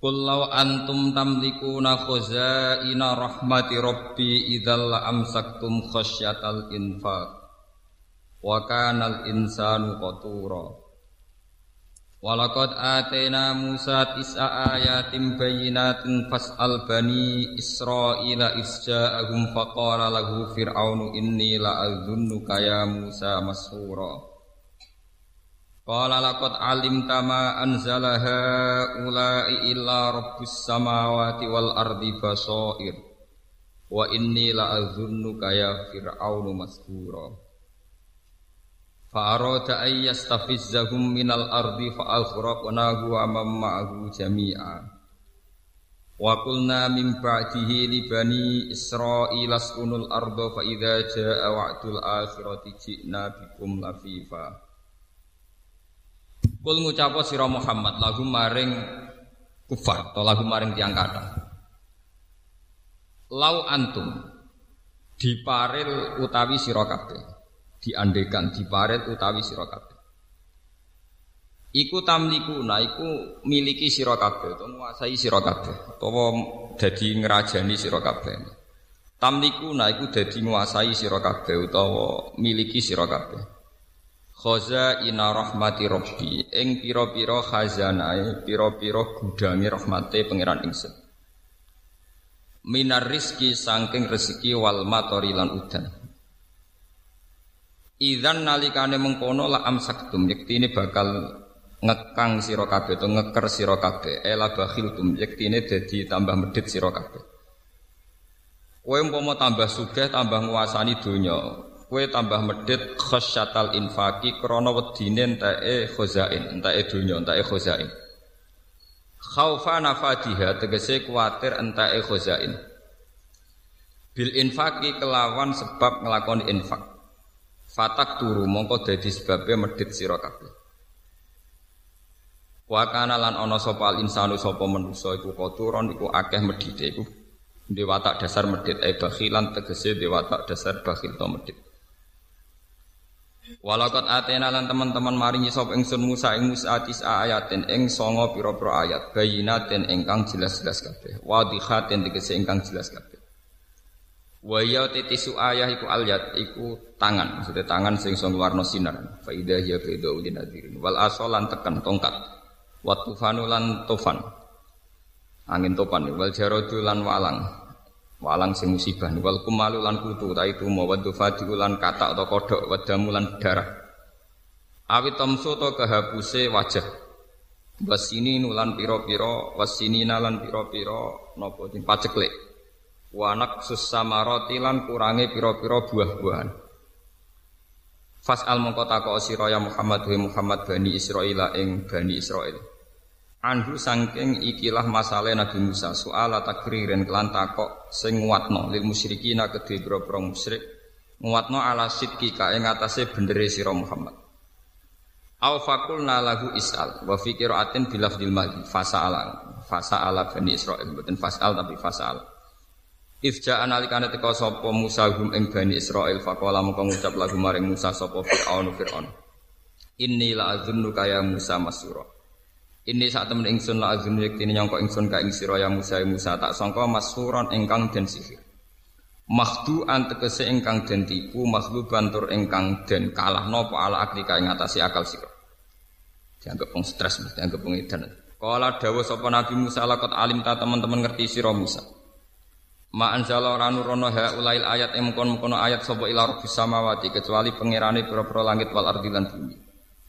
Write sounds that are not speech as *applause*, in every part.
Qul law antum tamlikuna khazaina rahmati rabbi idzal amsaktum khasyatal infaq wa kana al insanu qatura. Walaqad atayna Musa tis'a ayatin bayyinatin fas'al bani Israila isja'ahum faqala lahu fir'aunu inni la'adhunnuka ya Musa mashura Qala laqad alimta ma anzala haula'i illa rabbus samawati wal ardi basair. Wa inni la azunnuka ya fir'aunu maskura fa arada ay yastafizzahum minal ardi fa aghraqnahu wa man ma'ahu jami'a. Wa qulna min ba'dihi li bani israila askunul arda fa idza jaa wa'dul akhirati ji'na bikum lafifa Kul ngucapo sira Muhammad lagu maring kufar atau lagu maring tiang kata. Lau antum diparil utawi sira kabeh. Diandekan diparil utawi sira kabeh. Iku tamliku nah iku miliki sira kabeh utawa nguasai sira kabeh utawa dadi ngrajani sira kabeh. Tamliku nah iku dadi nguasai sira kabeh utawa miliki sira kabeh. Khoza ina rahmati robbi ing piro-piro khazanae piro-piro gudangi rahmate pangeran ingsun. Minar rizki sangking rezeki wal matori lan udan. Idan nalikane mengkono la amsaktum ini bakal ngekang sira kabeh to ngeker sira kabeh. Ela bakhiltum yektine dadi tambah medit sira kabeh. Kowe umpama tambah sugih tambah nguasani donya kue tambah medit khosyatal infaki krono wedine entake khozain entake dunya entake khozain khaufa nafadiha tegese kuatir entake khozain bil infaki kelawan sebab ngelakoni infak. Fatak turu mongko dadi sebabnya medit sira kabeh. Wa kana lan ana sapa insanu sapa manusa iku koturon iku akeh medite iku. Dewatak dasar medit e bakhilan tegese dewatak dasar bakhil to medit Walakot atena lan teman-teman maringi sop ingsun Musa ing Musa atis ayatin ing songo pira-pira ayat. Bayinatin ingkang jelas-jelas kabeh. Wadihatin tegese ingkang jelas kabeh. Wa ya titisu ayah iku alyat iku tangan. Maksudnya tangan sing sing warna sinar. Fa idza hiya baydau linadirin wal asolan tekan tongkat. Wa tufanu lan tufan. Angin topan wal jaradu lan walang walang sing musibah. Wal kumalu lan kutu ta itu mawaddu fadiku lan kata atau kodok wadamu lan darah. Awit tamsu to kehapuse wajah. Wasini nulan piro-piro wasini nalan piro-piro nopo sing paceklek wanak susamaroti lan kurangi piro-piro buah-buahan. Fas al mongko takok ya Muhammad wa Muhammad bani Israil ing bani Israil Anhu sangking ikilah masalah Nabi Musa soal takririn kelan takok sing nguatno lil musyrikina kedhe boro musyrik nguatno ala sidki ka ing atase bendere sira Muhammad. Au fakulna lahu is'al wa fi qiraatin bilafdil madhi fasa'ala fasa'ala bani Israil mboten fas'al tapi fasa'al. Ifja analikane teka sapa Musa hum ing bani Israil faqala mongko ngucap lagu maring Musa sapa Fir'aun Fir'aun. Inni la azunnuka ya Musa masura. Ini saat temen ingsun la azun ini nyongko ingsun ka ing sira ya Musa ya Musa tak sangka masuron ingkang den sihir. Mahdu antekese ingkang den tipu mahdu bantur ingkang den kalah nopo ala aklika ing ngatasi akal sira. Dianggap peng stres, dianggap peng edan. Kala dawuh sapa Nabi Musa lakot alim ta teman-teman ngerti sira Musa. Ma anzala ora nurono ha ulail ayat ing mukon-mukono ayat sapa ila rabbis samawati kecuali pangerane pira-pira langit wal ardi lan bumi.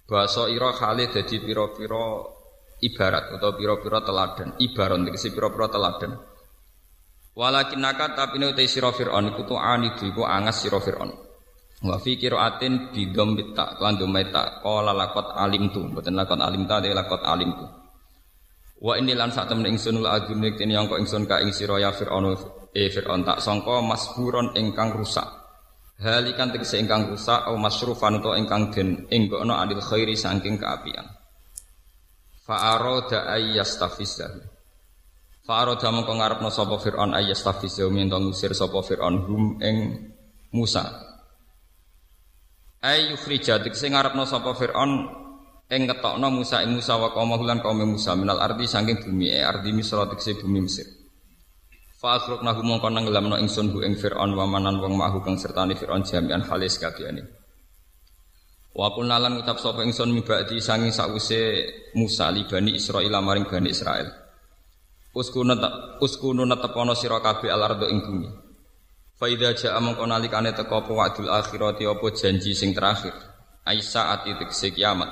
Basa ira khale dadi pira-pira ibarat atau piro-piro teladan. Ibaron tegese piro-piro teladan. Walakin naka tapi ini utai siro fir'on iku tu anidu angas siro fir'on wa fi qiraatin bi dhammit ta lan dhammita qala laqad alim tu mboten laqad alim ta lakot alim tu Wa ini lan sak temen ingsun la adunik ini yang kok ingsun ka ing sira ya Firaun e Firaun. Tak sangka masburon ingkang rusak. Halikan tegese ingkang rusak au masrufan utawa ingkang den enggokno adil khairi saking keapian. Fa arada ayyastafizah. Fa arada mongko ngarepno sapa Firaun ayyastafizah minta ngusir sapa Firaun hum ing Musa. Ayu khrija tegese ngarepno sapa Firaun ing ngetokno Musa ing Musa wa kaum lan kaum Musa minal ardi saking bumi e ardi Misra tekse bumi Mesir. Fa asrukna hum mongko nenggelamno ingsun bu ing Firaun wa manan wong mahu kang sertane Firaun jami'an halis kabehane. Wa kunalan ngucap sapa ingsun mibadi sangi sause Musa li bani Israil maring bani Israel. Uskunu uskunu netepono sira kabeh al ardo ing bumi. Fa idza ja'a mongko nalikane teka apa wa'dul akhirati apa janji sing terakhir. Aisa ati tekse kiamat.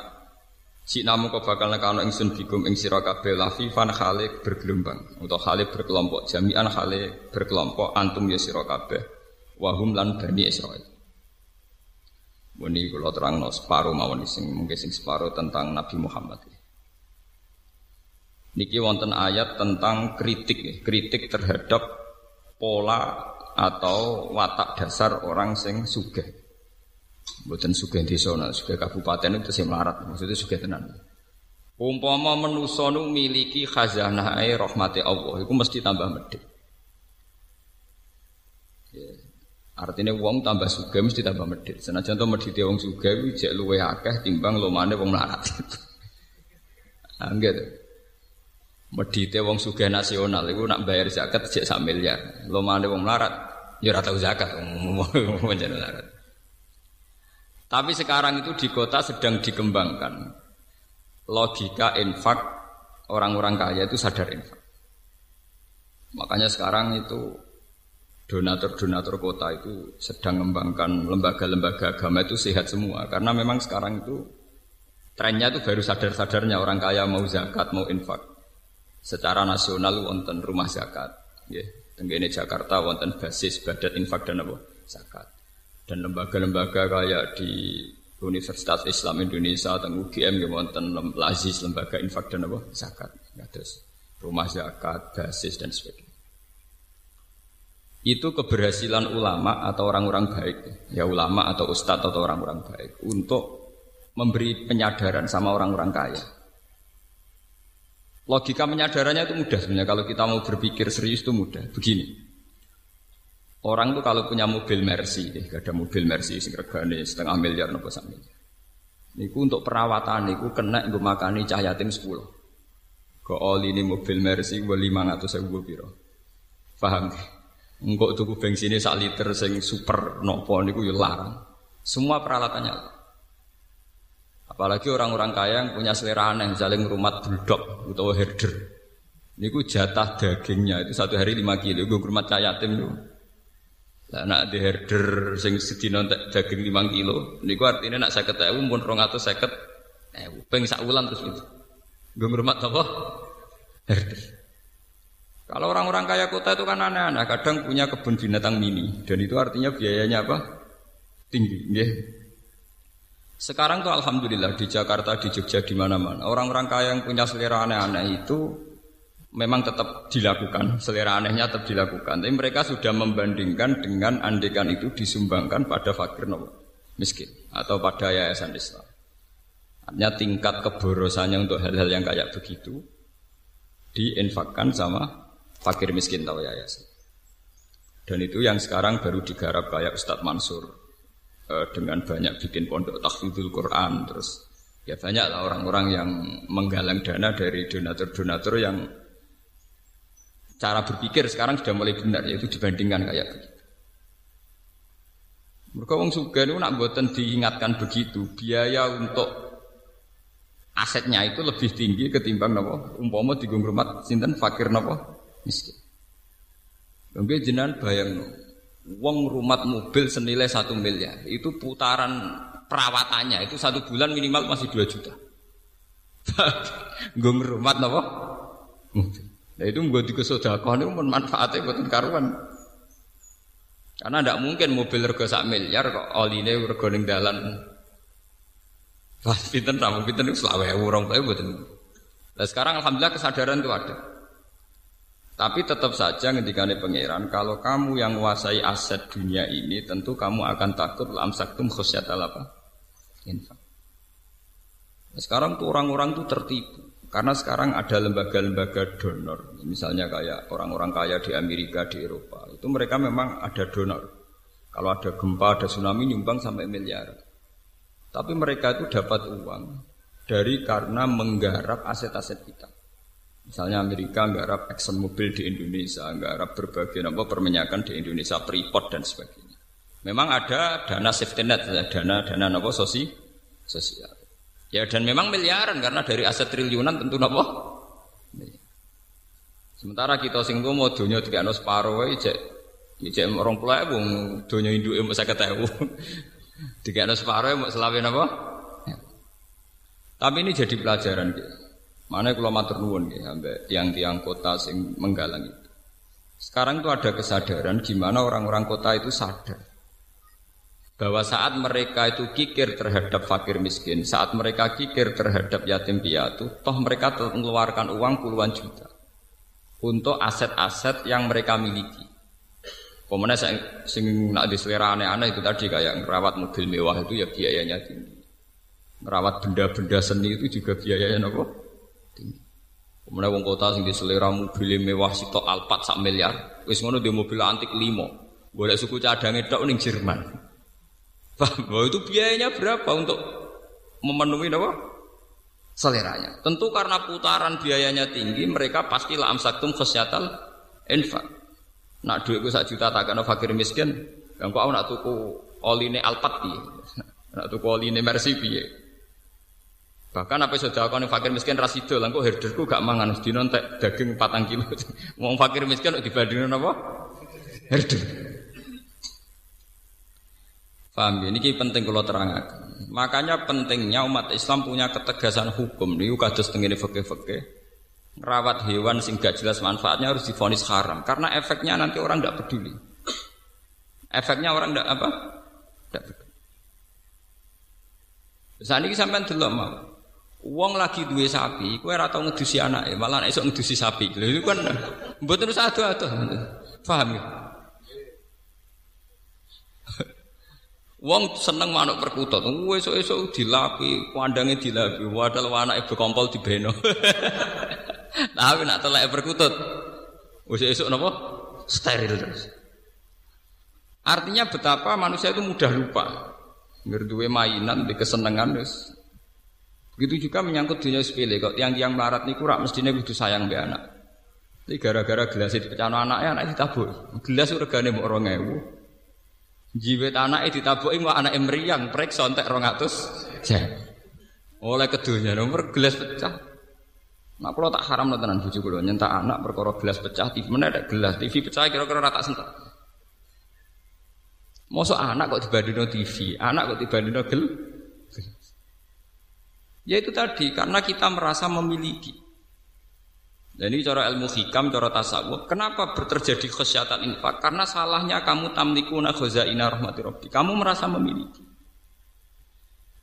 Si namu kau bakal nekano ingsun bikum ing sira kabeh lafifan khale bergelombang atau khale berkelompok jami'an khale berkelompok antum ya sira kabeh wahum lan bani Israil. Muni kula terangno separo mawon sing mungkin sing separo tentang Nabi Muhammad. Niki wonten ayat tentang kritik, kritik terhadap pola atau watak dasar orang sing sugih. Buatan suge desa, suge kabupaten itu sih melarat, maksudnya suge tenan. Umpama manusa nu miliki khazanah rahmati Allah, itu mesti tambah medhit. Artinya wong tambah suge mesti tambah medhit. Senajan to medhite wong suge kuwi jek luwe akeh timbang lomane wong melarat. *laughs* Angger. Medhite wong suge nasional iku nak bayar zakat jek sak miliar. Lomane wong melarat ya ora zakat wong melarat. Tapi sekarang itu di kota sedang dikembangkan logika infak orang-orang kaya itu sadar infak. Makanya sekarang itu donatur-donatur kota itu sedang mengembangkan lembaga-lembaga agama itu sehat semua. Karena memang sekarang itu trennya itu baru sadar-sadarnya. Orang kaya mau zakat mau infak. Secara nasional wonten rumah zakat. Ya tenggene Jakarta wonten basis badat infak dan apa? Zakat. Dan lembaga-lembaga kayak di Universitas Islam Indonesia atau UGM yang wonten lazis lembaga infak dan apa? Zakat. Terus rumah zakat basis dan sebagainya itu keberhasilan ulama atau orang-orang baik ya ulama atau ustadz atau orang-orang baik untuk memberi penyadaran sama orang-orang kaya logika penyadarannya itu mudah sebenarnya kalau kita mau berpikir serius itu mudah begini Orang tuh kalau punya mobil Mercy, eh, gak ada mobil Mercy regane setengah miliar nopo sak miliar. Niku untuk perawatan niku kena gue makani cah yatim 10. Ke oli ini mobil Mercy gue 500 ribu piro. Paham? Enggak tuku bensin sak liter sing super nopo niku yo larang. Semua peralatannya. Apalagi orang-orang kaya yang punya selera aneh, misalnya rumah bulldog atau herder. Niku jatah dagingnya itu satu hari 5 kilo. Gue rumah cah yatim tuh lah nak di herder sing sedina daging 5 kilo, niku artinya nak 50.000 pun 250 eh peng sak wulan terus itu. Gue ngurmat apa? Herder. Kalau orang-orang kaya kota itu kan aneh-aneh, kadang punya kebun binatang mini dan itu artinya biayanya apa? Tinggi, nggih. Sekarang tuh alhamdulillah di Jakarta, di Jogja, di mana-mana orang-orang kaya yang punya selera aneh-aneh itu memang tetap dilakukan, selera anehnya tetap dilakukan. Tapi mereka sudah membandingkan dengan andekan itu disumbangkan pada fakir no, miskin atau pada yayasan Islam. Artinya tingkat keborosannya untuk hal-hal yang kayak begitu diinfakkan sama fakir miskin atau yayasan. Dan itu yang sekarang baru digarap kayak Ustadz Mansur eh, dengan banyak bikin pondok tahfidzul Quran terus ya banyak lah orang-orang yang menggalang dana dari donatur-donatur yang cara berpikir sekarang sudah mulai benar yaitu dibandingkan kayak begitu. Mereka wong suga itu nak buatan diingatkan begitu biaya untuk asetnya itu lebih tinggi ketimbang nopo umpama di rumah sinten fakir nopo miskin. Mungkin jenengan bayang wong rumah mobil senilai satu miliar itu putaran perawatannya itu satu bulan minimal masih dua juta. Gue rumah nopo. Nah itu gue di kesodakoh ini pun manfaatnya buat karuan. Karena tidak mungkin mobil rego sak miliar kok oline rego ning dalan. Wah, pinten ramu itu selawe orang tapi buatan. Nah sekarang alhamdulillah kesadaran itu ada. Tapi tetap saja ketika pangeran, kalau kamu yang menguasai aset dunia ini, tentu kamu akan takut lam saktum khusyatal apa? Infak. Nah, sekarang tuh orang-orang tuh tertipu. Karena sekarang ada lembaga-lembaga donor, misalnya kayak orang-orang kaya di Amerika, di Eropa, itu mereka memang ada donor. Kalau ada gempa, ada tsunami nyumbang sampai miliar. Tapi mereka itu dapat uang dari karena menggarap aset-aset kita. Misalnya Amerika nggarap Exxon Mobil di Indonesia, nggarap berbagai apa perminyakan di Indonesia, Freeport dan sebagainya. Memang ada dana safety net, dana dana apa sosi sosial. Ya dan memang miliaran karena dari aset triliunan tentu apa? Sementara kita sing mau dunia dikakno separo wae cek ya cek orang pula wong dunia induke mok 50.000. Dikakno separo mau selawe apa? Tapi ini jadi pelajaran gitu. Mana kalau matur nuwun ya, tiang-tiang kota sing menggalang itu. Sekarang itu ada kesadaran gimana orang-orang kota itu sadar bahwa saat mereka itu kikir terhadap fakir miskin, saat mereka kikir terhadap yatim piatu, toh mereka mengeluarkan uang puluhan juta untuk aset-aset yang mereka miliki. Pemenang sing, sing nak diselera aneh-aneh itu tadi kayak merawat mobil mewah itu ya biayanya tinggi. Merawat benda-benda seni itu juga biayanya apa? Pemenang wong kota sing diselera mobil mewah sitok Alphard sak miliar, wis ngono di mobil antik limo. Boleh suku cadang itu ning Jerman. Bahwa itu biayanya berapa untuk memenuhi apa? Seleranya. Tentu karena putaran biayanya tinggi, mereka pasti lah amsaktum khasyatal infak. Nak duitku sak juta tak kena fakir miskin, yang kau nak tuku oline alpat piye? *laughs* Nak tuku oline mercy piye? Bahkan apa sudah kau fakir miskin rasido, langkau herderku gak mangan, di nontek daging patang kilo. *laughs* Mau fakir miskin dibandingin apa? Herder. Paham ya? Ini penting kalau terangkan. Makanya pentingnya umat Islam punya ketegasan hukum. Ini kados tengene fakih-fakih. Rawat hewan sing gak jelas manfaatnya harus difonis haram. Karena efeknya nanti orang tidak peduli. Efeknya orang tidak apa? Tidak peduli. Saat ini sampai dulu mau. Uang lagi dua sapi, kue rata ngedusi anak, malah esok ngedusi sapi. Itu kan betul satu atau paham ya? Wong seneng manuk perkutut. Esuk-esuk dilapi, pandange dilapi. Wadal anake bekompol dibeno. *laughs* Tapi nak telek perkutut. Wis esuk napa? Steril terus. Artinya betapa manusia itu mudah lupa. Ngerduwe mainan, di kesenangan wis. Begitu juga menyangkut dunia sepele. Kok tiang-tiang melarat niku rak mestine kudu sayang be anak. Tapi gara-gara gelas dipecahno anaknya, anak ditabuk. Gelas regane mbok 2000. Jiwet anak itu ditabuki mau anak emriang prek sontek rongatus jam. Oleh kedunya nomor gelas pecah. Nak kalau tak haram tenan bojo kula nyentak anak perkara gelas pecah TV mana ada gelas TV pecah kira-kira rata sentak. Mosok anak kok dibandingno TV, anak kok dibandingno gel. Ya itu tadi karena kita merasa memiliki. Dan ini cara ilmu hikam, cara tasawuf. Kenapa terjadi khasyatan infak? Karena salahnya kamu tamlikuna khazaina rahmati rabbi. Kamu merasa memiliki.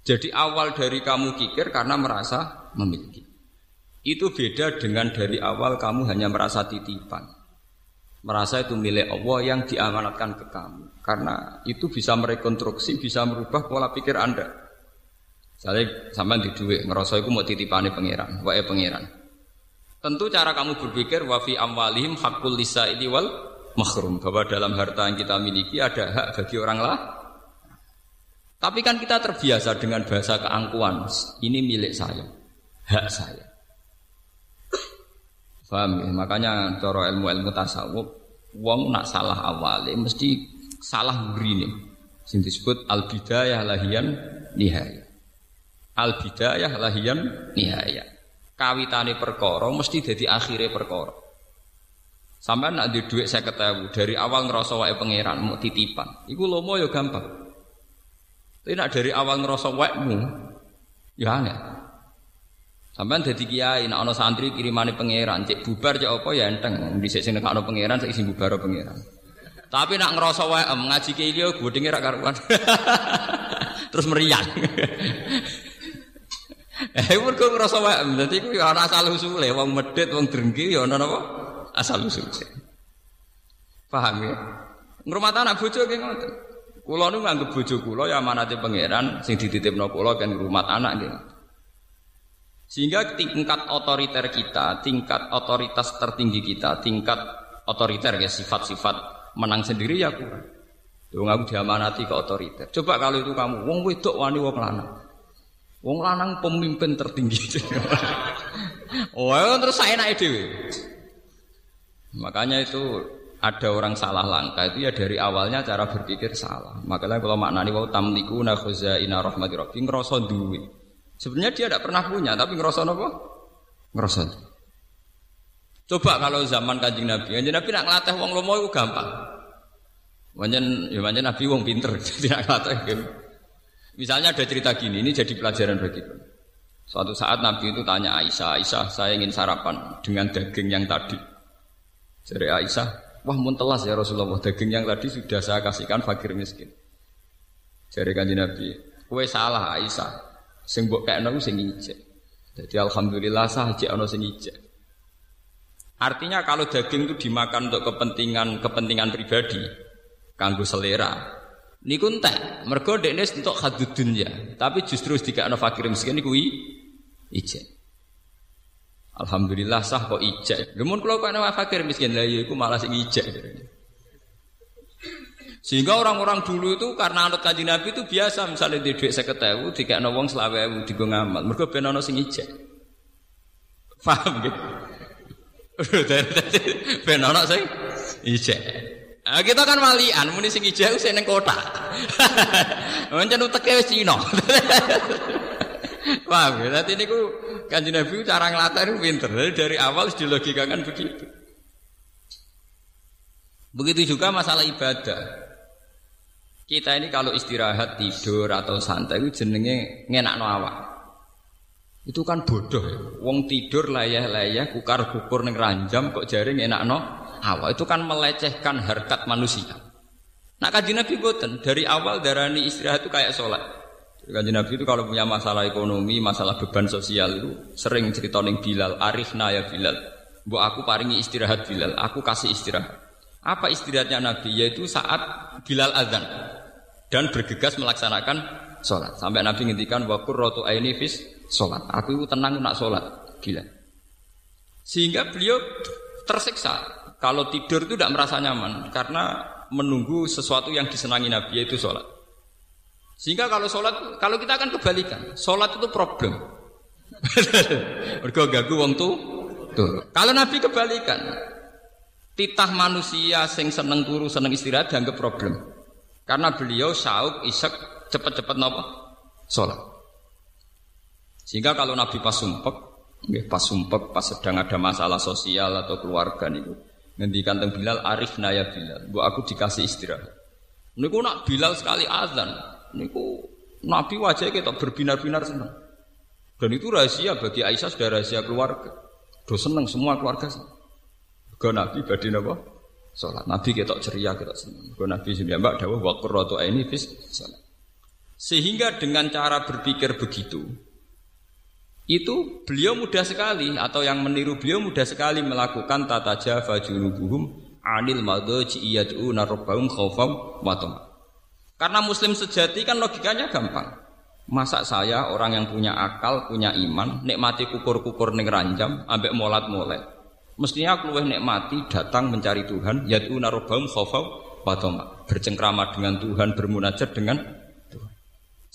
Jadi awal dari kamu kikir karena merasa memiliki. Itu beda dengan dari awal kamu hanya merasa titipan. Merasa itu milik Allah yang diamanatkan ke kamu. Karena itu bisa merekonstruksi, bisa merubah pola pikir Anda. Saya sampai di duit, ngerasa itu mau titipane pangeran, wae pangeran. Tentu cara kamu berpikir wafi amwalihim hakul lisa ini wal mahrum bahwa dalam harta yang kita miliki ada hak bagi orang lah. Tapi kan kita terbiasa dengan bahasa keangkuhan. Ini milik saya, hak saya. Paham ya? Makanya cara ilmu-ilmu tasawuf, wong nak salah awalnya mesti salah nih. Sing disebut al bidayah lahian nihaya. Al bidayah lahian nihaya kawitane perkara mesti jadi akhirnya perkara. Sampai nak di duit saya ketahui dari awal ngerasa wae pangeran mau titipan. Iku lomo ya gampang. Tapi nak dari awal ngerasa mu, ya aneh. Sampai jadi kiai, nak ono santri kirimane pangeran, cek bubar cek apa ya enteng. Di sini nak ono pangeran, saya isi bubar pangeran. Tapi nak ngerasa wae ngaji kiai gue dengar karuan. *laughs* Terus meriang. Eh mergo ngrasa wae dadi kuwi ana asal usule wong medhit wong drengki ya ana napa? Asal usule. Paham ya? Ngrumat anak bojo nggih ngoten. Kula nu nganggep bojo kula ya amanate pangeran sing dititipno kula kan ngrumat anak nggih. Sehingga tingkat otoriter kita, tingkat otoritas tertinggi kita, tingkat otoriter ya sifat-sifat menang sendiri ya kurang. Wong aku diamanati ke otoriter. Coba kalau itu kamu, wong wedok wani wong lanang. Wong lanang pemimpin tertinggi. oh, terus saya naik dewi. Makanya itu ada orang salah langkah itu ya dari awalnya cara berpikir salah. Makanya kalau maknani wau tamliku na ina rahmati rabbi ngrasa duwe. Sebenarnya dia tidak pernah punya tapi ngrasa napa? Ngrasa. Coba kalau zaman Kanjeng Nabi, Kanjeng Nabi nak ngelatih wong lomo itu gampang. Wanjen ya Nabi wong pinter, *laughs* tidak ngelatih. Misalnya ada cerita gini, ini jadi pelajaran bagi kita. Suatu saat Nabi itu tanya Aisyah, Aisyah saya ingin sarapan dengan daging yang tadi. Jadi Aisyah, wah muntelas ya Rasulullah, daging yang tadi sudah saya kasihkan fakir miskin. Jadi kanji Nabi, kue salah Aisyah, sing kayak sing ijek. Jadi alhamdulillah sah aja ono sing ijek. Artinya kalau daging itu dimakan untuk kepentingan kepentingan pribadi, kanggo selera, Niku entek, mergo dekne entuk hadud dunya, tapi justru dikakno fakir miskin niku ijek. Alhamdulillah sah kok ijek. Lemun kula kok ana fakir miskin lah ya malah sing ijek. Sehingga orang-orang dulu itu karena anut kanjeng Nabi itu biasa misalnya di duit seketewu dikakno wong selawe digo ngamal. Mergo ben ana sing ijek. Paham gitu? *laughs* ben ana sing ijek. Nah, kita kan walian, muni sing ijau sing ning kota. Pancen *laughs* uteke wis Cina. *laughs* Paham ya? Dadi niku Kanjeng Nabi cara nglatih pinter. Dari awal sudah dilogikakan begitu. Begitu juga masalah ibadah. Kita ini kalau istirahat, tidur atau santai itu jenenge ngenakno awak. Itu kan bodoh ya. Wong tidur layah-layah kukar kukur ning ranjam kok jare ngenakno awal itu kan melecehkan harkat manusia. Nah kaji Nabi boten dari awal darani istirahat itu kayak sholat. Kaji Nabi itu kalau punya masalah ekonomi, masalah beban sosial itu sering cerita neng Bilal, Arifna ya Bilal. Bu aku paringi istirahat Bilal, aku kasih istirahat. Apa istirahatnya Nabi? Yaitu saat Bilal azan dan bergegas melaksanakan sholat. Sampai Nabi ngintikan wakur rotu aini fis sholat. Aku itu tenang nak sholat. Gila. Sehingga beliau tersiksa kalau tidur itu tidak merasa nyaman karena menunggu sesuatu yang disenangi Nabi yaitu sholat. Sehingga kalau sholat, kalau kita akan kebalikan, sholat itu problem. *laughs* Mergo gagu wong tuh. Kalau Nabi kebalikan, titah manusia sing seneng turu seneng istirahat dianggap problem. Karena beliau sauk isak cepet-cepet nopo sholat. Sehingga kalau Nabi pas sumpek, pas sumpek, pas sedang ada masalah sosial atau keluarga nih, Ngendikan teng Bilal arif naya Bilal. Bu aku dikasih istirahat. Niku nak Bilal sekali azan. Niku Nabi wajah kita berbinar-binar senang. Dan itu rahasia bagi Aisyah sudah rahasia keluarga. Do senang semua keluarga. Ke Nabi badi napa? Salat. Nabi kita ceria kita senang. Ke Nabi sudah mbak dawuh wa qurratu aini fis salat. Sehingga dengan cara berpikir begitu, itu beliau mudah sekali atau yang meniru beliau mudah sekali melakukan tata jafa junubuhum anil madhaji yad'una rabbahum khaufam wa Karena muslim sejati kan logikanya gampang. Masa saya orang yang punya akal, punya iman, nikmati kukur-kukur ning ranjam ambek molat-molet. Mestinya aku luwih nikmati datang mencari Tuhan, yad'una rabbahum khaufam wa Bercengkrama dengan Tuhan, bermunajat dengan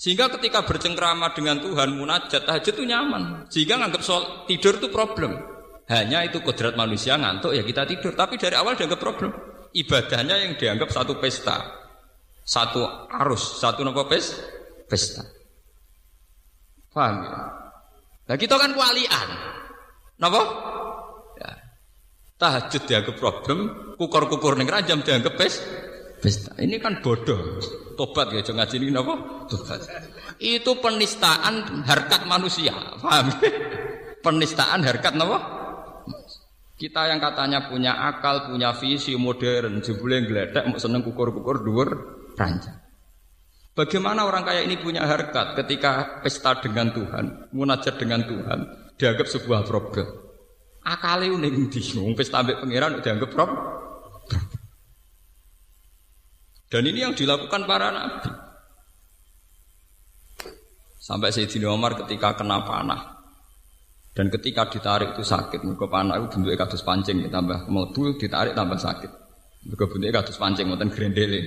sehingga ketika bercengkrama dengan Tuhan, munajat, tahajud itu nyaman. Sehingga nganggap soal tidur itu problem. Hanya itu kodrat manusia ngantuk ya kita tidur. Tapi dari awal dianggap problem. Ibadahnya yang dianggap satu pesta. Satu arus, satu nopo pes, pesta. Paham ya? Nah kita kan kualian. Napa? Ya. Tahajud dianggap problem, kukur-kukur ning jam dianggap pes, pesta. Ini kan bodoh. Tobat ya jangan ngaji ini napa? Tobat. Itu penistaan harkat manusia. Paham? penistaan harkat napa? Kita yang katanya punya akal, punya visi modern, jebule gledek mau seneng kukur-kukur dhuwur ranjang. Bagaimana orang kaya ini punya harkat ketika pesta dengan Tuhan, munajat dengan Tuhan, dianggap sebuah problem. Akale uning ndi pesta ambek pangeran dianggap problem. Dan ini yang dilakukan para nabi. Sampai Sayyidina Umar ketika kena panah. Dan ketika ditarik itu sakit. Mereka panah itu bentuknya kados pancing. Tambah melebu, ditarik tambah sakit. Mereka bentuknya kados pancing, ngoten grendele.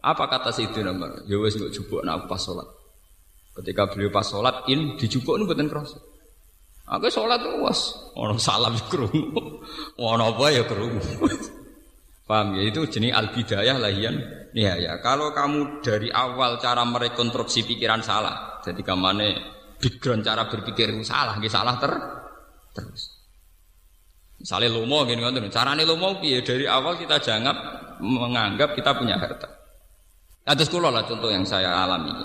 Apa kata Sayyidina Umar? Ya wis mbok jupuk nak pas salat. Ketika beliau pas salat in dijupuk nu mboten krasa. Aku salat was, ono salam *laughs* krungu. Ono apa ya krungu. Paham ya itu jenis al bidayah lahian ya. Kalau kamu dari awal cara merekonstruksi pikiran salah, jadi kamane background cara berpikir salah, nggih salah ter terus. Misalnya lomo gini kan, carane lomo piye dari awal kita jangan menganggap kita punya harta. Kados kula lah contoh yang saya alami.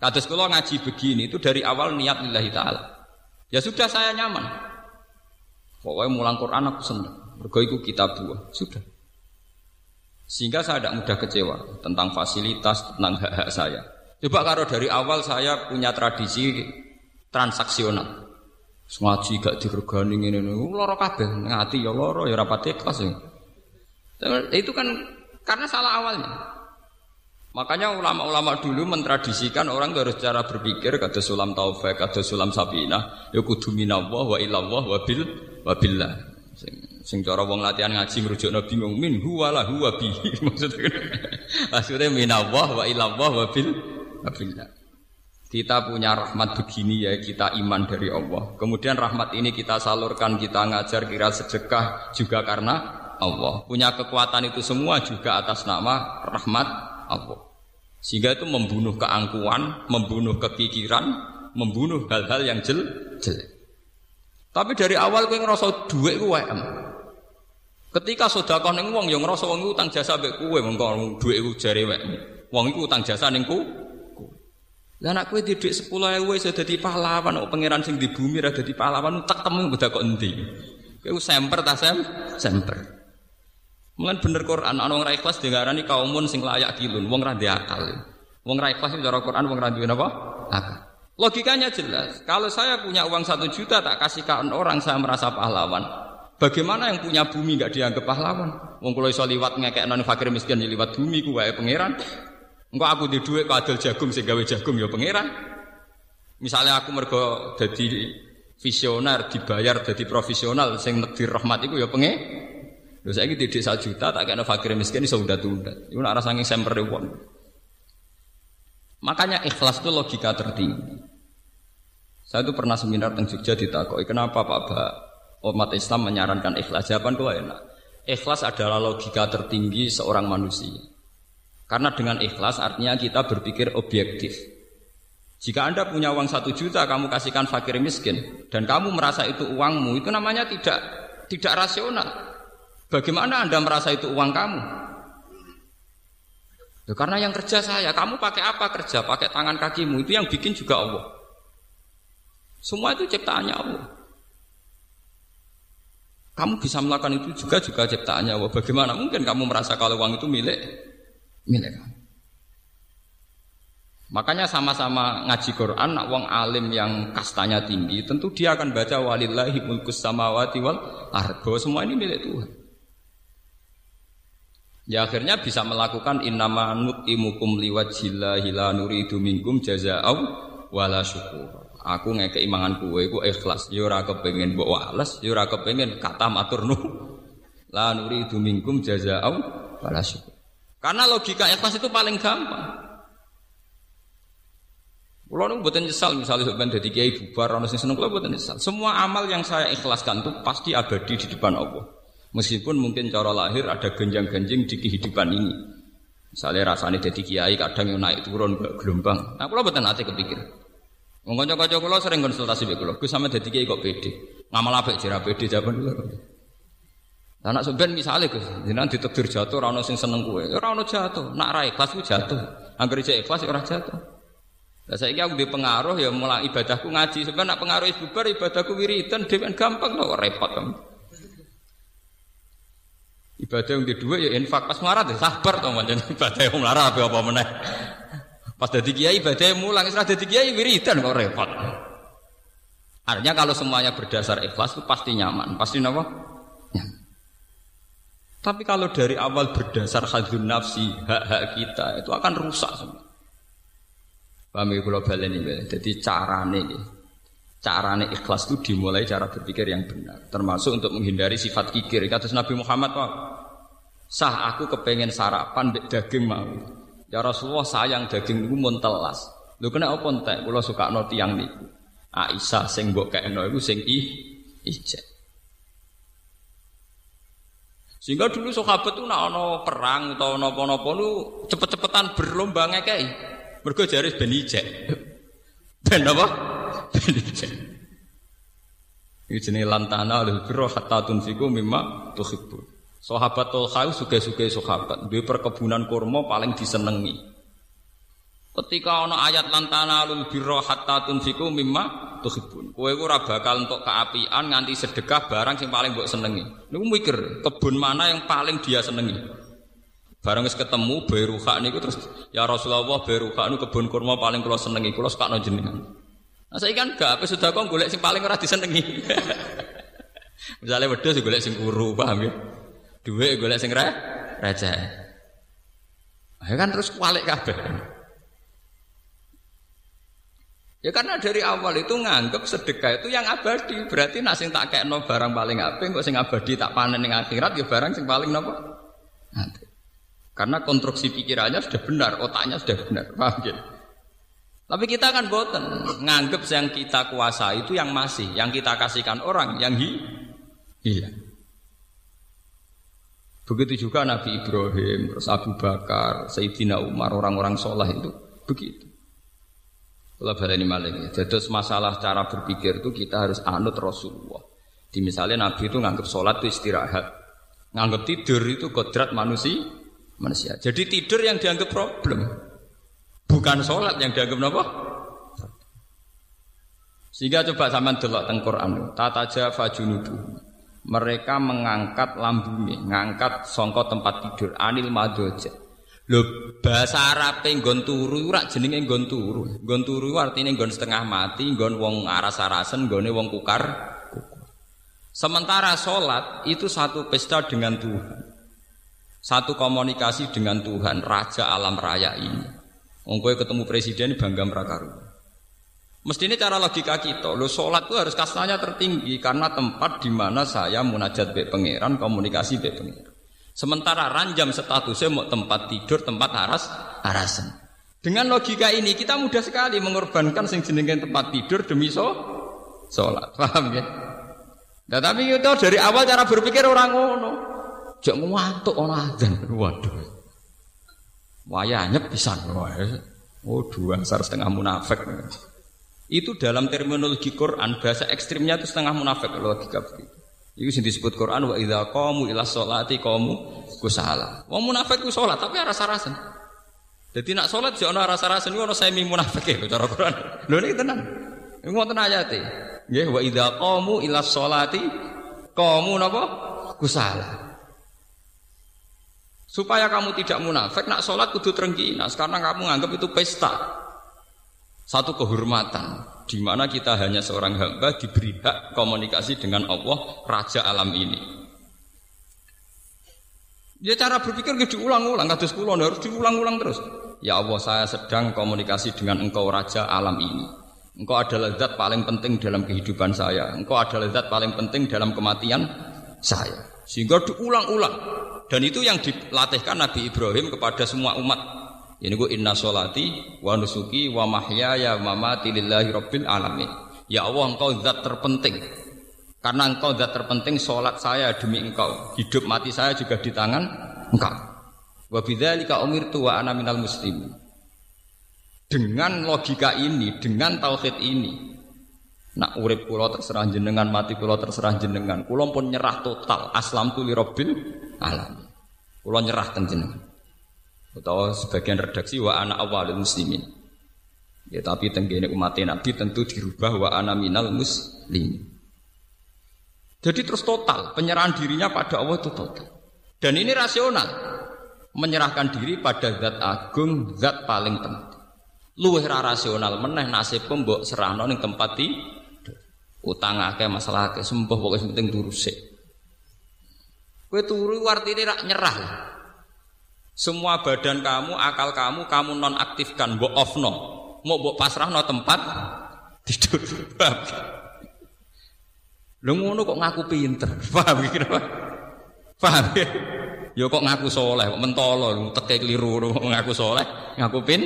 Kados kula ngaji begini itu dari awal niat lillahi taala. Ya sudah saya nyaman. Pokoknya mulang Quran aku senang. Mergo iku kitab buah. Sudah. Sehingga saya tidak mudah kecewa tentang fasilitas, tentang hak-hak saya. Coba kalau dari awal saya punya tradisi transaksional. Ngaji gak diregani ngene niku lara kabeh, ngati ya lara ya rapat ikhlas ya. Itu kan karena salah awalnya. Makanya ulama-ulama dulu mentradisikan orang harus cara berpikir kata sulam taufik, kata sulam sabina, ya kudu minallah wa ilallah wa bil wa billah. Sing, cara wong latihan ngaji ngrujukno bingung min huwa la huwa bihi *laughs* maksudnya. Maksudnya minallah wa ilallah wa bil wa billah. Kita punya rahmat begini ya kita iman dari Allah. Kemudian rahmat ini kita salurkan, kita ngajar kira sedekah juga karena Allah. Punya kekuatan itu semua juga atas nama rahmat Allah. Sehingga itu membunuh keangkuhan, membunuh kepikiran, membunuh hal-hal yang jel jelek. Tapi dari awal kowe ngerasa duit em. Ketika sedekah ning wong yang ngerasa wong utang jasa mbek kowe mengko duit iku jare wek. Wong iku utang jasa ning ku. Lah anak kowe di dhuwit 10.000 wis dadi pahlawan kok pangeran sing di bumi ra dadi pahlawan tak temu udah kok endi. Kowe semper ta sem? Semper. Mungkin bener Quran, ana wong ra ikhlas diarani kaumun sing layak kilun, wong ra akal. Wong ra ikhlas cara Quran wong ra duwe napa? Akal. Logikanya jelas. Kalau saya punya uang satu juta tak kasih ke orang saya merasa pahlawan. Bagaimana yang punya bumi nggak dianggap pahlawan? Wong kalau iso liwat ngekek non fakir miskin ya liwat bumi ku wae pangeran. Engko aku di duit kadal jagung sing gawe jagung ya pangeran. Misalnya aku mergo jadi visioner dibayar jadi profesional sing negdir rahmat iku ya pengen Lho saiki didik sak juta tak kena fakir miskin iso undat-undat. Iku nek rasane semper wong. Makanya ikhlas itu logika tertinggi. Saya itu pernah seminar tentang Jogja ditakoki, kenapa Pak Ba umat Islam menyarankan ikhlas? Jawaban gue enak. Ikhlas adalah logika tertinggi seorang manusia. Karena dengan ikhlas artinya kita berpikir objektif. Jika Anda punya uang satu juta, kamu kasihkan fakir miskin, dan kamu merasa itu uangmu, itu namanya tidak tidak rasional. Bagaimana Anda merasa itu uang kamu? Ya, karena yang kerja saya, kamu pakai apa kerja? Pakai tangan kakimu, itu yang bikin juga Allah. Semua itu ciptaannya Allah. Kamu bisa melakukan itu juga juga ciptaannya Allah. Bagaimana mungkin kamu merasa kalau uang itu milik milik kamu? Makanya sama-sama ngaji Quran, nak wong alim yang kastanya tinggi, tentu dia akan baca walillahi mulkus samawati wal ardo. Semua ini milik Tuhan. Ya akhirnya bisa melakukan innama nutimukum liwajillahi la nuridu minkum jazaa'u wala syukur. Aku ngekei mangan kue iku ikhlas, ya ora kepengin mbok wales, ya ora kepengin kata matur nu. La nuridu minkum jazaa'u wala syukur. Karena logika ikhlas itu paling gampang. Kulo nu mboten nyesal misalnya sampeyan dadi kiai bubar ana sing seneng kulo mboten nyesal. Semua amal yang saya ikhlaskan itu pasti abadi di depan Allah. Meskipun mungkin cara lahir ada genjang-genjing di kehidupan ini. Misalnya rasanya jadi kiai kadang yang naik turun gelombang. Nah, kalau betul nanti kepikir. Mengkonco konco kalau sering konsultasi be kalau, gue sama jadi kiai kok pede. Ngamal apa jera pede jawaban dulu. Anak sebenarnya misalnya gus, jangan ditekdir jatuh, rano sing seneng gue, ya rano jatuh, nak rai kelas gue jatuh, angker ijek kelas orang jatuh. Nah, saya aku di pengaruh ya mulai ibadahku ngaji, sebenarnya nak pengaruh ibubar ibadahku wiridan, dia gampang loh repot kan. Ibadah yang kedua ya infak pas melarat ya sabar macam ibadah yang melarat apa apa meneh. Pas dadi kiai badai mulang, setelah dadi kiai wiridan kok repot. Artinya kalau semuanya berdasar ikhlas itu pasti nyaman, pasti apa? Tapi kalau dari awal berdasar hadun nafsi, hak-hak kita itu akan rusak semua. Paham ya ini, jadi carane carane ikhlas itu dimulai cara berpikir yang benar, termasuk untuk menghindari sifat kikir. Kata Nabi Muhammad, Wah, sah aku kepengen sarapan daging mau. Ya Rasulullah sayang daging itu muntelas. Lu kena apa entek? Kula suka no tiang niku. Aisyah sing mbok kekno iku sing i ijek. Sehingga dulu sahabat tuh nak ono perang atau nopo-nopo lu cepet-cepetan berlomba ngekei. Mergo jari ben ijek. *laughs* Ben apa? *laughs* Ben ijek. Iki jenenge lantana lil birra hatta tunfiku mimma tuhibbu. Sahabat Tolha suge-suge sahabat, duwe perkebunan kurma paling disenengi. Ketika ana ayat lantana lil birra hatta tunfiku mimma tuhibbun. Kowe ora bakal entuk keapian nganti sedekah barang sing paling mbok senengi. Niku mikir, kebun mana yang paling dia senengi. Barang wis ketemu Beruha niku terus ya Rasulullah Beruha niku kebun kurma paling kula senengi, kula sakno jenengan. Nah saya kan gak apa sudah kok golek sing paling ora disenengi. *laughs* Misalnya wedhus golek sing kuru, paham ya? Duit golek sing re receh. Ya kan terus kualik kabeh. Ya karena dari awal itu nganggep sedekah itu yang abadi. Berarti nasi tak kayak no barang paling apa, kok sing abadi tak panen yang akhirat ya barang sing paling. Nanti. Karena konstruksi pikirannya sudah benar, otaknya sudah benar, paham ya? Tapi kita kan boten nganggep yang kita kuasa itu yang masih, yang kita kasihkan orang yang hi hilang. Begitu juga Nabi Ibrahim, terus Abu Bakar, Sayyidina Umar, orang-orang sholah itu begitu. Kalau baleni maling. Jadi masalah cara berpikir itu kita harus anut Rasulullah. Di misalnya Nabi itu nganggap sholat itu istirahat, nganggap tidur itu kodrat manusia. Manusia. Jadi tidur yang dianggap problem, bukan sholat yang dianggap apa? Sehingga coba zaman delok teng Quran, tata jafa junubu. Mereka mengangkat lambungnya, mengangkat songkot tempat tidur, anil madoja. Lho bahasa Arabe nggon turu ora jenenge nggon turu. Nggon turu setengah mati, nggon wong aras-arasen, nggone wong kukar. Sementara sholat itu satu pesta dengan Tuhan. Satu komunikasi dengan Tuhan, Raja alam raya ini. Wong ketemu presiden bangga merakaru. Mestinya cara logika kita, lo sholat itu harus kastanya tertinggi karena tempat di mana saya munajat be pangeran, komunikasi be pangeran. Sementara ranjam statusnya mau tempat tidur, tempat haras, harasan. Dengan logika ini kita mudah sekali mengorbankan sing jenenge tempat tidur demi so sholat. *laughs* Paham ya? Nah, tapi itu dari awal cara berpikir orang ngono. Jangan ngantuk orang azan. *laughs* Waduh. Wayahnya bisa. Oh dua setengah munafik. Itu dalam terminologi Quran bahasa ekstrimnya itu setengah munafik logika begitu. Itu sing disebut Quran wa idza qamu ila sholati qamu kusala. Wong munafik ku salat tapi rasa-rasen. Jadi nak salat jek ana rasa-rasen ono semi munafik lho cara Quran. Lho niki tenan. Iku ngoten ayate. Nggih wa idza qamu ila sholati qamu napa kusala. Supaya kamu tidak munafik, nak sholat kudu terengginas karena kamu anggap itu pesta. Satu kehormatan di mana kita hanya seorang hamba diberi hak komunikasi dengan Allah Raja alam ini. Ya cara berpikir diulang-ulang, kados kula harus diulang-ulang terus. Ya Allah, saya sedang komunikasi dengan Engkau Raja alam ini. Engkau adalah zat paling penting dalam kehidupan saya. Engkau adalah zat paling penting dalam kematian saya. Sehingga diulang-ulang. Dan itu yang dilatihkan Nabi Ibrahim kepada semua umat ini gue inna solati wa nusuki wa mahyaya wa mamati lillahi rabbil alamin. Ya Allah engkau zat terpenting. Karena engkau zat terpenting solat saya demi engkau. Hidup mati saya juga di tangan engkau. Wa bidzalika umirtu wa ana minal muslimin. Dengan logika ini, dengan tauhid ini, nak urip kula terserah jenengan, mati kula terserah jenengan. Kula pun nyerah total, aslam tu li rabbil alamin. Kula nyerah ten jenengan atau sebagian redaksi wa anak awalul muslimin. Ya tapi tenggene umat Nabi tentu dirubah wa ana minal muslimin. Jadi terus total penyerahan dirinya pada Allah itu total. Dan ini rasional. Menyerahkan diri pada zat agung, zat paling penting. Luwih ra rasional meneh nasib mbok serahno ning tempat di utang akeh masalah akeh sembuh pokoke penting turu sik. Kowe turu artine rak nyerah. Semua badan kamu, akal kamu, kamu non aktifkan, mbok offno. Mau mbok pasrahno tempat *laughs* tidur. Lho ngono kok ngaku pinter. *laughs* Paham iki Paham ya? Ya kok ngaku soleh, kok mentolo, teke keliru, kok ngaku soleh, ngaku pin.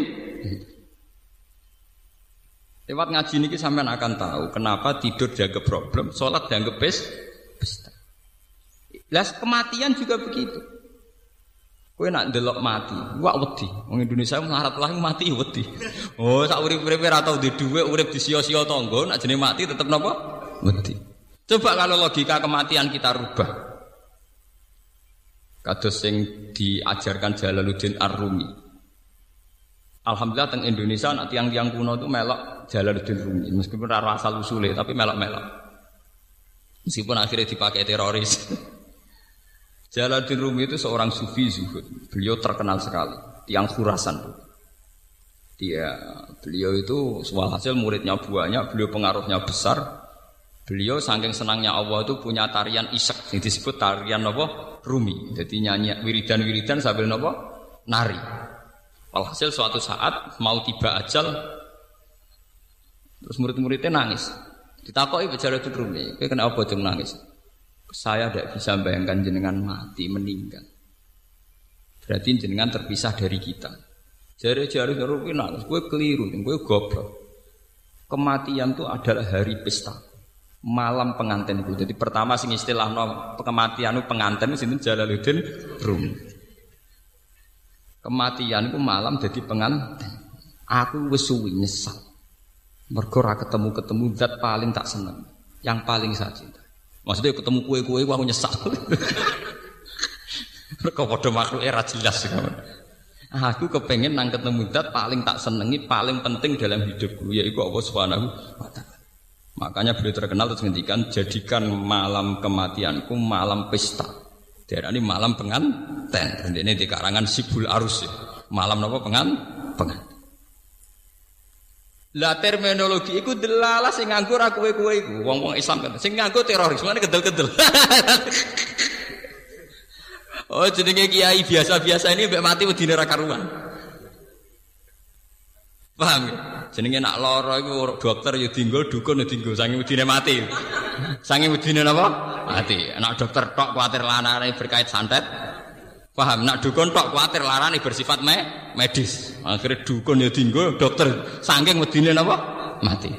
Lewat ngaji ini sampean akan tahu kenapa tidur jaga problem, sholat dianggap pes, pesta. Las kematian juga begitu. Kue nak delok mati, wak wedi. Wong Indonesia melarat lah mati wedi. Oh, sak urip-urip ora tau di dhuwit, urip di sia-sia tangga, nak jenenge mati tetep napa? Wedi. Coba kalau logika kematian kita rubah. Kados sing diajarkan Jalaluddin Ar-Rumi. Alhamdulillah teng Indonesia nak tiang-tiang kuno itu melok Jalaluddin Rumi. Meskipun ora asal usule tapi melok-melok. Meskipun akhirnya dipakai teroris. *laughs* Jalaluddin Rumi itu seorang sufi zuhud. Beliau terkenal sekali, tiang Khurasan. Dia beliau itu hasil muridnya banyak, beliau pengaruhnya besar. Beliau saking senangnya Allah itu punya tarian isak yang disebut tarian apa? Rumi. Jadi nyanyi wiridan-wiridan sambil apa? Nari. Walhasil suatu saat mau tiba ajal terus murid-muridnya nangis. Ditakoki bicara itu Rumi, "Kowe kenapa cung nangis?" Saya tidak bisa bayangkan jenengan mati meninggal. Berarti jenengan terpisah dari kita. Jari-jari Rumi nangis, gue keliru, gue goblok. Kematian itu adalah hari pesta malam pengantin itu. Jadi pertama sing istilah no kematian itu pengantin sini Jalaluddin Rum. Kematian itu malam jadi pengantin. Aku wis nyesal. Mergo ketemu-ketemu zat paling tak seneng, yang paling saya. Maksudnya ketemu kue-kue aku nyesal. *laughs* Mergo padha makhluk era jelas Aku kepengen nang ketemu zat paling tak senengi, paling penting dalam hidupku yaitu Allah Subhanahu wa taala. Makanya beliau terkenal terus ngendikan jadikan malam kematianku malam pesta. Daerah ini malam penganten. Ini di karangan Sibul Arus ya. Malam apa pengan? Pengan. Lah terminologi itu delalah sing nganggo ra kowe-kowe iku. Wong-wong Islam kan sing nganggo teroris mana kedel-kedel. *laughs* oh jenenge kiai biasa-biasa ini mbek mati wedine ra karuan. Paham ya? Jenenge nak lara iku dokter ya dinggo, dukun ya dinggo, saking wedine mati. Saking wedine napa? Mati. Nak dokter tok kuatir lanane berkait santet. Paham? Nak dukun tok kuatir larane bersifat me medis. Akhirnya dukun ya dinggo, dokter saking wedine napa? Mati.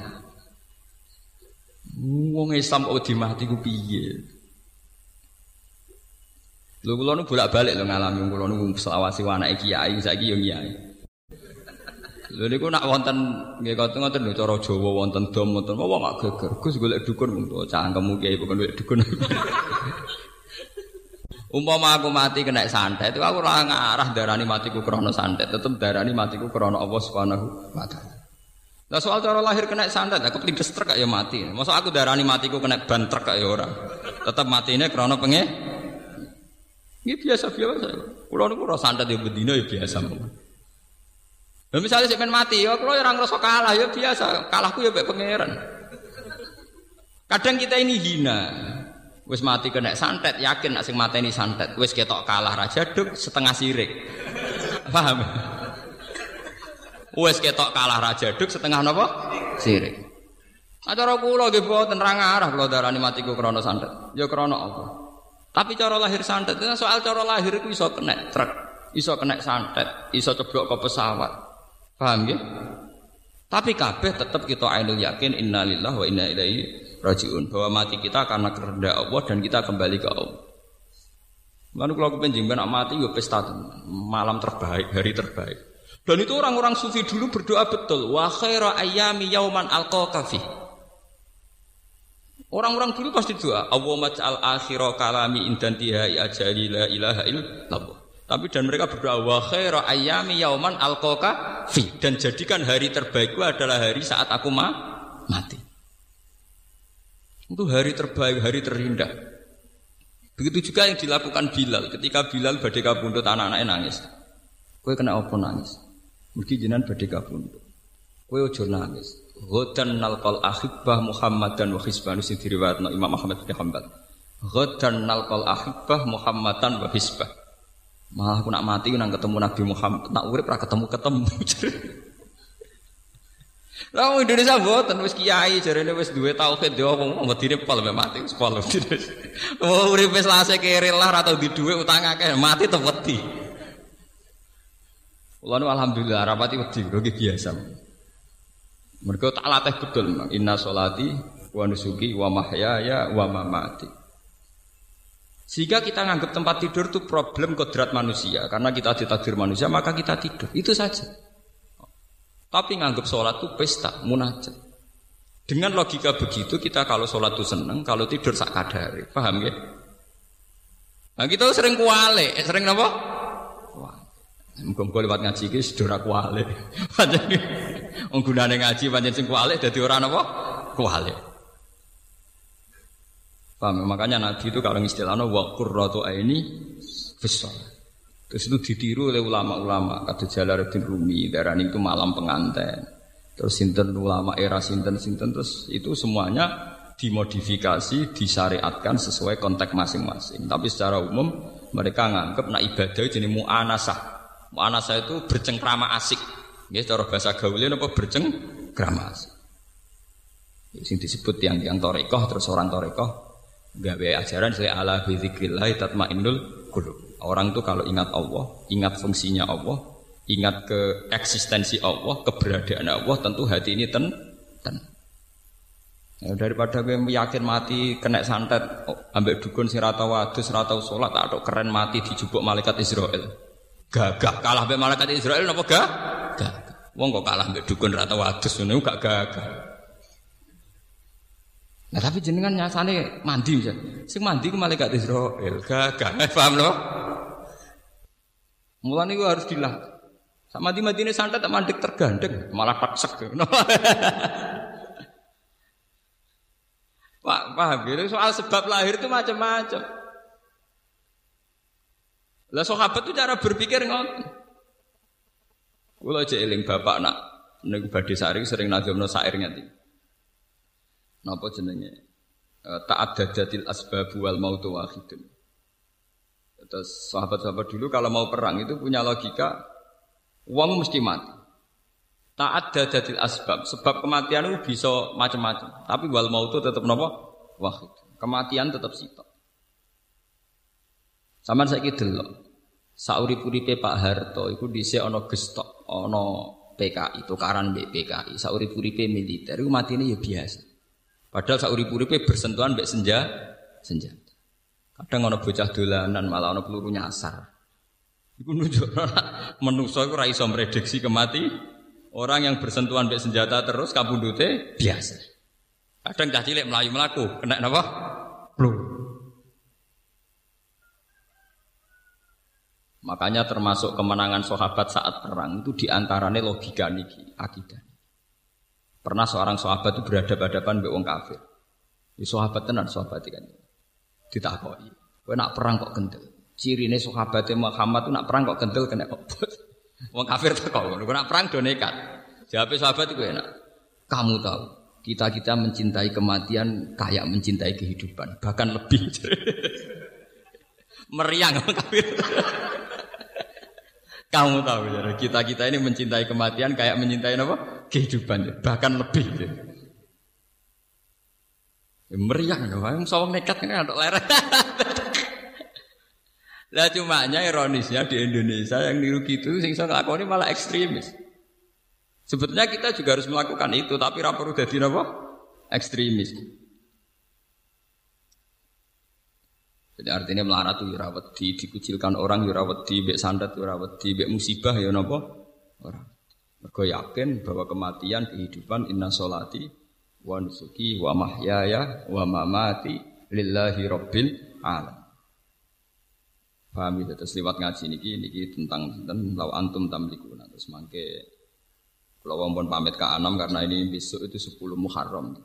Wong Islam kok wedi mati ku piye? Lho kula nu bolak-balik lho ngalami kula nu selawasi anake kiai saiki yo kiai. Lha niku nak wonten nggih ngoten ngoten lho cara Jawa wonten dom wonten apa gak geger. Gus golek dukun mung cangkemmu kiai bukan golek dukun. *laughs* Umpama aku mati kena santet, itu aku ora ngarah darani matiku krana santet, tetep darani matiku krana Allah Subhanahu wa taala. Lah soal cara lahir kena santet, aku pelindes truk ya mati. Masa aku darani matiku kena ban truk ya ora. Tetep matine krana penge. Ini biasa biasa. Kulo niku ora santet ya bedina ya biasa. Nah, misalnya saya mati, ya kalau orang ngerasa kalah ya biasa, kalahku ya baik pangeran. Kadang kita ini hina. Wis mati kena santet, yakin nak sing mata ini santet. Wis ketok kalah raja duk setengah sirik. *laughs* Paham? Wis ketok kalah raja duk setengah nopo? Sirik. Acara kula nggih boten ra ngarah kula darani matiku krana santet. Ya krana apa? Tapi cara lahir santet, soal cara lahir itu iso kena truk, iso kena santet, iso ceblok ke pesawat. Paham ya? Tapi kabeh tetap kita ainul yakin innalillah wa inna ilaihi rajiun bahwa mati kita karena kehendak Allah dan kita kembali ke Allah. Lalu kalau kepenjing ben mati ya pesta malam terbaik, hari terbaik. Dan itu orang-orang sufi dulu berdoa betul. Wa khaira ayyami yauman alqaqafi. Orang-orang dulu pasti doa, Allah maj'al akhira kalami indantiha ajali la ilaha illallah. Tapi dan mereka berdoa wa khaira ayyami yauman alqaka fi dan jadikan hari terbaikku adalah hari saat aku ma mati. Itu hari terbaik, hari terindah. Begitu juga yang dilakukan Bilal ketika Bilal badai kabundut anak-anaknya nangis. Kue kena apa nangis? Mungkin jinan badai kabundut. Kowe ojo nangis. Ghadan nalqal ahibbah Muhammadan wa hisbah sing diriwayatno Imam Ahmad bin Hanbal. Ghadan nalqal ahibbah Muhammadan wa hisbah. Malah aku nak mati nang ketemu Nabi Muhammad, nak urip ra ketemu-ketemu. *laughs* Lah wong Indonesia mboten wis kiai jarene wis duwe tauhid yo wong medine pol mati wis pol. Oh urip wis lase kere lah ra tau di dhuwit utang akeh mati tetep wedi. Kula alhamdulillah rapati wedi lho biasa. Mereka tak latih betul memang. Inna solati wa nusuki wa mahyaya wa mamati. Sehingga kita nganggap tempat tidur itu problem kodrat manusia. Karena kita ditakdir manusia, maka kita tidur. Itu saja. Tapi nganggap sholat itu pesta, munajat. Dengan logika begitu, kita kalau sholat itu seneng, kalau tidur sak kadari. Paham ya? Nah kita sering kuale, eh, sering apa? Muga-muga lewat ngaji iki sedora kuale. *laughs* Pancen wong gunane ngaji pancen sing kuale dadi ora napa? Kuale. Paham? Makanya Nabi itu kalau istilahnya wa qurratu aini fis Terus itu ditiru oleh ulama-ulama kata Jalaluddin Rumi darani itu malam pengantin. Terus sinten ulama era sinten sinten terus itu semuanya dimodifikasi, disyariatkan sesuai konteks masing-masing. Tapi secara umum mereka nganggap nak ibadah jenis mu'anasah. Mu'anasa itu bercengkrama asik. Ya, cara bahasa gaulnya apa bercengkrama asik. Ya, sing disebut yang yang torekoh terus orang torekoh gawe ajaran saya ala bidzikrillah tatmainnul qulub. Orang itu kalau ingat Allah, ingat fungsinya Allah, ingat ke eksistensi Allah, keberadaan Allah, tentu hati ini ten ten. Ya, daripada gue yakin mati kena santet, oh, ambek dukun si rata wadus, rata sholat, atau keren mati dijubuk malaikat Israel. Gagah kalah mbek malaikat Israel napa gak? Gagah. Wong kok kalah mbek dukun rata wadus ngene gak gagah. Nah tapi jenengan nyasane mandi ya. Sing mandi ku malaikat Israel. Gagah. Eh, paham lho? Mulane gua harus dilah. Sama mati ini santet tak mandek tergandeng, malah taksek. Pak, *laughs* paham ya? Soal sebab lahir itu macam-macam. Lah sahabat itu cara berpikir ngoten. Kula aja eling bapak nak niku badhe sari sering nazamno syair ngati. Napa jenenge? E, Ta'addadatil asbab wal mautu wahidun. Terus sahabat-sahabat dulu kalau mau perang itu punya logika uang mesti mati. Ta'addadatil asbab, sebab kematian itu bisa macam-macam. Tapi wal mautu tetap napa? Wahid. Kematian tetap sitok. Sama saya delok. Saurip-uripe Pak Harto iku dhisik ana gestok, ana PKI, tukaran mbek PKI. Saurip-uripe militer iku matine ya biasa. Padahal saurip-uripe bersentuhan mbek senja senjata. Kadang ana bocah dolanan malah ana peluru nyasar. Iku nunjukno *laughs* menungso iku ora iso mrediksi kemati. Orang yang bersentuhan mbek senjata terus kabundute biasa. Kadang cah cilik melayu melaku, kena napa? Peluru. Makanya termasuk kemenangan sahabat saat perang itu di antaranya logika niki akidah. Pernah seorang sahabat itu berhadapan-hadapan dengan orang kafir. Di sahabat tenan sahabat kan. Ditakoi. Kowe nak perang kok kendel. Cirine sahabat Muhammad itu nak perang kok kendel kena obot. *laughs* Wong kafir kok ngono. Nak perang do nekat. Jawab sahabat itu enak. Kamu tahu, kita-kita mencintai kematian kayak mencintai kehidupan, bahkan lebih. *laughs* Meriang kafir. *laughs* Kamu tahu ya, kita kita ini mencintai kematian kayak mencintai apa? Kehidupan, ya. bahkan lebih. Ya. Meriah kan, yang sawang nekat kan untuk lereng. *laughs* Lah nya ironisnya di Indonesia yang niru gitu sing iso ini malah ekstremis. Sebetulnya kita juga harus melakukan itu, tapi rapor udah di apa? Ekstremis. Jadi artinya melarat tuh yurawat ya di dikucilkan orang yurawat ya di bek sandat yurawat ya di bek musibah ya nopo orang. Mereka yakin bahwa kematian kehidupan inna solati wa nusuki wa mahyaya wa mamati lillahi rabbil alam. Paham ya terus lewat ngaji niki niki tentang tentang law antum tamlikuna terus mangke kalau pun pamit ke Anam karena ini besok itu 10 Muharram.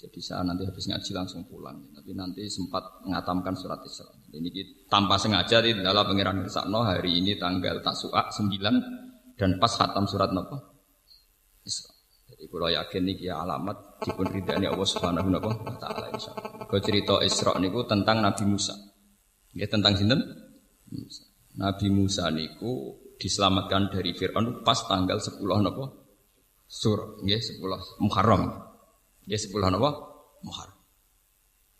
Jadi saya nanti habis ngaji langsung pulang. Tapi nanti sempat mengatamkan surat Isra. Ini tanpa sengaja di dalam pengiran Irsakno hari ini tanggal Tasu'a 9 dan pas khatam surat Napa? Isra. Jadi kalau yakin ini ya alamat dipun ridhani Allah Subhanahu wa taala insyaallah. Kau cerita Isra niku tentang Nabi Musa. Ya tentang sinten? Musa. Nabi Musa niku diselamatkan dari Firaun pas tanggal 10 napa? Sur, nggih 10 Muharram. Nggih 10 napa? Muharram.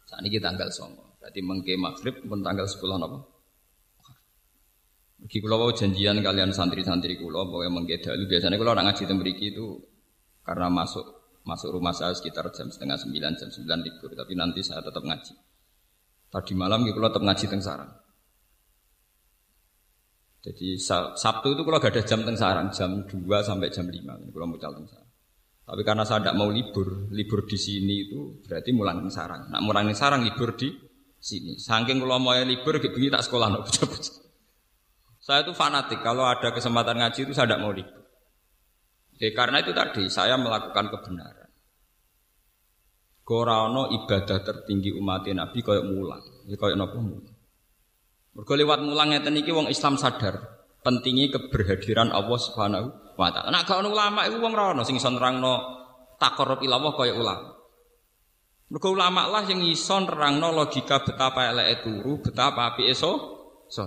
Saat ini tanggal 9. Berarti mengke maghrib pun tanggal 10 napa? Mergi kula janjian kalian santri-santri kula bahwa mengke dalu biasanya kula orang ngaji teng itu karena masuk masuk rumah saya sekitar jam setengah sembilan jam sembilan libur tapi nanti saya tetap ngaji. Tadi malam kula tetap ngaji teng sarang. Jadi Sabtu itu kalau gak ada jam teng sarang jam 2 sampai jam 5 ini kalau mau teng sarang. Tapi karena saya tidak mau libur, libur di sini itu berarti mulang teng sarang. Nak mulang teng sarang libur di sini. Saking kalau mau libur gitu tak sekolah no Saya itu fanatik kalau ada kesempatan ngaji itu saya tidak mau libur. Jadi karena itu tadi saya melakukan kebenaran. Korano ibadah tertinggi umat Nabi kayak mulang, ya kayak nopo mulang. Mergo lewat mulang ngeten iki wong Islam sadar pentingnya keberhadiran Allah Subhanahu wa taala. Nek gak ulama iku wong ora ono sing iso nerangno takarrub ila Allah kaya ulama. Mergo ulama lah yang iso nerangno logika betapa eleke turu, betapa apike so. So.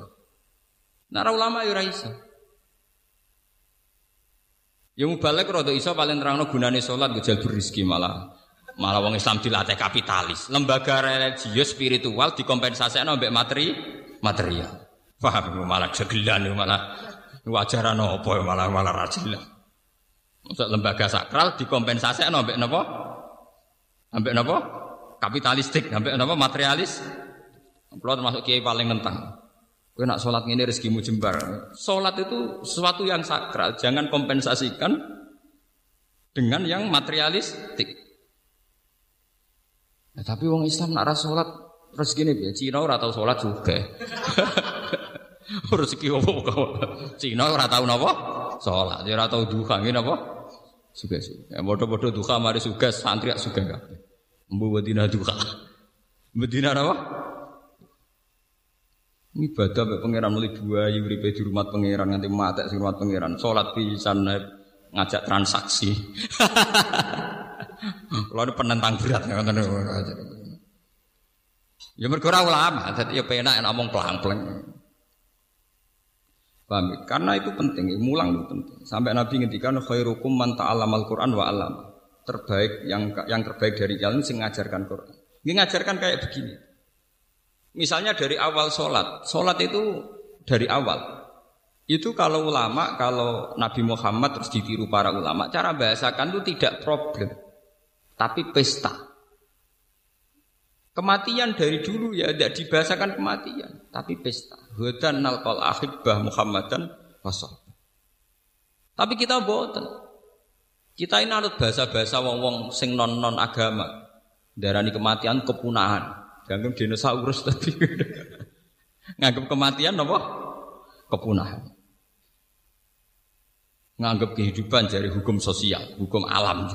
Nara ulama ya ora iso. Ya mubalek rada iso paling nerangno gunane salat gejal berizki malah malah wong Islam dilatih kapitalis. Lembaga religius spiritual dikompensasikno mbek materi material. Paham malah jegelan malah wajaran apa malah malah rajin. Untuk lembaga sakral dikompensasi ambek napa? Ambek napa? Kapitalistik, ambek napa materialis. Kalau termasuk kiai paling nentang. Kowe nak sholat ini rezekimu jembar. Sholat itu sesuatu yang sakral, jangan kompensasikan dengan yang materialistik. Nah, tapi wong Islam nak sholat Terus gini ya, Cina ora tau sholat juga. *laughs* Rezeki apa kok? Cina ora tau napa? Sholat, ya ora tau duha ngene apa? Juga juga. Ya bodoh-bodoh duha mari juga santri juga kabeh. Mbu wedina duha. Medina apa? Ibadah mek pangeran dua uripe di rumah pangeran nganti mati di rumah pangeran. Salat pisan ngajak transaksi. *laughs* Kalau penentang berat ngoten Ya mergo ora ulama, dadi ya penak enak omong pelang-pelang. Paham? Ya? Karena itu penting, mulang itu penting. Sampai Nabi ngendikan khairukum man ta'allamal Qur'an wa 'allama. Terbaik yang yang terbaik dari kalian sing ngajarkan Quran. Ini ngajarkan kayak begini. Misalnya dari awal sholat, sholat itu dari awal. Itu kalau ulama, kalau Nabi Muhammad terus ditiru para ulama, cara bahasakan itu tidak problem, tapi pesta. Kematian dari dulu ya tidak dibahasakan kematian, tapi pesta. Hudan nalqal ahibbah Muhammadan wasal. Tapi kita boten. Kita ini anut bahasa-bahasa wong-wong sing non-non agama. Darani kematian kepunahan. Ganggu dinosaurus tadi. *laughs* Nganggap kematian apa? Kepunahan. Nganggap kehidupan dari hukum sosial, hukum alam.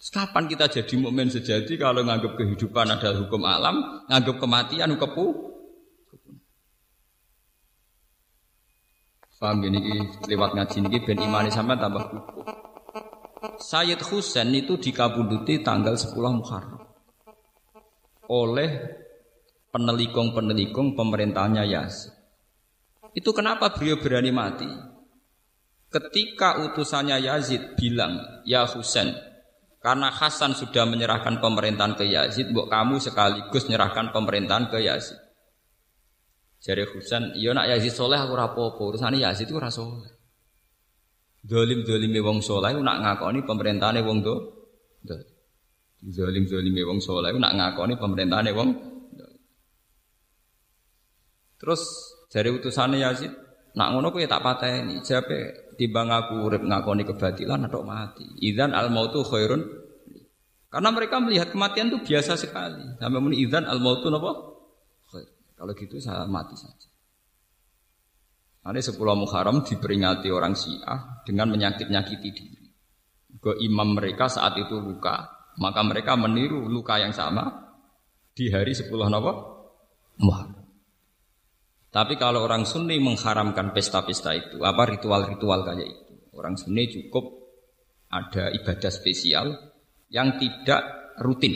Kapan kita jadi mukmin sejati kalau nganggap kehidupan adalah hukum alam, nganggap kematian kepu? Paham gini lewat ngaji ini ben imani sama tambah kukuh. Sayyid Husain itu dikabunduti tanggal 10 Muharram oleh penelikung-penelikung pemerintahnya Yazid. Itu kenapa beliau berani mati? Ketika utusannya Yazid bilang, "Ya Husain, karena Hasan sudah menyerahkan pemerintahan ke Yazid, buat kamu sekaligus menyerahkan pemerintahan ke Yazid. Jadi Husain, iya nak Yazid soleh aku rapopo, urusan Yazid itu rasa soleh. Dolim wong soleh, nak ngakoni pemerintahan wong do. Dolim dolim wong soleh, nak ngakoni pemerintahan wong. Terus dari utusannya Yazid, nak ngono ya tak pateni. Jape timbang aku urip ngakoni kebatilan atau mati. Idzan al mautu khairun. Karena mereka melihat kematian itu biasa sekali. Sampai muni idzan al mautu napa? Kalau gitu saya mati saja. Ada sepuluh Muharram diperingati orang Syiah dengan menyakit-nyakiti diri. Ke imam mereka saat itu luka, maka mereka meniru luka yang sama di hari sepuluh napa? Muharram. Tapi kalau orang Sunni mengharamkan pesta-pesta itu, apa ritual-ritual kayak itu, orang Sunni cukup Ada ibadah spesial yang tidak rutin.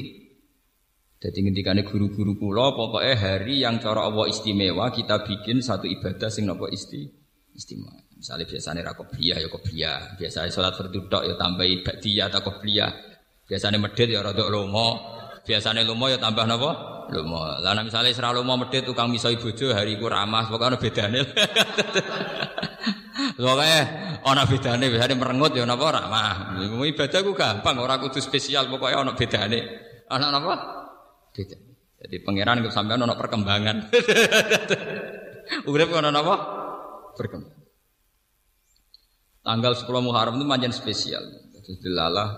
Jadi ngendikane guru-guru kula pokoknya hari yang cara Allah istimewa kita bikin satu ibadah sing napa isti istimewa. Misalnya biasanya ra qobliyah ya qobliyah, biasanya salat fardu tok ya tambahi ba'diyah atau. Biasanya medhit ya rada lomo, biasanya lomo ya tambah napa? Lomo. Lah misalnya isra lomo medhit tukang miso bojo hari iku ramah, pokoknya bedane. *laughs* Pokoknya ana bedane, biasane merengut ya napa ramah. Ibadah ku gampang, ora kudu spesial, pokoknya ana bedane. Ana napa? Beda. Jadi pangeran itu sampai ono perkembangan. *laughs* Urip ono apa? Perkembangan. Tanggal 10 Muharram itu manjan spesial. Jadi dilalah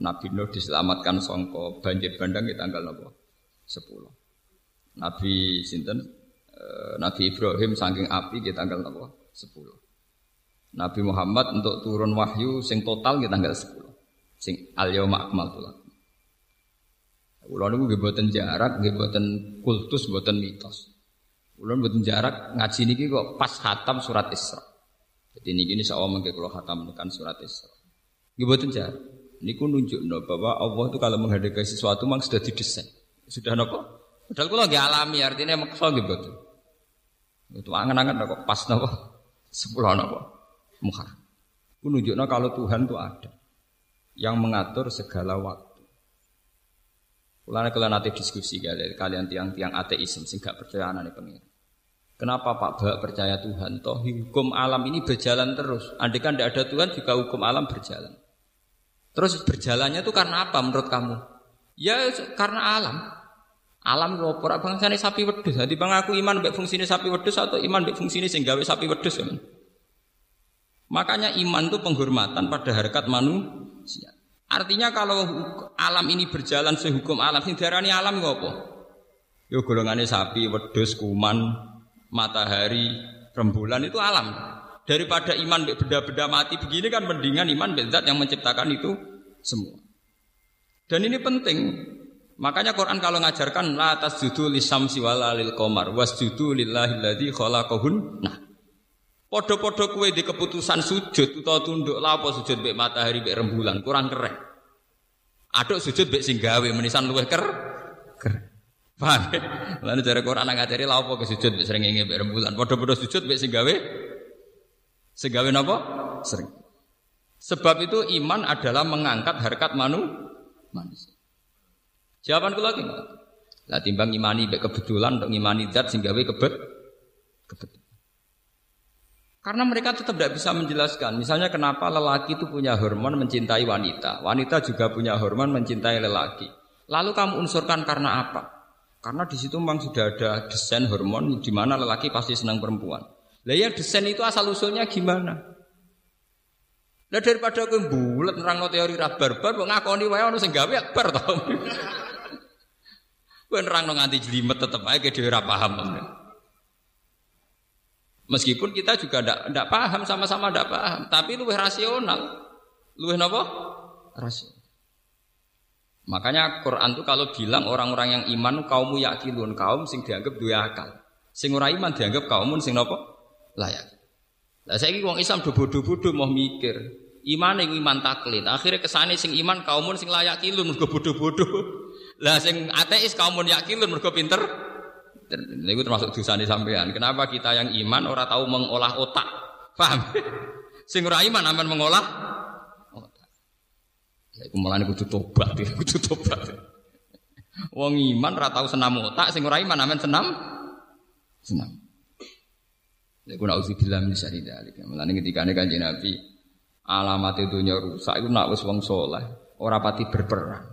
Nabi Nuh diselamatkan songko banjir bandang di tanggal apa? 10. Nabi Sinten eh, Nabi Ibrahim saking api di tanggal apa? 10. Nabi Muhammad untuk turun wahyu sing total di tanggal 10. Sing al yauma akmaltu Kulo niku jarak, nggih kultus, mboten mitos. Kulo mboten jarak ngaji niki kok pas khatam surat Isra. Jadi niki ini sawah kula khatam tekan surat Isra. Nggih mboten jarak. Niku nunjukno bahwa Allah itu kalau menghadapi sesuatu memang sudah didesain. Sudah nopo? Padahal kula nggih alami artinya maksa nggih mboten. Itu angan-angan kok pas nopo? Sepuluh nopo? Muharram. Ku nunjukno kalau Tuhan itu ada yang mengatur segala waktu. Kulana kalian nanti diskusi kalian, kalian tiang-tiang ateisme sing gak percaya anane pengiran. Kenapa Pak Bak percaya Tuhan? Toh hukum alam ini berjalan terus. Andai kan tidak ada Tuhan juga hukum alam berjalan. Terus berjalannya itu karena apa menurut kamu? Ya karena alam. Alam lopor bangsane sapi wedhus. Jadi bang aku iman mbek fungsine sapi wedhus atau iman mbek fungsine sing gawe sapi wedhus ya. Makanya iman itu penghormatan pada harkat manusia. Artinya kalau alam ini berjalan sehukum alam, sing diarani alam ngopo? Yo golongane sapi, wedhus, kuman, matahari, rembulan itu alam. Daripada iman beda-beda mati begini kan mendingan iman zat yang menciptakan itu semua. Dan ini penting. Makanya Quran kalau ngajarkan la tasjudu lisamsi wala lil qamar wasjudu lillahi alladzi khalaqahun. Nah, Podo-podo kue di keputusan sujud atau tunduk lapo sujud bek matahari bek rembulan kurang keren. Aduk sujud bek singgawe menisan luweh ker keren. Paham? Lalu cara Quran ngajari lapo ke sujud bek sering bek rembulan. Podo-podo sujud bek singgawe singgawe napa? Sering. Sebab itu iman adalah mengangkat harkat manu manusia. Jawaban lagi Lah timbang imani bek kebetulan untuk imani zat singgawe kebet kebetulan. Karena mereka tetap tidak bisa menjelaskan. Misalnya kenapa lelaki itu punya hormon mencintai wanita. Wanita juga punya hormon mencintai lelaki. Lalu kamu unsurkan karena apa? Karena di situ memang sudah ada desain hormon di mana lelaki pasti senang perempuan. Lah ya desain itu asal usulnya gimana? Lah daripada aku bulat nerang teori ra barbar kok ngakoni wae ono sing gawe akbar to. *laughs* Kowe nerang nganti jelimet tetep ae dhewe ora paham. Meskipun kita juga tidak paham, sama-sama tidak paham, tapi lebih rasional. Lebih apa? Rasional. Makanya Quran itu kalau bilang orang-orang yang iman kaummu yakilun, kaum sing dianggap dua akal. Sing ora iman dianggap kaum sing napa? Layak. Lah saiki wong Islam do bodoh-bodoh mau mikir. Iman yang iman taklid. Akhirnya kesane sing iman kaum sing layak kilun mergo bodoh-bodoh. Lah sing ateis kaum yakilun mergo pinter itu termasuk dosa di sampean. Kenapa kita yang iman orang tahu mengolah otak? Paham? *laughs* Sing ora iman aman mengolah otak. Ya iku malah kudu tobat, *laughs* kudu tobat. Wong iman ora tahu senam otak, sing ora iman aman senam senam. Ya kuna auzubillah min syarri dzalik. Mulane ketika Kanjeng Nabi alamat dunya rusak iku nak wis wong saleh, ora pati berperang.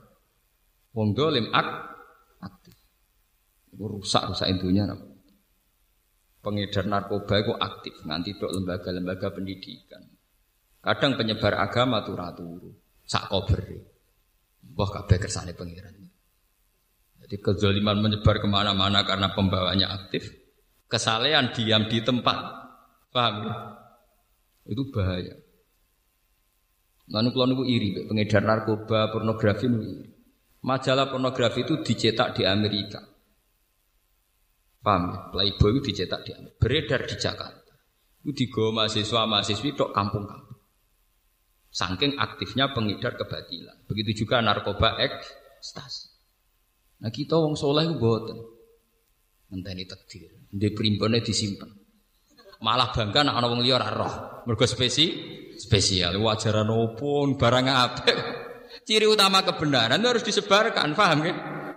Wong dolim ak rusak rusak intinya pengedar narkoba itu aktif nganti dok lembaga-lembaga pendidikan. Kadang penyebar agama tuh ratu sak kober. Wah kabeh kersane pengiran. Jadi kezaliman menyebar ke mana-mana karena pembawanya aktif kesalehan diam di tempat. Paham ya? itu bahaya Lalu kalau nunggu iri, pengedar narkoba, pornografi iri. Majalah pornografi itu dicetak di Amerika. Paham ya? Playboy itu dicetak di Beredar di Jakarta. Itu digawa mahasiswa mahasiswi dok kampung-kampung. Saking aktifnya pengedar kebatilan. Begitu juga narkoba ekstasi. Nah kita wong soleh ku boten. Ngenteni takdir. Di primbone disimpan. Malah bangga nak ana wong liya ora. Mergo spesi spesial wajaran opo barang apik. Ciri utama kebenaran itu harus disebarkan, paham ya?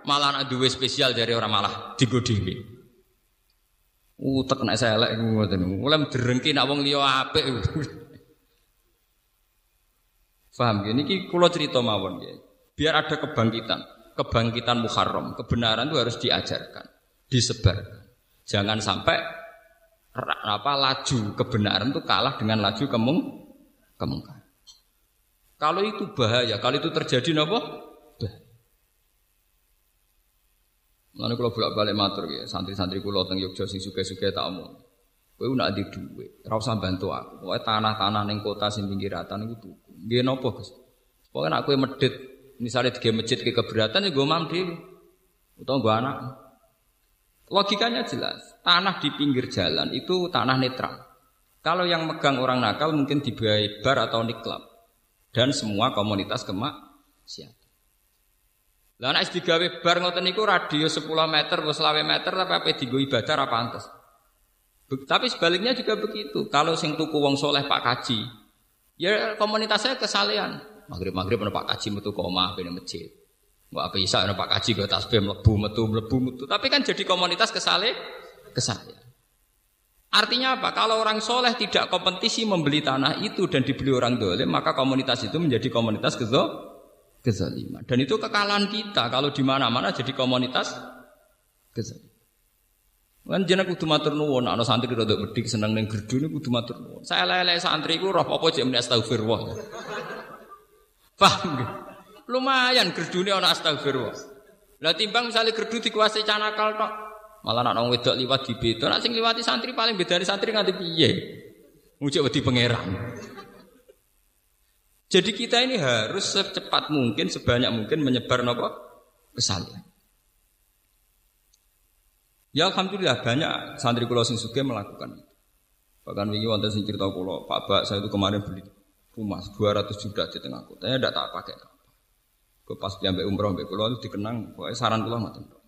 Malah anak duwe spesial dari orang malah digo dhewe. Utek nek saya elek ngoten. Mulai derengki nak wong liya apik. Paham ya? Niki kula cerita mawon ya. Biar ada kebangkitan kebangkitan Muharram, kebenaran itu harus diajarkan, disebarkan. Jangan sampai apa laju kebenaran itu kalah dengan laju kemung kemungkaran. Kalau itu bahaya, kalau itu terjadi apa? Bahaya. Lalu kalau bolak balik matur ya, santri-santri kulo teng Yogyo sing suke-suke tak omong. Kowe nak di duit, ora usah bantu aku. Pokoke tanah-tanah ning kota sing pinggiratan iku tuku. Nggih napa, Gus? Pokoke nak kowe medit Misalnya tiga masjid ke keberatan ya gue dewi. Atau gue anak. Logikanya jelas. Tanah di pinggir jalan itu tanah netral. Kalau yang megang orang nakal mungkin dibayar bar atau niklab. Dan semua komunitas kemaksiatan. Lah nek digawe bar ngoten niku radius 10 meter atau 20 meter tapi apa digo ibadah apa pantes. Tapi sebaliknya juga begitu. Kalau sing tuku wong soleh Pak Kaji, ya komunitasnya kesalehan. Maghrib maghrib ada Pak Kaji metu koma di masjid. Wah apa isa ada Pak Kaji gue tasbih melebu metu melebu metu. Tapi kan jadi komunitas kesale kesale. Artinya apa? Kalau orang soleh tidak kompetisi membeli tanah itu dan dibeli orang dolim, maka komunitas itu menjadi komunitas kezo kezaliman. Dan itu kekalahan kita kalau di mana-mana jadi komunitas kezaliman. Kan jeneng kudu matur nuwun, ana santri rada bedik seneng ning gerdu niku kudu matur nuwun. Saya lele santri ku roh apa jek muni astagfirullah. Paham gak? Lumayan gerdune ana astagfirullah. Lah timbang misalnya gerdu dikuasai canakal tok. Malah nak nong wedok liwat di beda, nak sing liwati santri paling beda dari santri nganti piye? Mujuk wedi pangeran. Jadi kita ini harus secepat mungkin, sebanyak mungkin menyebar nopo kesalahan. Ya alhamdulillah banyak santri kulo sing melakukan itu. Bahkan wingi wonten sing cerita kulo, Pak Bak saya itu kemarin beli rumah 200 juta di tengah kota. Ya tidak tak pakai. Gue pas sampai umroh sampai kulo itu dikenang, pokoknya saran kulo ngoten.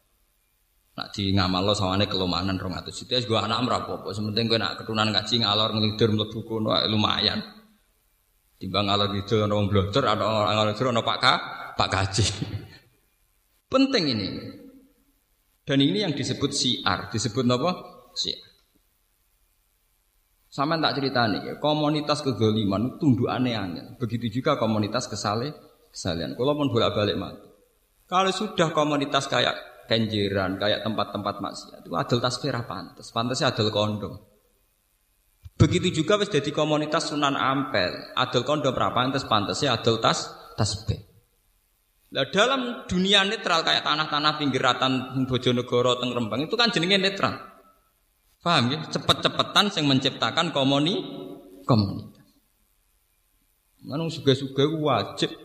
Nak di ngamal lo sawane kelemahan rong atus juta, gue anak merapo, apa sementing gue nak keturunan ngaji ngalor ngelidur melebu kuno lumayan. Timbang ngalor gitu orang blotor ada orang ngalor orang pak kak, pak kaji. *laughs* Penting ini. Dan ini yang disebut siar, disebut apa? Siar. Sama tak cerita nih, komunitas kegoliman tunduk aneh-aneh. Begitu juga komunitas kesale, kesalian. Kalau pun bolak balik mati. Kalau sudah komunitas kayak kenjeran, kayak tempat-tempat maksiat, itu adil tasbih pantas, pantasnya adil kondom. Begitu juga wis jadi komunitas Sunan Ampel, adil kondom berapa pantas pantasnya adil tas tasbih. Nah dalam dunia netral kayak tanah-tanah pinggiratan Bojonegoro, Teng Rembang itu kan jenenge netral. Paham ya? Cepet-cepetan yang menciptakan komuni komunitas. Mana suga-suga wajib,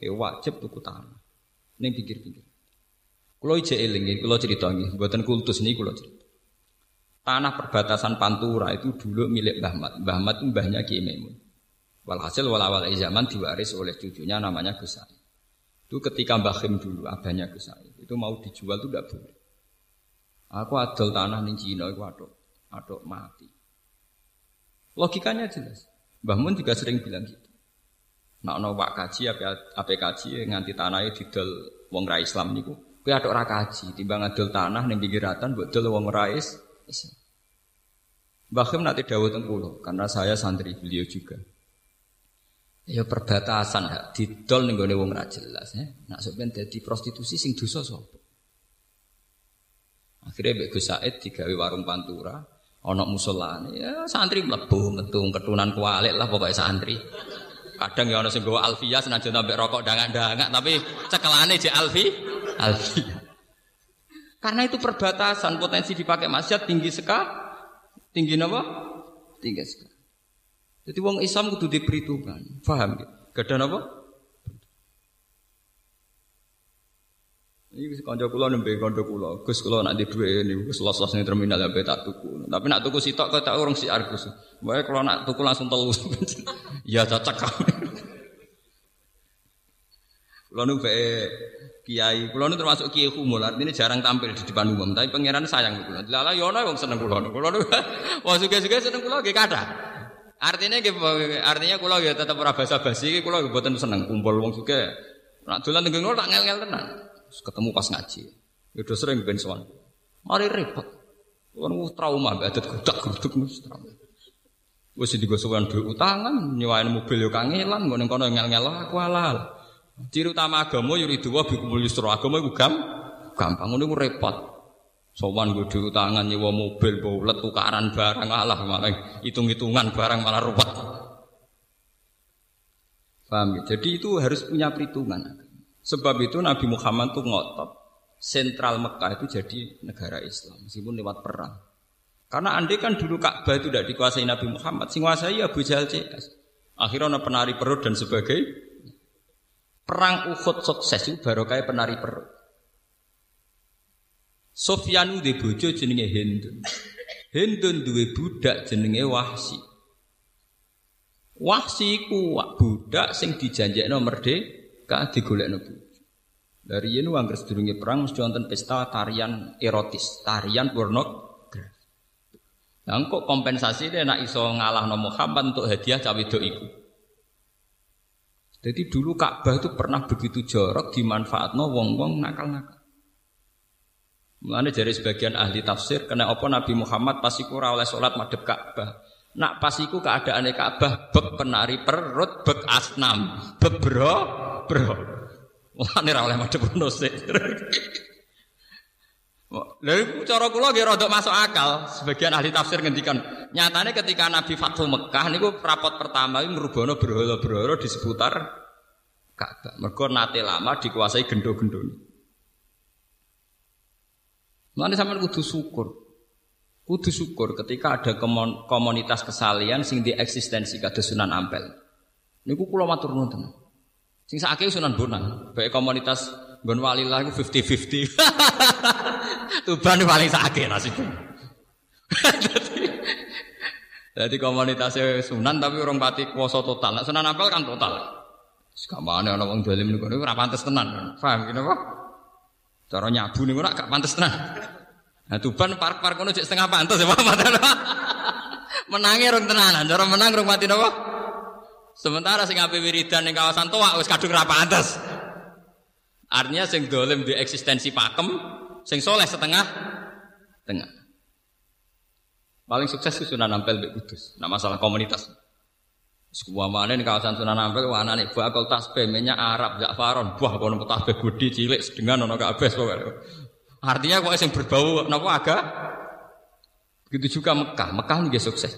ya wajib tuku tanah. Ini pikir-pikir. Kalau ije eling, kalau cerita ini, buatan kultus ini kalau cerita. Tanah perbatasan Pantura itu dulu milik Mbah Mat. Mbah Mat mbahnya Ki Maimun. Walhasil walawal zaman diwaris oleh cucunya namanya Gus Itu ketika Mbah Khim dulu, abahnya Gus Itu mau dijual itu tidak boleh. Aku adol tanah ning Cina, aku adol atau mati. Logikanya jelas. Mbah Mun juga sering bilang gitu. Nak no pak kaji apa kaji nganti tanahnya didol wong rai Islam niku. Kue ada orang kaji, timbang ngadol tanah ning pinggiratan buat dol wong rais Khim nanti dawuh tengkulo karena saya santri beliau juga. Ya perbatasan ya, didol ning wong ra jelas ya. Nak sampeyan dadi prostitusi sing dosa sapa? Akhirnya Mbak Gus Said digawe warung pantura, Ono musola ya santri mlebu metu ketunan kualik lah pokoknya santri. Kadang ya ono sing gawa alfiyah senajan sampai rokok dangak-dangak tapi cekelane je alfi alfiyah. Karena itu perbatasan potensi dipakai maksiat tinggi sekali. Tinggi apa? Tinggi sekali. Jadi wong Islam kudu diperhitungkan. Paham ya? Gada apa? Ini kanca kula nembe kanca kula. Gus kula nak di dhuwit niku Gus los-los ning terminal sampe tak tuku. Tapi nak tuku sitok kok tak urung si Argus. Wae kula nak tuku langsung telu. *laughs* ya cocok. *laughs* Kulo nu kiai, kulo nu termasuk kiai humul, artinya jarang tampil di depan umum, tapi pangeran sayang kulo. Lala yo ono wong seneng kulo. Kulo nu wong suge-suge seneng kulo nggih kathah. Artinya artinya kulo ya tetap ora basa-basi, kulo mboten seneng kumpul wong suge. Nak dolan teng tak ngel-ngel tenan. Ketemu pas ngaji. Ya udah sering ben sowan. Mari repot. Kan trauma adat gudak-guduk mus trauma. Wis digosokan duit utangan, nyewain mobil yo kangelan, ngene kono ngel-ngel aku halal. Ciri utama agama yuridu wa bikumul yusra. Agama iku gam gampang ngono repot. Sowan gue duit utangan nyewa mobil, baulet tukaran barang alah malah hitung-hitungan barang malah ruwet. Paham ya? Jadi itu harus punya perhitungan. Sebab itu Nabi Muhammad tuh ngotot sentral Mekah itu jadi negara Islam meskipun lewat perang. Karena andai kan dulu Ka'bah itu tidak dikuasai Nabi Muhammad, sing kuasai Abu Jahal CS. Akhirnya penari perut dan sebagainya. Perang Uhud sukses itu baru kayak penari perut. Sofyanu di bojo jenenge Hindun. Hindun duwe budak jenenge Wahsi. Wahsi ku budak sing dijanjekno merdeka digolekno bojo. Dari ini anggar sedurunge perang mesti wonten pesta tarian erotis, tarian pornografi. Nah, kok kompensasi dia nak iso ngalah no Muhammad untuk hadiah cawe do iku. Jadi dulu Ka'bah itu pernah begitu jorok dimanfaatno wong-wong nakal-nakal. Mulane dari sebagian ahli tafsir kena apa Nabi Muhammad pas iku ora oleh salat madhep Ka'bah. Nak pas iku keadaane Ka'bah bek penari perut, bek asnam, bek bro. Mulane ora oleh madhep *laughs* Lalu cara kula nggih rada masuk akal. Sebagian ahli tafsir ngendikan, nyatane ketika Nabi Fathul Mekah niku rapot pertama iki ngrubono berhala-berhala di seputar Ka'bah. Mergo nate lama dikuasai gendo-gendo. Mulane sampean kudu syukur. Kudu syukur ketika ada komunitas kesalian sing di eksistensi kados Sunan Ampel. Niku kula matur nuwun Sing sakake Sunan Bonang, baik komunitas Gon walilah iku 50-50. *laughs* Tuban paling sakit nasibnya. *laughs* Jadi komunitasnya Sunan tapi orang pati kuasa total. Nah, Sunan Ampel kan total. Sekamane ana wong dolim niku ora pantes tenan. Paham kene apa? Cara nyabu niku ora gak pantes tenan. Nah Tuban park-park cek setengah pantes ya *laughs* Pak. Menangi rong tenanan, cara menang rong mati napa? Sementara sing ape wiridan ning kawasan Toa wis kadung ra pantes. Artinya sing dolim di eksistensi pakem, sing soleh setengah tengah. Paling sukses itu Sunan Ampel Mbak Kudus. Nah masalah komunitas. Sebuah mana di kawasan Sunan Ampel, wah anak ibu akal tasbih, minyak Arab, Ja'faron, buah kono tasbih budi cilik, sedengan ono kabeh Artinya kok yang berbau napa agak Begitu juga Mekah. Mekah ini sukses.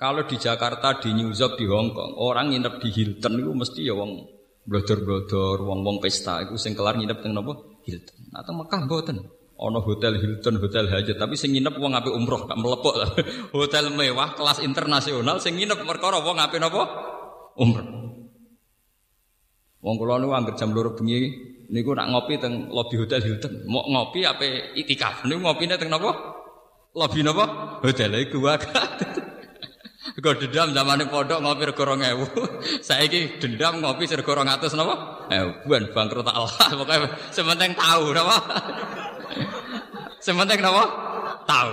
Kalau di Jakarta, di New York, di Hong Kong, orang nginep di Hilton itu mesti ya wong blodor-blodor, wong-wong pesta iku sing kelar nginep teng napa? Hilton. Atau Mekah mboten. Ono hotel Hilton, hotel Hajat, tapi sing nginep wong ape umroh, gak melepok. *laughs* hotel mewah kelas internasional sing nginep perkara wong ape napa? Umroh. Wong kula niku anggere jam 2 bengi niku nak ngopi teng lobi hotel Hilton. Mau ngopi ape itikaf niku ngopine teng napa? Lobi napa? Hotel iku wae. *laughs* Kau dendam zaman pondok ngopi rego ewu. *laughs* Saiki dendam ngopi rego rong atus napa? Eh, buan bangkrut Allah. *laughs* Pokoknya sementing tahu napa? *laughs* sementing napa? Tahu.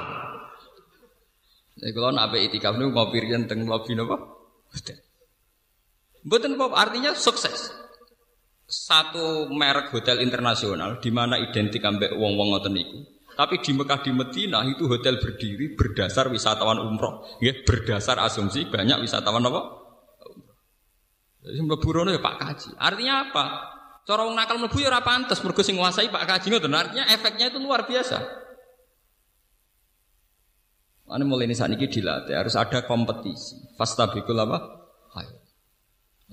Jadi kalau nak itikaf niku ngopi riyen teng lobi napa? Mboten apa artinya sukses. Satu merek hotel internasional di mana identik ambek wong-wong ngoten tapi di Mekah di Medina itu hotel berdiri berdasar wisatawan umroh, ya, berdasar asumsi banyak wisatawan apa? Jadi mlebu ya Pak Kaji. Artinya apa? Cara nakal mlebu ya ora pantes mergo sing nguasai Pak Kaji ngoten. Artinya efeknya itu luar biasa. Ane mulai ini saat ini dilatih harus ada kompetisi. Fastabikul apa? Hai.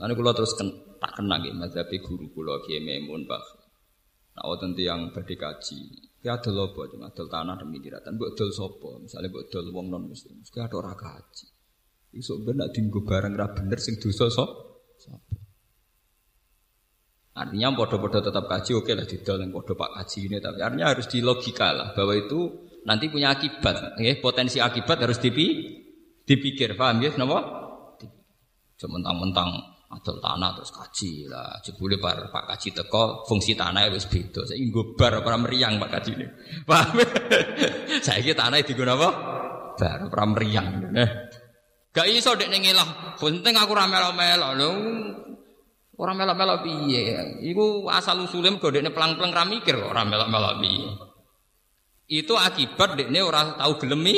Lalu kalau terus ken, tak kena gitu, mazhabi guru kulo kiai Memun Pak. Nah, wonten yang berdikaji. Ya adol apa cuma adol tanah demi diratan. Mbok dol sapa? Misalnya mbok dol wong non muslim. Mesti ada ora kaji. Iso ben nak dienggo barang ra bener sing dosa sop. Artinya podo-podo tetap kaji oke lah didol yang podo pak kaji ini tapi artinya harus di logika lah bahwa itu nanti punya akibat, ya potensi akibat harus dipi, dipikir, paham ya? Kenapa? Mentang-mentang adol tanah terus kaji lah. Jebule par Pak Kaji teko fungsi tanah wis beda. Saiki nggo bar ora meriang Pak Kaji ini. *laughs* Paham? Saiki tanah digunakan apa? Bar ora meriang. Nah. Gak iso dek ning ngelah. Penting aku ora melo-melo lho. Ora melo-melo piye? Iku asal usule mergo dekne pelang-pelang ra mikir kok ora melo-melo piye. Itu akibat dekne ora tahu gelemi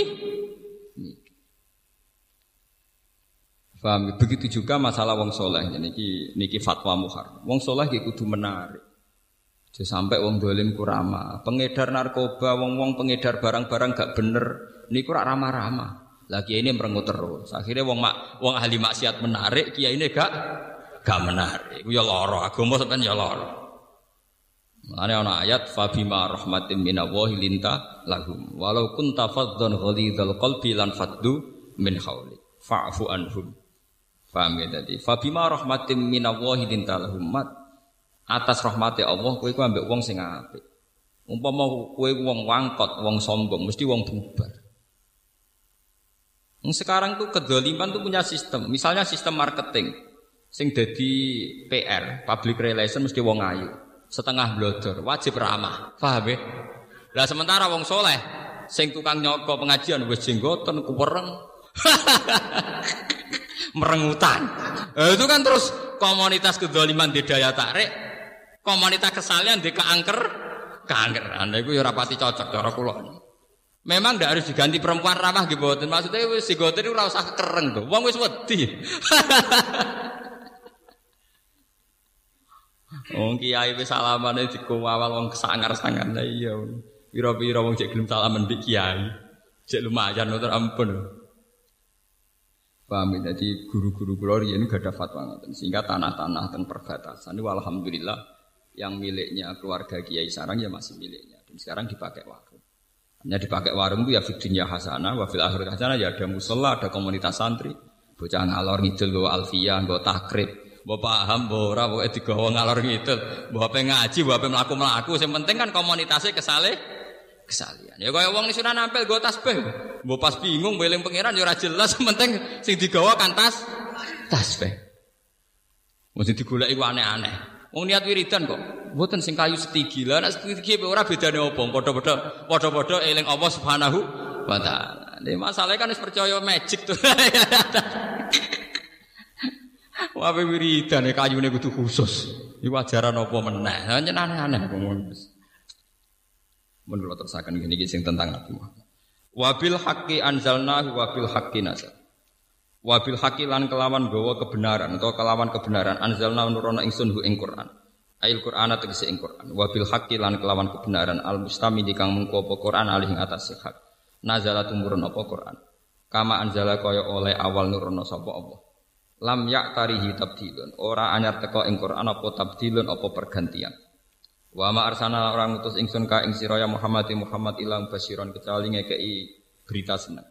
Paham? Begitu juga masalah wong soleh. Niki niki fatwa muhar. Wong soleh gitu kudu menarik. Jadi sampai wong dolim kurama. Pengedar narkoba, wong wong pengedar barang-barang gak bener. Ini kurang ramah-ramah. Lagi ini merengut terus. Akhirnya wong mak, wong ahli maksiat menarik, kiai ini gak gak menarik. Ya loro, agama sampean ya loro. Mane ana ayat fabima rahmatin minallahi linta lahum walau kunta faddan ghalidhal qalbi lan faddu min hauli fa'fu anhum Paham ya tadi. Fabima rahmatim minallahi lintalahum mat. Atas rahmati Allah kowe ku ambek wong sing apik. Umpama kowe wong wangkot, wong sombong, mesti wong bubar. Sekarang tuh kedoliman tuh punya sistem. Misalnya sistem marketing. Sing jadi PR, public relation mesti wong ayu. Setengah blodor, wajib ramah. Paham ya? Lah sementara wong soleh, sing tukang nyoko pengajian wis jenggoten kuwereng. *laughs* merengutan. Nah, itu kan terus komunitas kedoliman di daya tarik, komunitas kesalian di keangker. Anda itu ya rapati cocok cara kula. Memang tidak harus diganti perempuan ramah gitu. Maksudnya wis sigoten itu ora usah kereng tuh. Wong wis wedi. *laughs* Wong kiai wis salamane dikowal wong kesangar-sangar lah iya. Pira-pira wong cek gelem salaman mbek kiai. Cek lumayan ampun. Paham ya? Jadi guru-guru glori ini gak ada fatwa ngoten. Sehingga tanah-tanah dan perbatasan ini alhamdulillah yang miliknya keluarga Kiai Sarang ya masih miliknya. Dan sekarang dipakai warung. Hanya dipakai warung itu ya fitnya hasanah, wafil akhir hasanah ya ada musola, ada komunitas santri. Bocah ngalor ngidul bawa alfiyah, bawa takrib, bawa paham, bawa ora, digawa ngalor ngidul, bawa apa ngaji, bawa apa melaku melaku. Yang penting kan komunitasnya kesaleh kesalian. Ya kaya wong sudah nampil gue tasbih. Mbok pas bingung beling pangeran ya ora jelas, *laughs* penting sing digawa kan tas tasbih. Mesti digoleki ku aneh-aneh. Wong niat wiridan kok. Mboten sing kayu setigi. Lah nek setigi ora bedane apa? Padha-padha padha-padha eling Allah Subhanahu wa taala. Nek masalahnya kan wis percaya magic tuh. *laughs* Wah wiridan kayune kudu khusus. Iku ajaran apa meneh. Aneh-aneh Menurut terusakan gini sing tentang Nabi Muhammad. Wabil haqqi anzalnahu wabil haqqi nazal. Wabil haqqi lan kelawan gawa kebenaran atau kelawan kebenaran anzalna nurono ingsun hu ing Quran. Ail Quran tegese ing Quran. Wabil haqqi lan kelawan kebenaran al mustami kang mengko apa Quran alih ing atas hak. Nazala tumurun apa Quran. Kama anzala kaya oleh awal nurono sapa Allah. Lam yak tarihi tabdilun. Ora anyar teko ing Quran apa tabdilun apa pergantian. Wa ma arsana orang utus ingsun ka ing sira ya Muhammad Muhammad ilang basiron kecuali ngekei berita seneng.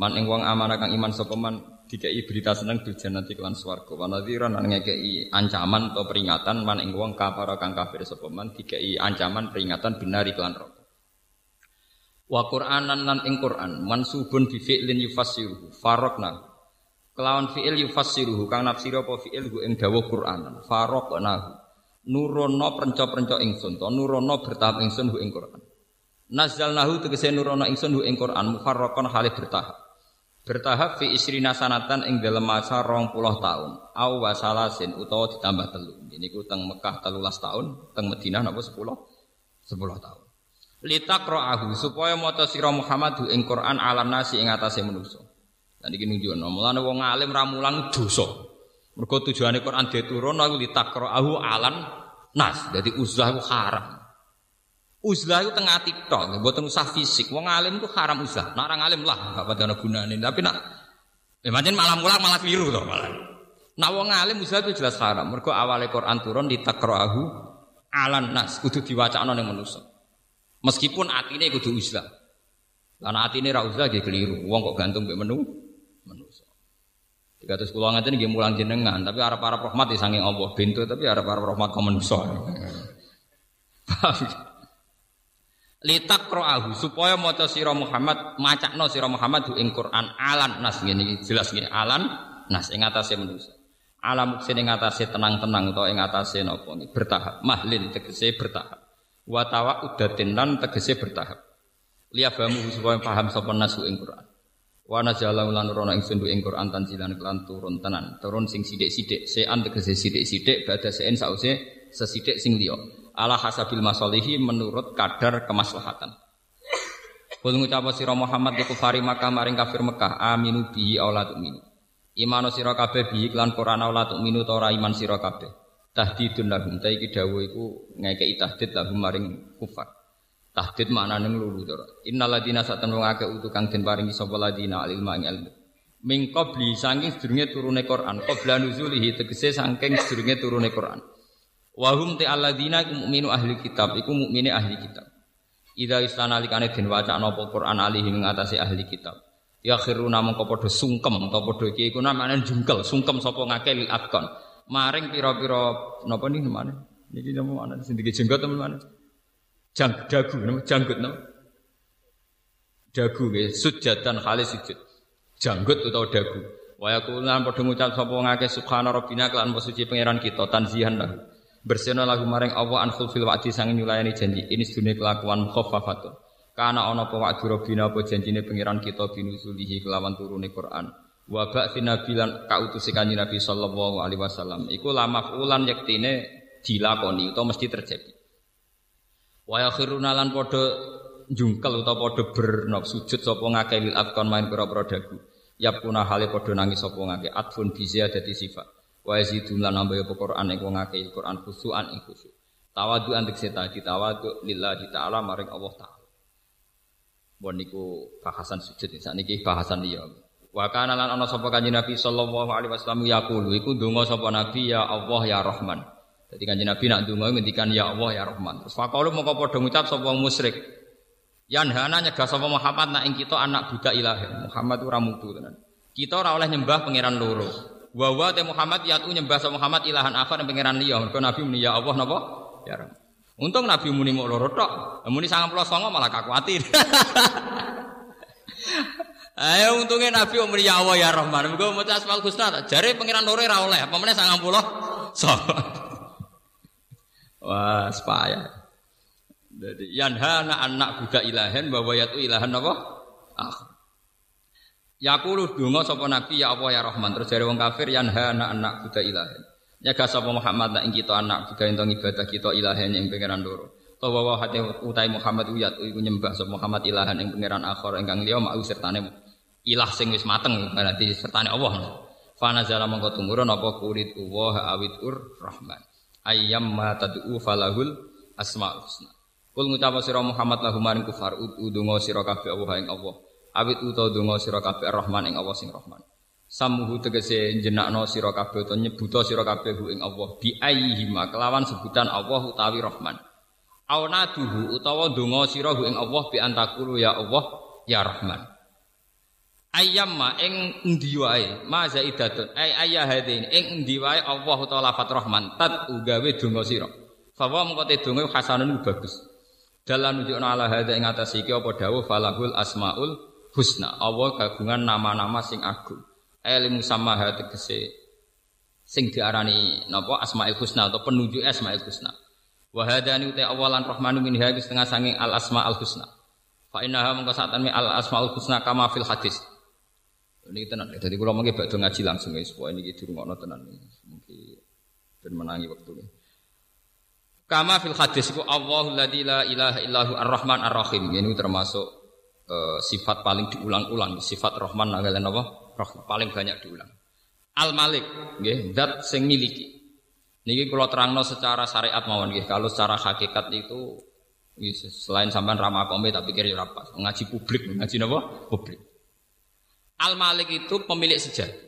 Man ing wong amanah kang iman sapa man dikei berita seneng bil jannati kelan swarga. Wa nadhiran lan ngekei ancaman atau peringatan man ing wong kafir kang kafir sapa man dikei ancaman peringatan binari kelan neraka. Wa Qur'anan lan ing Qur'an mansubun bi fi'lin yufassiruhu faraqna. Kelawan fi'il yufassiruhu kang nafsira apa fi'il ing dawuh Qur'anan faraqnahu nurono prenco-prenco ingsun to nurono bertahap ingsun hu ing Quran. Nazzalnahu tegese nurono ingsun hu ing Quran mufarraqan hale bertahap. Bertahap fi isrina sanatan ing dalem masa 20 tahun. Au wasalasin utawa ditambah telu. Ini ku teng Mekah 13 tahun teng Madinah napa 10 10 tahun. Litaqra'ahu supaya maca sira Muhammad hu ing Quran alam nasi ing atase manusa dan iki nunjukno mulane wong alim ra mulang dosa Mergo tujuane Quran diturun aku litakroahu alan nas. Jadi uzlah haram. Uzlah itu tengah tiktok, buat usah fisik. Wong alim itu haram uzlah. Nak alim lah, gak pada gunane. Tapi nak, ya malam mulang malah keliru tuh malah. Nak wong alim uzlah itu jelas haram. Mergo awalnya Quran turun litakroahu alan nas. Kudu diwacana yang manusia. Meskipun atine kudu uzlah. Karena atine ra uzlah dia keliru. Wong kok gantung mbek menu. Tiga ratus pulau ngajen nggih mulang jenengan, tapi arah para rahmat di saking Allah bintu, tapi arah para rahmat kau manusia. *laughs* Litak ro'ahu supaya maca sira Muhammad macakno sira Muhammad ing Quran alan nas ngene jelas ngene alan nas ing atase manusia. Alam muksin ing atase tenang-tenang utawa ing atase napa bertahap. Mahlin tegese bertahap. Wa udatin lan tegese bertahap. Liyabamu supaya paham sapa nasu ing Quran. Wa nazala lan rono ing sundu ing Quran tanzilan kelan turun tenan. Turun sing sithik-sithik, sean tegese sithik-sithik badha sean sause sesithik sing liya. Ala hasabil masalihi menurut kadar kemaslahatan. Kul ngucap sira Muhammad di kufari Makkah maring kafir Mekah aminu bihi aula tu'minu. Imano sira kabeh bihi lan Quran aula tu'minu ta ora iman sira kabeh. Tahdidun lahum ta iki dawuh iku ngekeki tahdid lahum maring kufar. Tahdid maknane nglulu to. Innal ladina satan wong akeh utu kang den paringi sapa ladina alil ma ing ilmu. Min qabli saking sedurunge turune Quran, qabla nuzulihi tegese saking sedurunge turune Quran. Wa hum ta alladina iku mukminu ahli kitab, iku mukmine ahli kitab. Idza istana likane den wacana apa Quran alihi ing ahli kitab. Ya khiruna mongko padha sungkem utawa padha iki iku namane jungkel, sungkem sapa ngake lil adkon. Maring pira-pira napa nih mana? Niki napa mana sing jenggot teman-teman. Jang dagu nama janggut nama. Dagu nggih sujatan khalis sujud. Janggut utawa dagu. Wa yaqulan padha ngucap sapa ngake subhana rabbina kelan suci pangeran kita tanzihan lah. Bersena lagu maring Allah an khulfil wa'di sang nyulayani janji. Ini sedune kelakuan khaffafatun. Karena ana apa wa'du rabbina apa janjine pangeran kita binusulihi kelawan turune Quran. Wa ba'thi nabi lan kautusi kanjeng Nabi sallallahu alaihi wasallam. Iku lamaf ulan yektine dilakoni utawa mesti terjadi. Wa yakhiruna lan padha jungkel utawa padha bernop sujud sapa ngakeh lil afkon main pira-pira dagu. Yapuna hale padha nangis sapa ngakeh atfun bi dadi sifat. Wa yazidun lan nambah apa Quran ing ngakeh Quran khusuan ing khusu. Tawadu antik seta ditawadu lillahi ta'ala maring Allah ta'ala. Bon niku bahasan sujud niki bahasan liya. Wa kana lan ana sapa kanjeng Nabi sallallahu alaihi wasallam yaqulu iku donga sapa Nabi ya Allah ya Rahman. Jadi kanjeng Nabi nak donga ngendikan ya Allah ya Rahman. Terus faqalu moko padha ngucap wong musyrik. Yanhana nyegah sapa Muhammad nak ing kita anak budak ilahi. Muhammad ora mutu tenan. Kita ora oleh nyembah pangeran loro. Wa wa te Muhammad yatu nyembah sapa Muhammad ilahan akhar pangeran liya. Mergo Nabi muni ya Allah napa? Ya Rahman. Untung Nabi muni mok loro tok. Muni 99 malah kakuatir. *laughs* Ayo untungnya Nabi muni ya Allah ya Rahman. Mergo maca asmaul husna. Jare pangeran loro ora oleh. Apa meneh 90 songo. Wah, sepaya. Jadi yanhana anak budak ilahen bahwa yatu ilahan apa? Ah. Yakulu donga sapa nabi ya Allah ya Rahman terus dari wong kafir yanhana anak budak ilahen. Nyaga sapa Muhammad nak kita anak budak ento ibadah kita ilahen yang pangeran loro. Tawa wa hati utai Muhammad uyat iku nyembah sapa Muhammad ilahan yang pangeran akhir ingkang liya mau sertane ilah sing wis mateng berarti sertane Allah. Fana zala mongko tumurun apa kulit Allah awit ur rahman ayyam ma tad'u falahul asmaul husna. Kul ngucap sira Muhammad lahu maring kufar udungo sira kabeh Allah ing Allah. Awit uta donga sira kabeh Rahman ing Allah sing Rahman. Samuhu tegese jenakno sira kabeh utawa nyebuta sira kabeh ing Allah bi ayyihima kelawan sebutan Allah utawi Rahman. Aunaduhu utawa donga sira ing Allah bi antakulu ya Allah ya Rahman ma ing endi wae? Ma zaidatun. Ay ayya hadin ing endi wae Allah taala lafat rahman tat ugawe donga sira. Fawa mengko te donga hasanun bagus. Dalam nunjukna ala hadza ing atas iki apa dawuh? Falahul asmaul husna. Allah kagungan nama-nama sing agung. Ilmu sama tegese sing diarani napa? Asmaul husna atau penunjuk asmaul husna. Wa hadani uta awalan rahmanu min setengah sanging al asmaul husna. Fa innaha mengko satane al asmaul husna kama fil hadis ini tenan. Jadi kalau mungkin bakdo ngaji langsung ya, supaya ini di rumah tenan. Mungkin dan menangi waktu ini. Kama fil hadis itu Allahu la ilaha illahu ar-Rahman ar-Rahim. Ini termasuk uh, sifat paling diulang-ulang. Sifat Rahman nggalen apa? Rahman paling banyak diulang. Al-Malik, nggih, zat sing miliki. Niki kalau terangno secara syariat mawon nggih. Kalau secara hakikat itu selain sampean ramah kome tapi kira ya pas. Ngaji publik, ngaji napa? Publik. Al Malik itu pemilik sejati.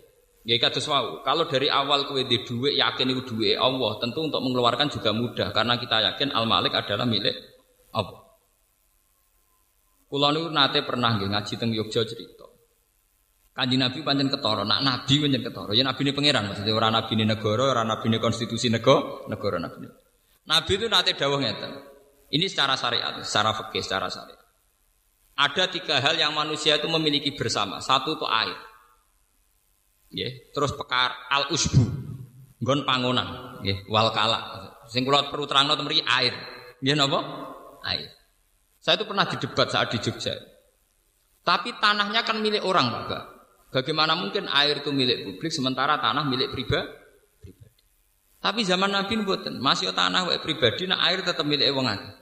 Ya kados wau. Kalau dari awal kue di duit yakin itu duit Allah, tentu untuk mengeluarkan juga mudah karena kita yakin Al Malik adalah milik Allah. Kulo niku nate pernah nggih ngaji teng Yogya cerita. Kanji Nabi panjen ketara, nak Nabi panjen ketara. Ya Nabi ini pangeran maksudnya orang Nabi ini negara, orang Nabi ini konstitusi negara, negara Nabi ini. Nabi itu nate dawuh ngeten. Ini secara syariat, secara fikih, secara syariat. Ada tiga hal yang manusia itu memiliki bersama. Satu itu air. Ya, terus pekar al usbu. Gon pangonan, nggih, wal kala. Sing kula perlu terangno mriki air. Nggih napa? Air. Saya itu pernah didebat saat di Jogja. Tapi tanahnya kan milik orang, Pak. Bagaimana mungkin air itu milik publik sementara tanah milik pribadi? Tapi zaman Nabi mboten, masih tanah pribadi, nah air tetap milik wong akeh.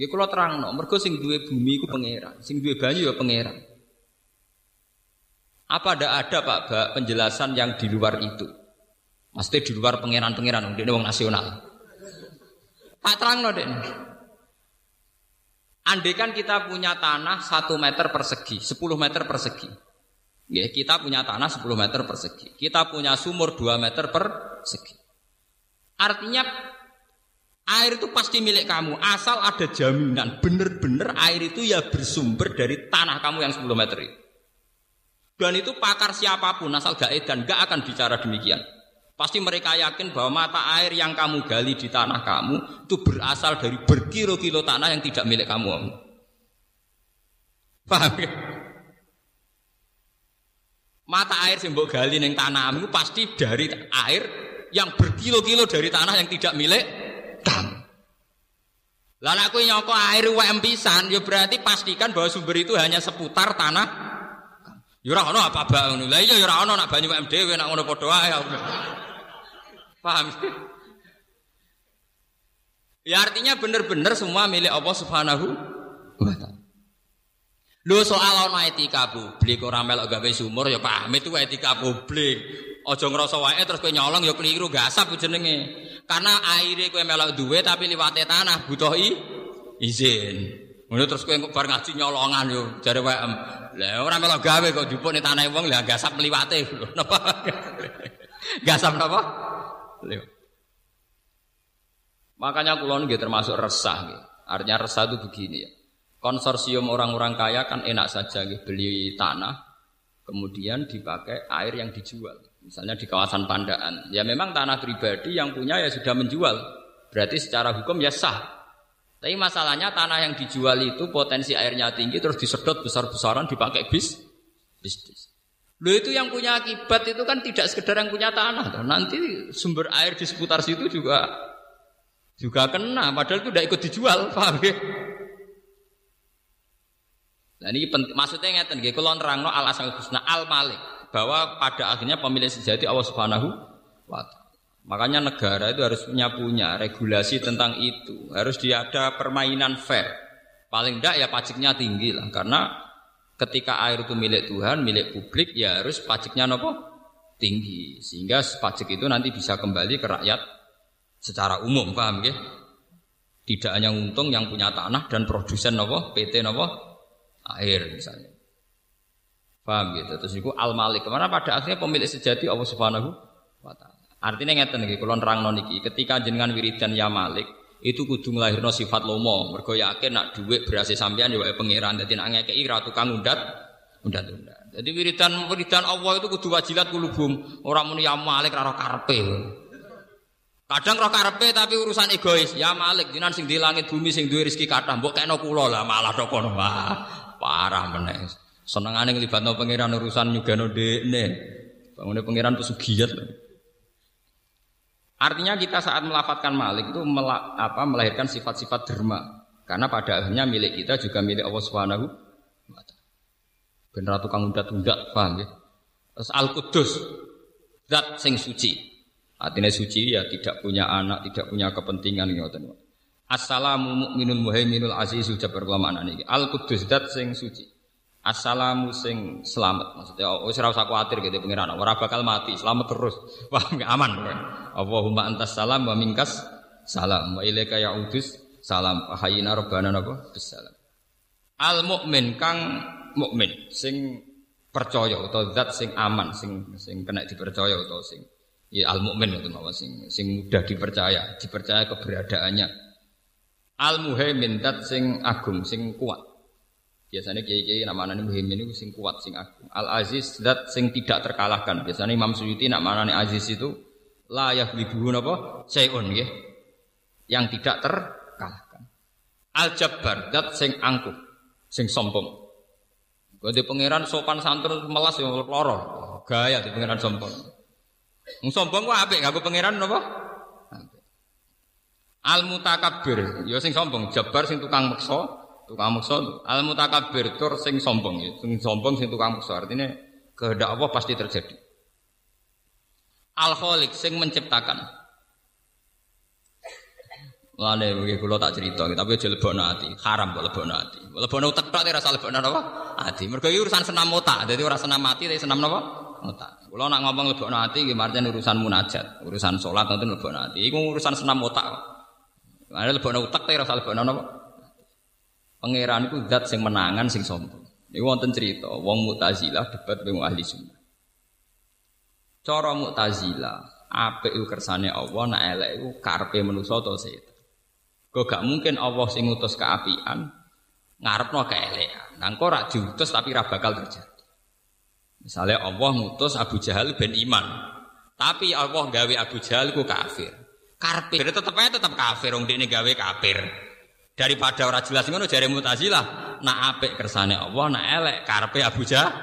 Ya kula terangno, mergo sing duwe bumi iku pangeran, sing duwe banyu ya pangeran. Apa ada ada Pak Bak penjelasan yang di luar itu? Maksudnya di luar pangeran-pangeran, ini wong nasional. Tak terang loh dek. Andaikan kita punya tanah satu meter persegi, 10 meter persegi. Ya, kita punya tanah 10 meter persegi. Kita punya sumur 2 meter persegi. Artinya air itu pasti milik kamu asal ada jaminan bener-bener air itu ya bersumber dari tanah kamu yang 10 meter itu. Dan itu pakar siapa pun asal gak edan gak akan bicara demikian. Pasti mereka yakin bahwa mata air yang kamu gali di tanah kamu itu berasal dari berkilo-kilo tanah yang tidak milik kamu. Paham ya? Mata air yang gali neng tanahmu pasti dari air yang berkilo-kilo dari tanah yang tidak milik kamu. Lalu aku nyoko air UM pisan, ya berarti pastikan bahwa sumber itu hanya seputar tanah Ya ora ono apa bak ngono. Lah iya ya ora ono nak banyu dhewe nak ngono padha ae. Paham? Ya artinya benar-benar semua milik Allah Subhanahu wa taala. Lho soal ono etika publik ora melok gawe sumur ya paham itu etika publik. Aja ngrasa wae terus kowe nyolong ya keliru gasap jenenge. Karena aire kowe melok duwe tapi liwate tanah butuh izin. Ngono terus kowe bar ngaji nyolongan yo jare WM. Lah ora melok gawe kok jupuk ning tanah wong lah gasap meliwate. *laughs* Napa? gasap napa? Makanya kulon nggih termasuk resah nggih. Artinya resah itu begini ya. Konsorsium orang-orang kaya kan enak saja nggih beli tanah kemudian dipakai air yang dijual. Misalnya di kawasan Pandaan. Ya memang tanah pribadi yang punya ya sudah menjual. Berarti secara hukum ya sah. Tapi masalahnya tanah yang dijual itu potensi airnya tinggi terus disedot besar-besaran dipakai bis bisnis. Lo itu yang punya akibat itu kan tidak sekedar yang punya tanah. Nanti sumber air di seputar situ juga juga kena. Padahal itu tidak ikut dijual, paham ya? Nah ini penting, maksudnya nggih, kalau nerangno al asal husna al malik bahwa pada akhirnya pemilik sejati Allah Subhanahu wa. Makanya negara itu harus punya punya regulasi tentang itu. Harus dia ada permainan fair. Paling tidak ya pajaknya tinggi lah. Karena ketika air itu milik Tuhan, milik publik, ya harus pajaknya nopo tinggi. Sehingga pajak itu nanti bisa kembali ke rakyat secara umum, paham ya? Tidak hanya untung yang punya tanah dan produsen nopo PT nopo air misalnya. Paham gitu. Terus itu al malik. Ke mana pada akhirnya pemilik sejati Allah Subhanahu wa taala. Artinya ngeten nggih, kula nerangno niki, ketika jenengan wiridan ya Malik, itu kudu nglahirno sifat lomo. Mergo yakin nak dhuwit berhasil sampean ya wae pangeran. Dadi nak ngekeki ra tukang undat, undat-undat. Jadi wiridan wiridan Allah itu kudu wajilat kulubum. Ora muni ya Malik ra karepe. Kadang roh karepe tapi urusan egois. Ya Malik jinan sing di langit bumi sing duwe rezeki kathah, mbok kena kula lah malah tok kono. Parah meneh. Senengane nglibatno pangeran urusan nyugano dekne. Bangune pangeran pesugihan. Artinya kita saat melafatkan malik itu mela, apa, melahirkan sifat-sifat derma. Karena pada akhirnya milik kita juga milik Allah Subhanahu. Bener tukang undat-undat, paham ya? Terus Al-Qudus, zat sing suci. Artinya suci ya tidak punya anak, tidak punya kepentingan ngoten. Assalamu mu'minul muhaiminul azizu jabar. Al-Qudus zat sing suci. Assalamu sing selamat. Maksudnya oh ora usah kuatir gitu pengiran ora bakal mati selamat terus. *laughs* Wah aman Allahumma antas salam wa minkas salam. Wa ilaika ya'udus salam. Hayina rabbana napa? Bisalam al mukmin kang mukmin sing percaya atau zat sing aman sing sing kena dipercaya atau sing ya al mukmin itu napa sing sing mudah dipercaya dipercaya keberadaannya. Al muhaimin zat sing agung sing kuat Biasanya kiai-kiai nama nani muhimin itu sing kuat sing agung. Al Aziz dat sing tidak terkalahkan. Biasanya Imam Suyuti nak mana Aziz itu layak dibunuh apa? Sayun ya. Yang tidak terkalahkan. Al Jabbar dat sing angkuh, sing sombong. Di pangeran sopan santun melas yang loro, gaya di pangeran sombong. Wong sombong ku apik gak pangeran napa? Al mutakabbir, ya sing sombong, jabar sing tukang meksa, tukang meksa. Al mutakabbir tur sing sombong, ya. sing sombong sing tukang meksa. Artinya kehendak Allah pasti terjadi. Al khaliq sing menciptakan. Lane iki kula tak cerita, tapi aja lebokno ati. Haram kok lebokno ati. Lebokno utek tok ora usah lebokno napa? Ati. Mergo iki urusan senam otak. Dadi ora senam mati tapi senam napa? Otak. Kula nak ngomong lebokno ati nggih marjan urusan munajat, urusan salat nanti lebokno ati. Iku urusan senam otak. Ada lebokno utek tapi ora usah lebokno napa? Pangeran iku zat sing menangan sing sombong. Iku wonten cerita, wong Mu'tazilah debat dengan ahli sunnah. Cara Mu'tazilah, apik iku kersane Allah, nak elek iku karepe manusa to setan. Kok gak mungkin Allah sing ngutus keapian ngarepno keelekan. Nang kok ora diutus tapi ora bakal terjadi. Misalnya Allah ngutus Abu Jahal ben iman. Tapi Allah gawe Abu Jahal ku kafir. Karpe tetep aja tetep kafir wong dekne gawe kafir. Daripada ora jelas ngono jare Mu'tazilah, nak apik kersane Allah, nak elek karpe Abu Jahal.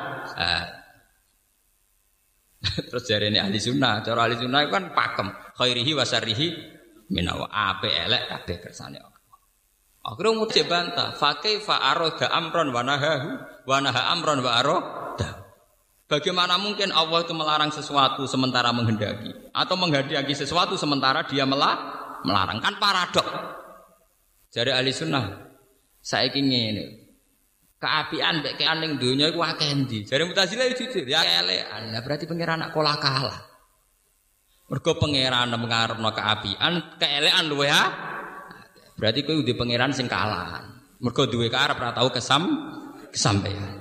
*laughs* Terus jare ini ahli sunnah, cara ahli sunnah itu kan pakem, khairihi wa syarrihi minawa ape elek kabeh kersane Allah. Akhirnya mau bantah, fa aroda amron wa nahahu wa naha amron wa aroda. Bagaimana mungkin Allah itu melarang sesuatu sementara menghendaki atau menghendaki sesuatu sementara dia melarang kan paradok. Jadi ahli sunnah, saya ingin ini keapian baik keaning dunia itu akeh. Jadi mutazilah jujur ya elekan. berarti pengiran anak kolah kalah. Mergo pangeran ngarepno keapian, keelekan luwe ha. Berarti kowe udah pangeran sing kalah. Mergo duwe karep ora tau kesam kesampaian.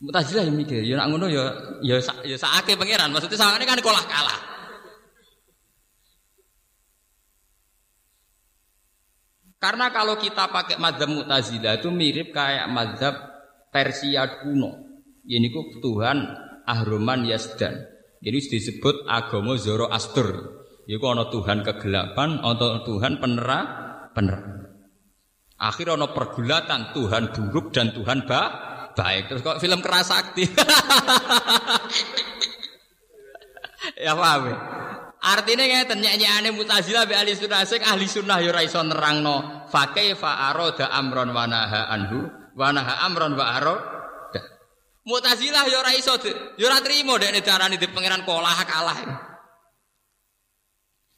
Mutazilah yang mikir, ya nak ngono ya ya ya sakake pangeran. Maksudnya sangane kan kalah kalah. Karena kalau kita pakai mazhab Mu'tazilah itu mirip kayak mazhab Persia kuno. Ini ku Tuhan Ahroman Yazdan. Jadi disebut agama Zoroaster. Iku ana Tuhan kegelapan, ana Tuhan penera, penerang. Akhir ana pergulatan Tuhan buruk dan Tuhan ba baik. Terus kok film keras sakti. *laughs* ya paham ya? Artinya ngeten nyanyiane Mu'tazilah be ahli sunnah sing ahli sunnah ya ora iso nerangno fa kaifa amron wa naha anhu wa naha amron wa arada Mu'tazilah ya ora iso, ya ora trimo dekne darani di pangeran kolah kalah.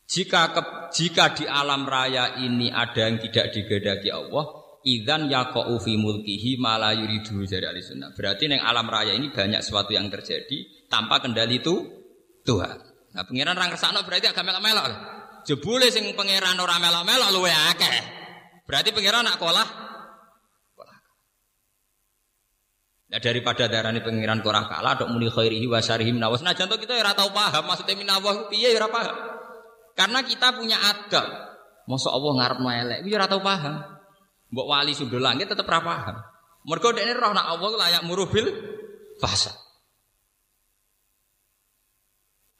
Jika ke, jika di alam raya ini ada yang tidak digedaki Allah, idzan yaqau fi mulkihi ma yuridu dari ahli sunnah. Berarti neng alam raya ini banyak sesuatu yang terjadi tanpa kendali itu Tuhan. Nah, pangeran orang kersakno berarti agak melok-melok. Jebule sing pangeran ora melok-melok luwe akeh. Berarti pangeran nak kolah Nah daripada darah ini pengiran korah kalah, dok muni khairihi wa syarihi minawas. Nah contoh kita ya tahu paham maksudnya minawah piye ya paham. Karena kita punya adab. Masa Allah ngarep elek, ya tahu paham. Mbok wali sudah langit tetap ora paham. Mergo roh nak Allah layak murubil fasa.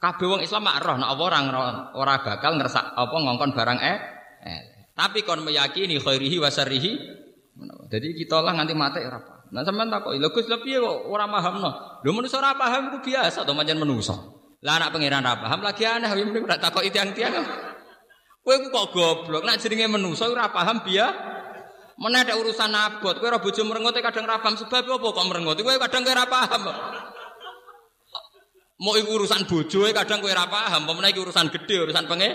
Kabeh wong Islam mak roh nak Allah orang ora bakal ngerasa apa ngongkon barang eh. eh. Tapi kon meyakini khairihi wa syarihi. Jadi kita lah nganti mati ora paham. Nah sampean takoki, lho Gus lebih kok ora pahamno. Lho manusa ora paham iku biasa to pancen manusa. Lah anak pangeran ora paham lagi aneh ya mrene ora takoki tiang-tiang. Kowe ku kok goblok, nek jenenge manusa ora paham biya. Mana ada urusan abot, kowe ora bojo kadang ora paham sebab apa kok merengut. Kowe kadang ora paham. Mau iku urusan bojo kadang kowe ora paham, pemene iki urusan gede, urusan penge.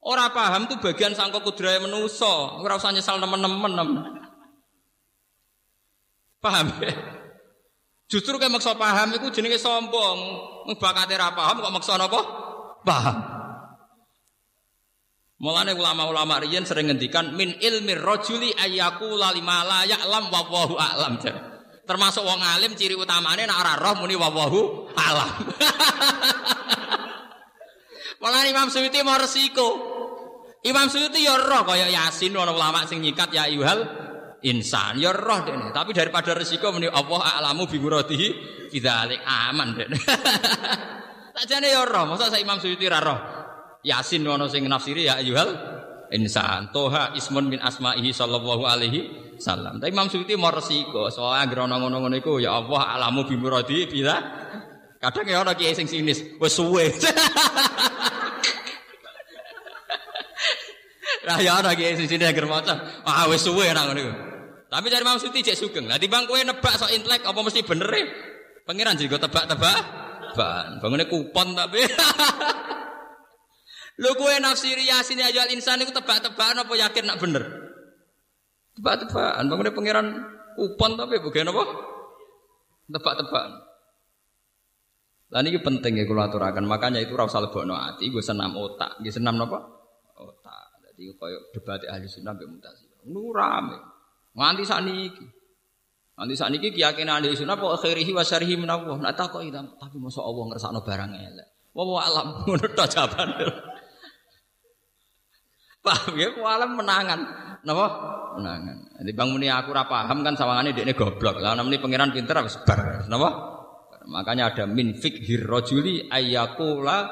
Ora paham tuh bagian sangka kudrahe manusa. Ora usah nyesal nemen-nemen. Paham ya? Justru kayak maksa paham itu jenenge sombong. Bakate ra paham kok maksa napa? Paham. Mulane ulama-ulama riyen sering ngendikan min ilmi rajuli ayyaku lima la ya'lam wa a'lam. Termasuk wong alim ciri utamane nek ora roh muni wallahu a'lam. *laughs* Malah Imam Suyuti mau resiko. Imam Suyuti ya roh kaya Yasin ana ulama sing nyikat ya yuhal insan ya roh dene tapi daripada resiko meni Allah a'lamu bi muradihi bidzalik aman dene *laughs* jane ya roh saya Imam Suyuti ra roh Yasin ono sing nafsiri ya ayyuhal insan toha ismun min asma'ihi sallallahu alaihi salam tapi Imam Suyuti mau resiko soalnya gerono ngono-ngono iku ya Allah a'lamu bi muradihi bila Kadang ya orang kiai sing sinis, wes suwe. *laughs* Lah ya orang kiai sing sinis agar maca, ah wes suwe nang ngono. Tapi cari Imam Suti cek sugeng. Lah timbang kowe nebak sok intelek apa mesti bener e? Pangeran juga tebak-tebak. Ban, bangunnya kupon tapi. *laughs* Lu kowe nafsiri yasin aja insan itu tebak-tebakan apa yakin nak bener? Tebak-tebakan. Bangunnya pangeran kupon tapi bukan apa? Tebak-tebakan. Lah ini penting ya kalau aturakan. Makanya itu rasa lebokno ati, gue senam otak, gue senam apa? Otak. Jadi koyo debat ahli sunnah mbek mutasi. Nu rame. Nganti sakniki. Nganti sakniki keyakinan ahli sunnah kok khairihi wa syarrihi min Allah. Nak takok tapi masa Allah ngersakno barang elek. Wa wa alam *laughs* tok jawaban. Paham ya, ku alam menangan. Napa? Menangan. Jadi bang muni aku ora paham kan sawangane dekne goblok. Lah namanya pangeran pinter wis bar. Napa? Makanya ada min fikhir rajuli ayyakula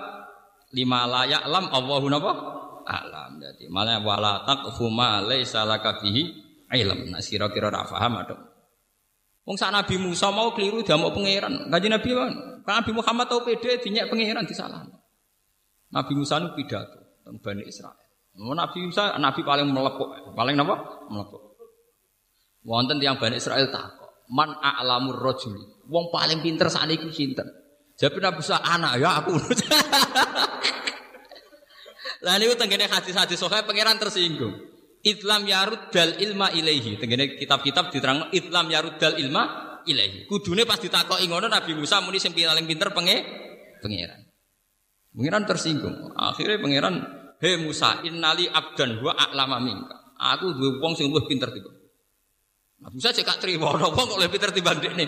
lima layak lam Allahu napa? Alam. Jadi malah wala taqfu ma laisa fihi ilm. Nah sira kira ora paham aduk. Wong sak Nabi Musa mau keliru dia mau pangeran. Kanjeng Nabi kan Nabi Muhammad tau pede dinyak pangeran disalah. Nabi Musa nu pidato tentang Bani Israel. Nabi Musa nabi paling melepuk, paling napa? Melepuk. Wonten tiang Bani Israel takok, "Man a'lamur rajuli?" Wong paling pinter sakniki sinten? Jawab Nabi Musa, "Anak ya aku." *laughs* Lah niku tengene hadis-hadis sohail pangeran tersinggung. Islam yarud dal ilma ilaihi. Tenggene kitab-kitab diterang Islam yarud dal ilma ilaihi. Kudune pas ditakoki ngono Nabi Musa muni sing paling pinter penge pangeran. Pangeran tersinggung. Akhirnya pangeran, "He Musa, innali abdan wa a'lama minka." Aku duwe wong sing luwih pinter tiba. Nabi Musa cek gak trimo, wong kok luwih pinter timbang dekne.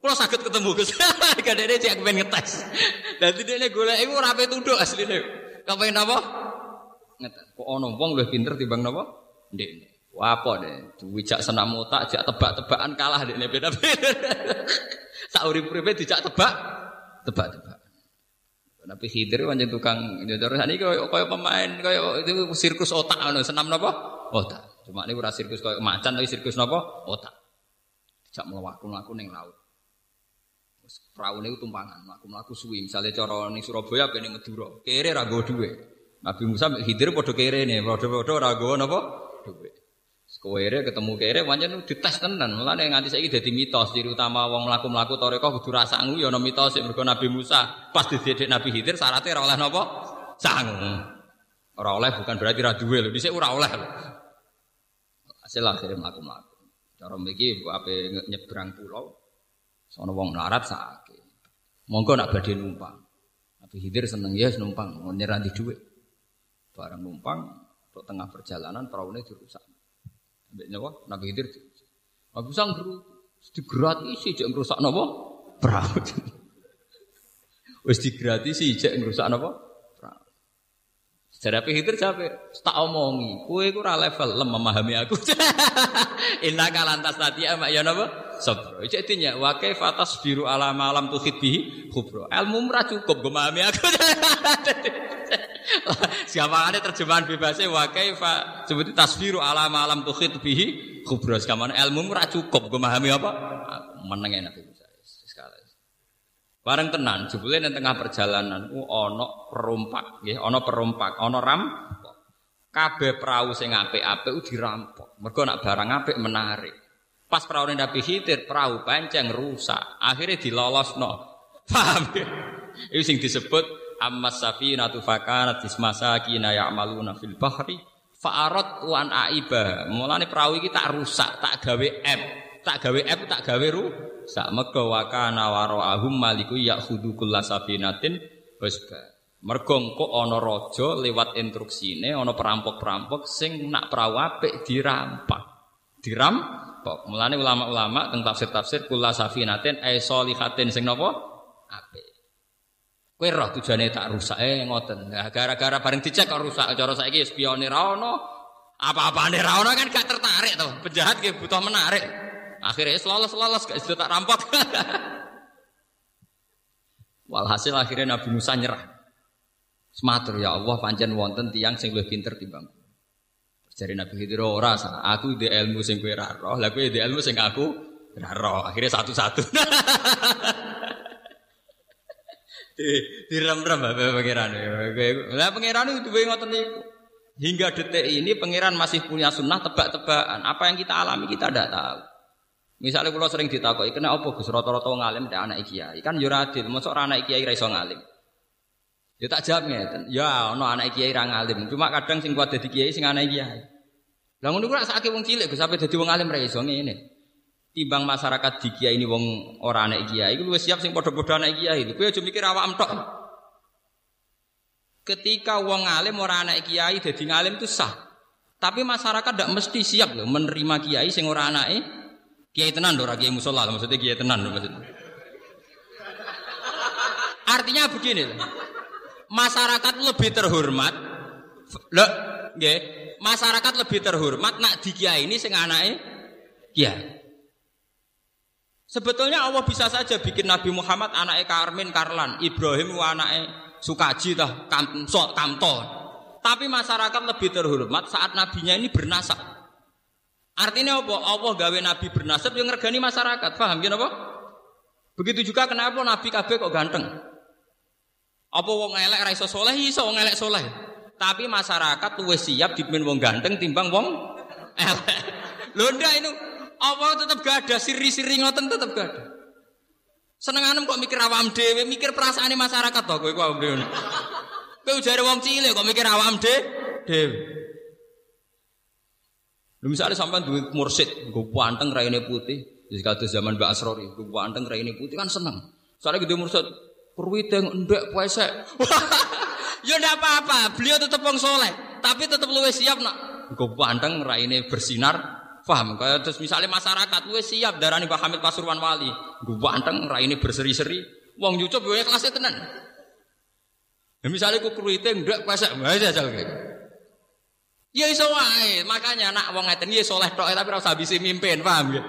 Kula saged ketemu Gus. *laughs* Kadene cek pengen ngetes. Dadi dekne golek iku ora tunduk asline. Kepen apa? Ngetes. Kok ana wong luwih pinter timbang napa? Ndek. Wah apa deh, dijak senam otak, jak tebak-tebakan kalah deh beda-beda. *laughs* Saurip-uripe dijak tebak, tebak-tebak. Tapi Khidir pancen tukang terus ini koyo koyo pemain koyo itu sirkus otak anu senam napa? Otak. Cuma ini ora sirkus koyo macan tapi sirkus napa? Otak. Dijak mlaku-mlaku ning laut. Wis praune tumpangan, mlaku-mlaku suwi. Misale cara ning Surabaya ben Madura. Kere ra go dhuwit. Nabi Musa Khidir kere ne, padha-padha go napa? Sekowere ketemu kere pancen dites tenan. Mulane nganti saiki dadi mitos ciri utama wong mlaku-mlaku toreko kudu rasa sangu ya ana mitos mergo Nabi Musa pas didedek Nabi Khidir syaratnya ora oleh napa? Sangu. Ora oleh bukan berarti ra duwe lho, dhisik ora oleh. Hasil akhirnya mlaku-mlaku. Cara mriki ape nyebrang pulau sono wong melarat sakit. Monggo nak badhe numpang. Nabi Khidir seneng ya numpang, nyerah di dhuwit. Barang numpang tengah perjalanan perahunya dirusak. Ambek nyawa Nabi Khidir. Nabi sang beru digratisi jek ngrusak napa? Perahu. *laughs* Wis digratisi jek ngrusak napa? Perahu. Sejarah Khidir capek, tak omongi, kowe iku ora level lem memahami aku. *laughs* Inna kalantas tadi ama ya napa? Sabro. Cek dinya wa kaifa tasbiru ala malam tuhid bihi khubro. Ilmu ora cukup memahami aku. *laughs* *laughs* Siapa ada terjemahan bebasnya wa kaifa? Seperti tasbiru ala malam tukhid bihi kubros kaman ilmu ora cukup. Gue memahami apa? Meneng enak Musa sekali. Bareng tenan jebule nang tengah perjalanan ku ana perompak nggih ana perompak ana ram kabeh perahu sing apik-apik dirampok. Mergo nak barang apik menarik. Pas perahu Nabi Khidir perahu panceng rusak. Akhirnya dilolosno. *laughs* Paham? Ya? itu sing disebut amma safinatu fakanat ismasakina ya'maluna fil bahri fa'arat wan aiba. Mulane perahu iki tak rusak tak gawe app. Tak gawe app tak gawe rusak mega wa kana waraahum maliku ya'khudhu kullasafinatin basba mergo engko ana raja lewat instruksine ana perampok-perampok sing nak perahu apik dirampak dirampok. Mulane ulama-ulama tentang tafsir-tafsir kullasafinatin ay solihatin sing napa? Apik Kowe roh tujuane tak rusak eh ngoten. Nah, gara-gara bareng dicek kok rusak. Cara saiki spione ra ono. Apa-apane ra ono kan gak tertarik tuh. Penjahat ki butuh menarik. Akhirnya lolos-lolos gak sudah tak rampok. *laughs* Walhasil akhirnya Nabi Musa nyerah. Sematur ya Allah pancen wonten tiang sing luwih pinter timbang. Jadi Nabi Khidir ora aku di ilmu sing kowe ra roh, lah kowe di ilmu sing aku ra roh. Akhirnya satu-satu. *laughs* di direm-rem apa pangeran. Lah pangeran itu duwe ngoten niku. Hingga detik ini pangeran masih punya sunnah tebak-tebakan. Apa yang kita alami kita tidak tahu. Misalnya kalau sering ditakoki, kena apa Gus rata-rata ngalim ndak anak kiai? Kan yo ora anak kiai ra iso ngalim. Ya tak jawab ngeten. Ya ono anak kiai ra ngalim, cuma kadang sing kuat dadi kiai sing anak kiai. Lah ngono kuwi sakake wong cilik Gus sampe dadi wong alim ra iso. Timbang masyarakat di kiai ini wong ora anak kiai, iku luwih siap sing padha-padha anak kiai. Kowe aja mikir awakmu tok. Ketika wong alim ora anak kiai dadi ngalim itu sah. Tapi masyarakat tidak mesti siap loh menerima kiai sing ora anake Kiai tenan ora kiai musola maksudnya kiai tenan maksudnya. Artinya begini Masyarakat lebih terhormat Loh, nggih. Masyarakat lebih terhormat nak di kiai ini sing anake kiai. Sebetulnya Allah bisa saja bikin Nabi Muhammad anaknya Karmin Karlan, Ibrahim anaknya Sukaji tah Kamto. Tapi masyarakat lebih terhormat saat nabinya ini bernasab. Artinya apa? Allah gawe nabi bernasab yang ngergani masyarakat. Paham ya apa? Begitu juga kenapa nabi KB kok ganteng? Apa wong elek ra iso saleh iso wong elek saleh. Tapi masyarakat luwih siap dipimpin wong ganteng timbang wong elek. Lho ndak Allah tetap gak ada siri-siri ngoten tetap gak ada. Senenganem kok mikir awam dhewe, mikir perasaan masyarakat to kowe awam dhewe. Kowe jare wong cilik kok mikir awam dhewe. Lu misalnya sampai duit mursid, gue panteng raine putih, jadi kata zaman Mbak Asrori, gue panteng raine putih kan seneng. Soalnya gitu mursid, perwiteng ndek puasa. *laughs* ya ndak apa-apa, beliau tetap wong soleh, tapi tetap luwe siap nak. Gue panteng raine bersinar, paham? Kayak terus misalnya masyarakat luwe siap darani Pak Hamid Pasuruan Wali, gue panteng raine berseri-seri, wong YouTube gue kelasnya tenan. Ya misalnya gue perwiteng ndek puasa, aja aja kayak. Ya iso wae, makanya nak wong ngeten ya soleh tok tapi ora usah bisi mimpin, paham ya?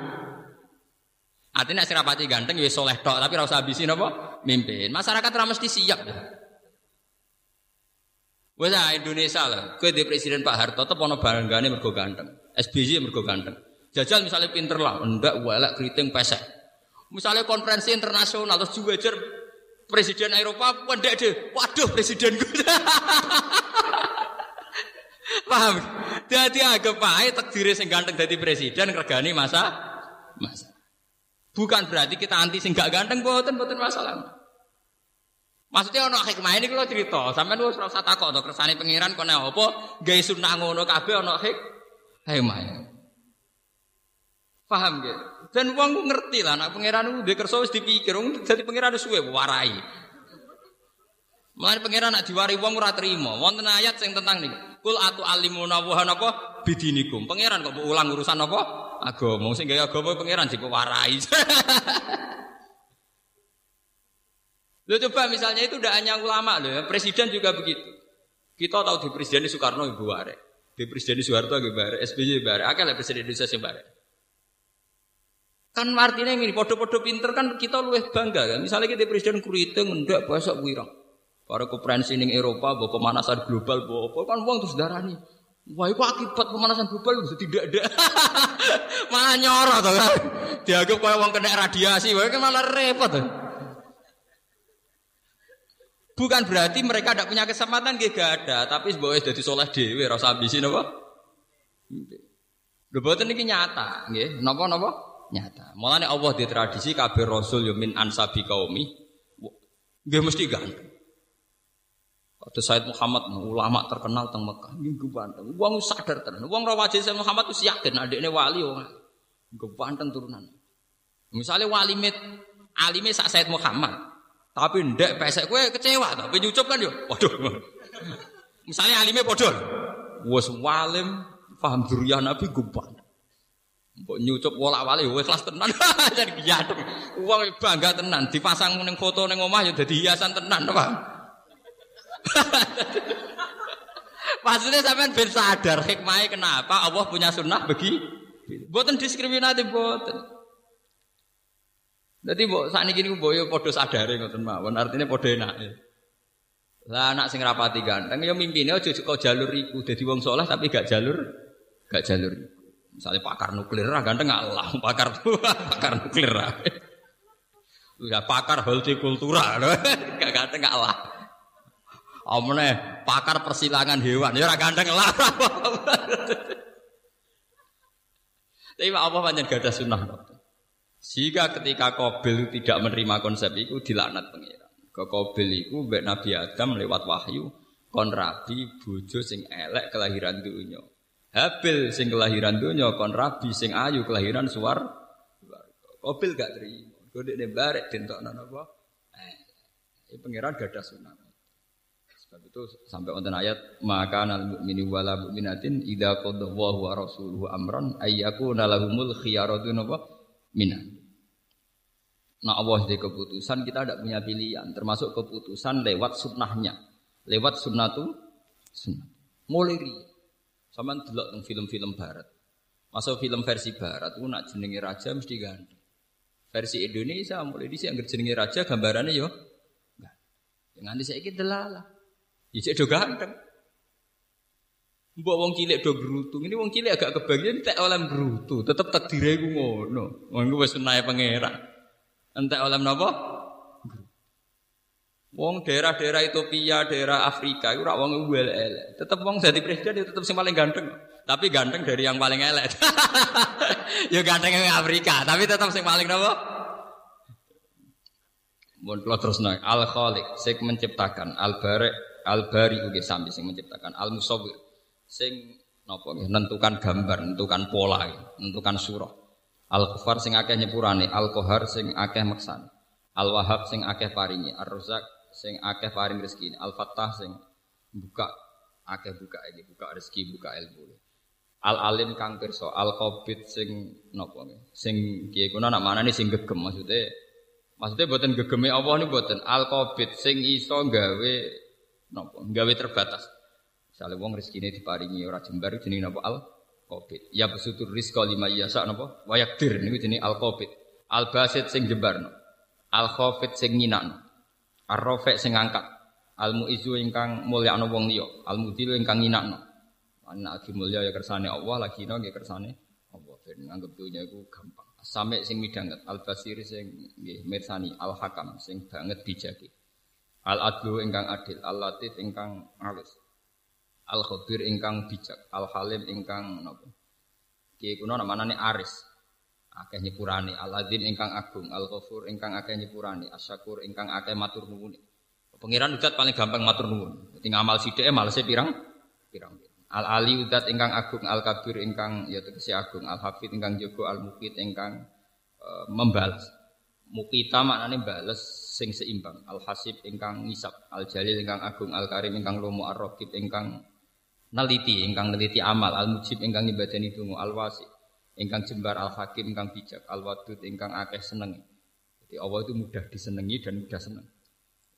Artinya nek rapati ganteng ya soleh tok tapi ora usah bisi napa? Mimpin. Masyarakat ora mesti siap. Wes ah Indonesia lah, kowe di presiden Pak Harto tetep ana banggane mergo ganteng. SBY mergo ganteng. Jajal misalnya pinter lah, ndak walak keriting pesek. Misalnya konferensi internasional terus juga presiden Eropa pendek deh. Waduh presiden gue. *laughs* Paham? Dadi agak pahit takdir sing ganteng dadi presiden regani masa masa. Bukan berarti kita anti sing gak ganteng boten boten masalah. Maksudnya ono hikmah ini kalau cerita, sampean wis ora usah takok to kersane pangeran kene apa, sunah ngono kabeh ono hik hikmah. Paham gak? Dan wong ngerti lah, nak pangeran udah kerso wis dipikir, jadi pangeran suwe warai. Mulane pangeran nak diwari wong ora trima. Wonten ayat sing tentang niku. Kul atu alimuna wa napa bidinikum. Pangeran kok ulang urusan apa? Agama. Sing gawe agama pangeran warai. *laughs* Lo coba misalnya itu udah hanya ulama loh ya. Presiden juga begitu. Kita tahu di Presiden Soekarno Ibu Bare. Di Presiden Soeharto Ibu Bare. SBY Bare. Akal Presiden Indonesia Ibu Bare. Kan artinya ini, podo-podo pinter kan kita luwih bangga kan. Misalnya kita presiden kuriting, ndak besok wirang. Para konferensi ning Eropa, bawa pemanasan global, bawa apa kan uang terus nih. Wah, itu akibat pemanasan global itu tidak ada. *laughs* malah nyorot kan. Dianggap kayak uang kena radiasi, wah kan malah repot tuh. Bukan berarti mereka tidak punya kesempatan, gak ada. Tapi sebagai jadi soleh dewi, rasa abisin apa? Lho ini nyata, nggih. Napa napa? Nyata. Mulane Allah di tradisi kabeh rasul yo min ansabi kaumi. Nggih mesti ganteng. Ada Said Muhammad ulama terkenal teng Mekah. Minggu banteng. Wong sadar tenan. Wong rawajin Said Muhammad wis yakin adiknya wali. Minggu banteng turunan. Misalnya wali mit alime sak Said Muhammad. Tapi ndek pesek kowe kecewa tapi nyucup kan yo. Waduh. Misalnya alime padha. Wes walim paham durian Nabi guban. Mbok nyucup wolak wali wes kelas tenan. *laughs* Jadi giyatuk. Wong bangga tenan dipasang ning foto ning omah ya dadi hiasan tenan, paham? *laughs* Maksudnya sampean ben sadar hikmahnya kenapa Allah punya sunnah bagi buatan diskriminatif buatan. Jadi bu saat ini bu yo podo sadare ngoten mawon artinya podo enak. Lah anak sing rapati ganteng ya mimpine aja kok jalur iku dadi wong soleh tapi gak jalur gak jalur Misalnya pakar nuklir ganteng Allah pakar tua *laughs* pakar nuklir Udah pakar hortikultura, *laughs* gak ganteng gak lah. Omne pakar persilangan hewan, ya ganteng lah. *laughs* Tapi apa panjang gada sunnah? Jika ketika Kobil tidak menerima konsep itu dilaknat pengiran. Ke Kobil itu Mbak Nabi Adam lewat wahyu kon rabi bojo sing elek kelahiran dunia. Habil sing kelahiran dunia kon rabi sing ayu kelahiran suar. Kobil gak terima. Kode ne barek dentokno napa? Eh, ini pangeran gada sunnah. Sebab itu sampai wonten ayat maka nal mukmini wala mukminatin idza qadallahu wa rasuluhu amran ayyakuna lahumul khiyaratu napa minan. Nah Allah di keputusan kita tidak punya pilihan, termasuk keputusan lewat sunnahnya, lewat sunnatu sunnah. Mulai sama delok film-film barat. Masuk film versi barat itu nak jenenge raja mesti ganti. Versi Indonesia mulai di sini jenenge raja gambarannya yo. Nganti saya kita delala. Ya do ganteng. Mbok wong cilik do brutu. Ini wong cilik agak kebagian tak oleh brutu. Tetep takdire ku ngono. Ngono wis nae pangeran. Entek oleh napa? Wong daerah-daerah Ethiopia, daerah Afrika, itu rak wong elek. Tetep wong jadi presiden itu tetep sing paling ganteng. Tapi ganteng dari yang paling elek. *laughs* ya ganteng yang Afrika, tapi tetap sing paling napa? Mun terus naik Al Khaliq sing menciptakan, Al Bari Al Bari sami sing menciptakan, Al Musawwir sing nggih nentukan gambar, nentukan pola, nentukan surah. Al Kufar sing akeh nyepurane, Al Qahar sing akeh meksan. Al Wahab sing akeh paringi, Ar Razak sing akeh paring rezeki, Al Fattah sing buka akeh buka iki, buka rezeki, buka ilmu. Al alim kang pirsa, al qabid sing napa Sing kiye kuna nak manane sing gegem maksudnya maksudnya buatan gegeme Allah ini buatan al qabid sing iso gawe napa gawe terbatas. Misalnya wong rezekine diparingi ora jembar jenenge napa al qabid. Ya besutur rizqa lima yasa napa wayakdir niku jenenge al qabid. Al basit sing jembarno. Al khafid sing nyinakno. Ar rafi sing ngangkat. Al muizu ingkang mulyakno wong liya. Al mudil ingkang nyinakno. Anak lagi mulia ya kersane Allah, lagi no ya kersane Allah. Ben nganggep dunia itu gampang. Sampai sing midanget al basir sing nggih mirsani al hakam sing banget bijaki. Al adlu ingkang adil, al latif ingkang alus. Al khabir ingkang bijak, al halim ingkang napa. Kiye kuna namane aris. Akeh nyepurane, al azim ingkang agung, al ghafur ingkang akeh nyepurane, asyakur ingkang akeh matur nuwun. Pengiran udat paling gampang matur nuwun. Dadi ngamal sithike malese pirang? Pirang. Al Ali udat ingkang agung, al kabir ingkang ya tegese agung, al hafid ingkang jaga, al mukit ingkang e, membalas. Mukita maknane bales sing seimbang. Al hasib ingkang ngisap, al jalil ingkang agung, al karim ingkang lomo, ar raqib ingkang neliti, ingkang neliti amal, al mujib ingkang nyibadani donga, al wasi ingkang jembar, al hakim ingkang bijak, al wadud ingkang akeh seneng. Jadi Allah itu mudah disenangi dan mudah seneng.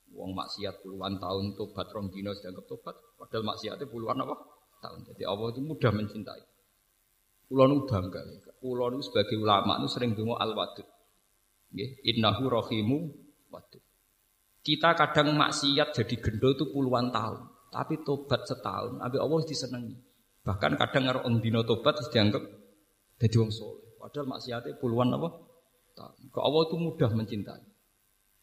Wong maksiat puluhan tahun tobat rong dino sedang tobat, padahal maksiatnya puluhan apa? tahun. Jadi Allah itu mudah mencintai. Pulau nu bangga. Pulau nu sebagai ulama nu sering dengar al wadud. Innahu rohimu wadud. Kita kadang maksiat jadi gendol itu puluhan tahun, tapi tobat setahun, Abi Allah disenangi. Bahkan kadang orang dino tobat dianggap jadi wong soleh. Padahal maksiatnya puluhan apa? Ke Allah itu mudah mencintai.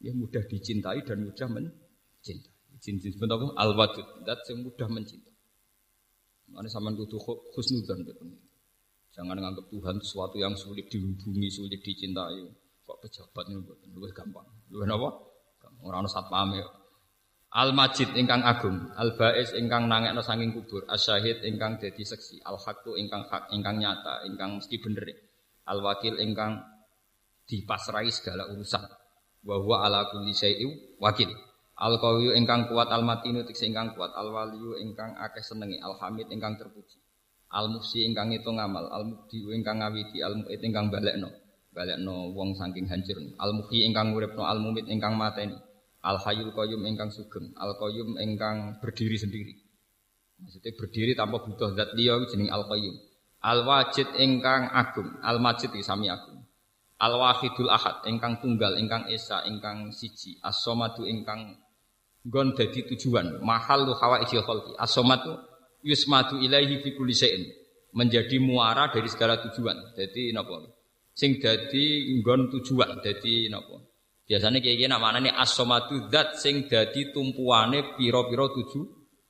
Ya mudah dicintai dan mudah mencintai. Cinta sebentar al-wadud, dat yang mudah mencintai. Mana sama kudu khusnudan Jangan menganggap Tuhan sesuatu yang sulit dihubungi, sulit dicintai. Kok pejabat ini lebih gampang. Lebih apa? Orang satpam ya. Al Majid ingkang agung, Al Bais ingkang nangekno saking kubur, Asyahid ingkang dadi seksi, Al Hakku ingkang hak, ingkang nyata, ingkang mesti bener. Al Wakil ingkang dipasrai segala urusan. Wa huwa ala kulli syai'in wakil. Al qawiyu ingkang kuat al matinu tikse ingkang kuat al waliyu ingkang akeh senengi al hamid ingkang terpuji. Al musi ingkang itu ngamal, al mubdi ingkang ngawiti, al mu'id ingkang balekno. Balekno wong saking hancur. Al muhyi ingkang uripno, al mumit ingkang mateni. Al hayyul qayyum ingkang sugeng, al qayyum ingkang berdiri sendiri. Maksudnya berdiri tanpa butuh zat liya jeneng al qayyum. Al wajid ingkang agung, al majid sami agung. Al wahidul ahad ingkang tunggal, ingkang esa, ingkang siji, as-somadu ingkang gon dadi tujuan. Mahal lu hawa ijil khalqi. Asomatu yusmatu ilaihi fi kulli menjadi muara dari segala tujuan. Jadi napa? Sing dadi nggon tujuan dadi napa Biasanya kayak gini namanya ini asomatu dat sing dadi tumpuane piro-piro tujuh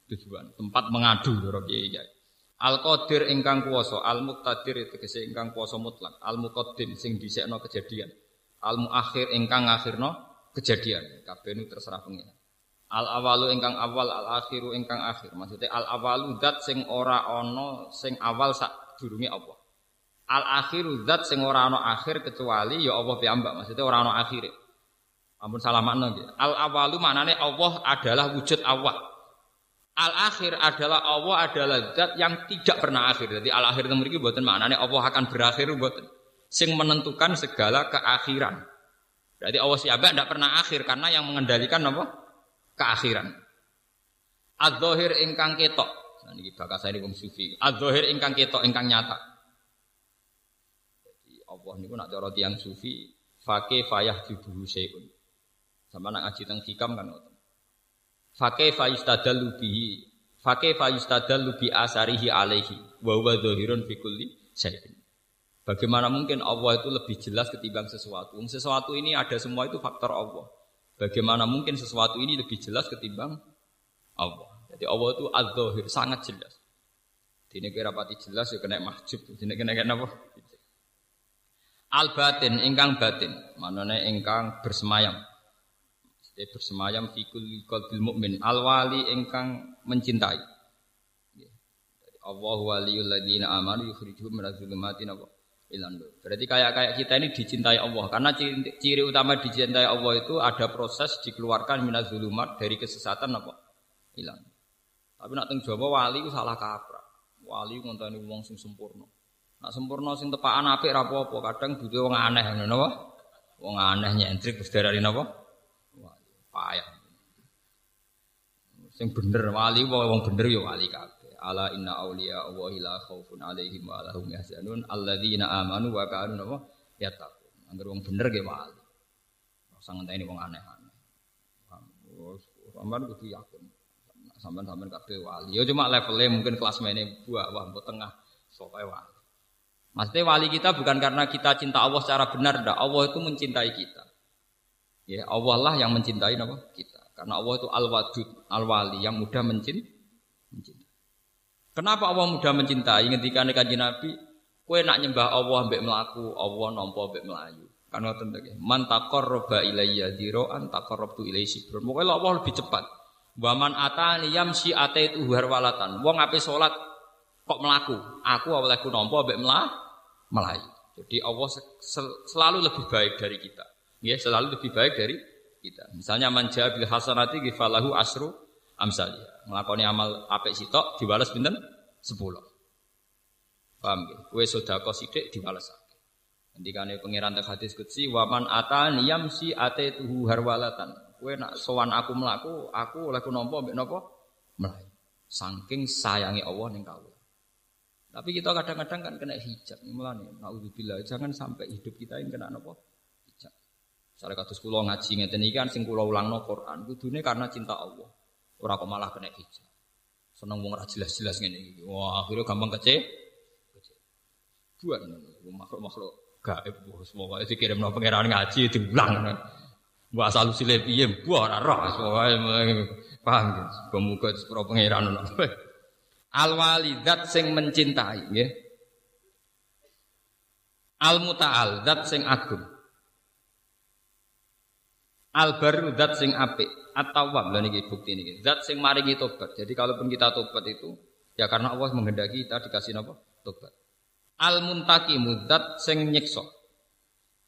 tujuan tempat mengadu lho kiai kiai. Al qadir ingkang kuwasa, al muqtadir tegese ingkang kuwasa mutlak, al muqaddim sing dhisikno kejadian. Al muakhir ingkang ngakhirno kejadian. Kabeh nu terserah pengen. Al awalu ingkang awal, al akhiru ingkang akhir. Maksudnya al awalu dat sing ora ono sing awal sak durunge apa. Al akhiru dat sing ora ono akhir kecuali ya Allah piyambak. Maksudnya ora ono akhire. Ampun salah makna nggih. Al awalu maknane Allah adalah wujud awal. Al akhir adalah Allah adalah zat yang tidak pernah akhir. Jadi al akhir itu mriki mboten maknane Allah akan berakhir mboten. Sing menentukan segala keakhiran. Berarti Allah siapa tidak pernah akhir karena yang mengendalikan apa? Keakhiran. Az-zahir ingkang ketok. Nah niki bakal saya wong sufi. Az-zahir ingkang ketok ingkang nyata. Jadi Allah niku nak cara tiyang sufi fake fayah dibuhu syai'un. Sama nak ngaji teng hikam kan ngoten. Fakih fayustadallu bihi Fakih fayustadallu bi asarihi alaihi wa huwa dzahirun fi. Bagaimana mungkin Allah itu lebih jelas ketimbang sesuatu? Sesuatu ini ada semua itu faktor Allah. Bagaimana mungkin sesuatu ini lebih jelas ketimbang Allah? Jadi Allah itu az-zahir, sangat jelas. Dini kira pati jelas ya kena mahjub. Dini kena kena apa? Al batin, ingkang batin. Manane ingkang bersemayam. Dia bersemayam fikul qalbil mukmin al wali engkang mencintai. Allah waliyul ladina amanu yukhrijuhum minadz zulumati ilan Berarti kayak kayak kita ini dicintai Allah karena ciri, ciri utama dicintai Allah itu ada proses dikeluarkan minaz zulumat dari kesesatan apa? Hilang. Tapi nak teng Jawa wali itu salah kaprah. Wali ngonteni wong sing sempurna. Nak sempurna sing tepakan apik ra apa-apa, kadang butuh wong aneh ngono napa? Wong aneh nyentrik wis darani napa? Payah. Sing bener wali wong bener ya wali kabeh. Ala inna auliya Allahi la khaufun alaihim wa lahum yahzanun alladzina amanu wa kanu yattaqun. Angger wong bener ge wali. Ora ngenteni wong aneh-aneh. Sampeyan kudu yakin. Sampeyan-sampeyan kabeh wali. Ya cuma levelnya mungkin kelas mainnya buah wah tengah sokai wali. Maksudnya wali kita bukan karena kita cinta Allah secara benar, dah. Allah itu mencintai kita. Ya Allah lah yang mencintai apa? kita. Karena Allah itu al-wadud, al-wali yang mudah mencintai. Kenapa Allah mudah mencintai? Ketika kanjeng Nabi, kue nak nyembah Allah mbek melaku, Allah nompo mbek melayu. Kan ngoten to Man taqarraba ilayya dzira'an taqarrabtu ilaihi sibron. Pokoke Allah lebih cepat. Wa man atani yamsi ataitu harwalatan. Wong ape salat kok melaku, aku olehku nompo mbek melayu. Jadi Allah selalu lebih baik dari kita ya selalu lebih baik dari kita. Misalnya manja bil hasanati gifalahu asru amsali. Melakoni amal apik sitok dibalas pinten? 10. Paham ya? Kue sedekah sithik dibalas akeh. Ngendikane pangeran teng hadis qudsi wa man atani yamsi tuhu harwalatan. Kue nak sowan aku melaku, aku oleh ku nampa mbek napa? Melayu. Saking sayangi Allah ning kawula. Tapi kita kadang-kadang kan kena hijab. Mulane naudzubillah jangan sampai hidup kita yang kena napa? Misalnya kados kula ngaji ngeten iki kan sing kula ulangno Quran kudune karena cinta Allah. Ora kok malah kena hijab. Seneng wong ora jelas-jelas ngene. Wah, akhirnya gampang kece. Buat makhluk-makhluk gaib semua dikirim no pangeran ngaji diulang. Mbok asal usile piye mbok ora roh pokoke paham ya. Semoga sepuro pangeran Al walidat sing mencintai nggih. Al mutaal sing agung. Al baru zat sing apik atau wab lah niki bukti niki. Zat sing maringi tobat. Jadi kalaupun kita tobat itu ya karena Allah menghendaki kita dikasih apa? Tobat. Al muntaki mudat sing nyiksa.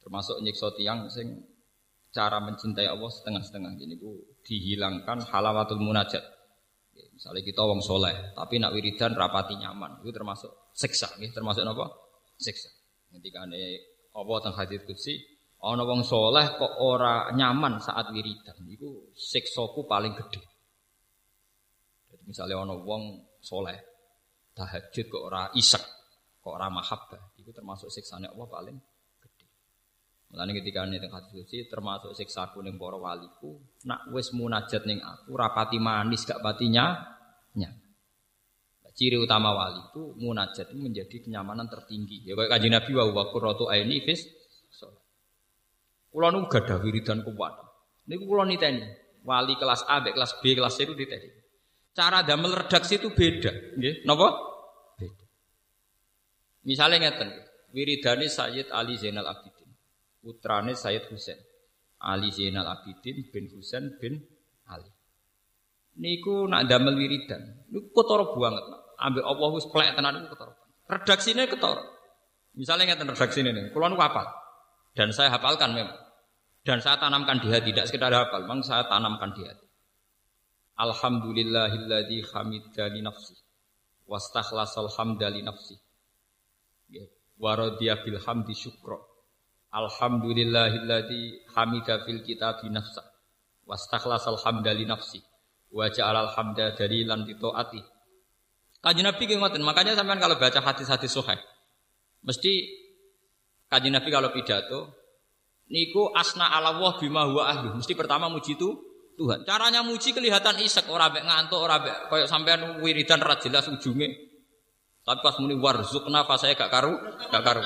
Termasuk nyiksa tiang sing cara mencintai Allah setengah-setengah ini bu dihilangkan halawatul munajat. Misalnya kita wong soleh, tapi nak wiridan rapati nyaman, itu termasuk siksa, termasuk apa? Siksa. Ketika ini Allah tentang hadis kutsi, Ana wong soleh kok ora nyaman saat wiridan, iku siksaku paling gede. Misalnya ana wong soleh tahajud kok ora isek, kok ora mahabbah, iku termasuk siksane Allah paling gede. Mulane ketika ini teng hadis suci termasuk siksaku ning para waliku, nak wis munajat ning aku rapati manis gak patinya nya. Ciri utama wali itu munajat itu menjadi kenyamanan tertinggi. Ya kayak kanjeng Nabi wa wa qurratu aini fis Kula nu gadah wiridan kuat. Niku kula niteni. Wali kelas A, kelas B, kelas C itu niteni. Cara damel redaksi itu beda, nggih. Napa? Beda. Misalnya ngeten, wiridane Sayyid Ali Zainal Abidin, putrane Sayyid Husain. Ali Zainal Abidin bin Husain bin Ali. Niku nak damel wiridan, niku kotor banget. Ambil Allah wis plek tenan niku kotor. Redaksine ketara. Misalnya ngeten redaksine nih, kula niku hafal. Dan saya hafalkan memang. Dan saya tanamkan di hati, tidak sekedar hafal, memang saya tanamkan di hati. Alhamdulillahilladzi hamidani nafsi wastakhlasal hamda li nafsi. Ya, wa radiya bil hamdi syukra. Alhamdulillahilladzi hamida fil kitabi nafsa wastakhlasal hamda li nafsi wa ja'alal hamda dalilan li taati. Nabi ngoten, makanya sampean kalau baca hadis-hadis sahih mesti kaji Nabi kalau pidato niku asna ala Allah bima huwa ahli. Mesti pertama muji itu Tuhan. Caranya muji kelihatan isek, ora mek ngantuk, ora mek koyo sampean wiridan ra jelas ujunge. Tapi pas muni warzukna pas saya gak karu, gak karu.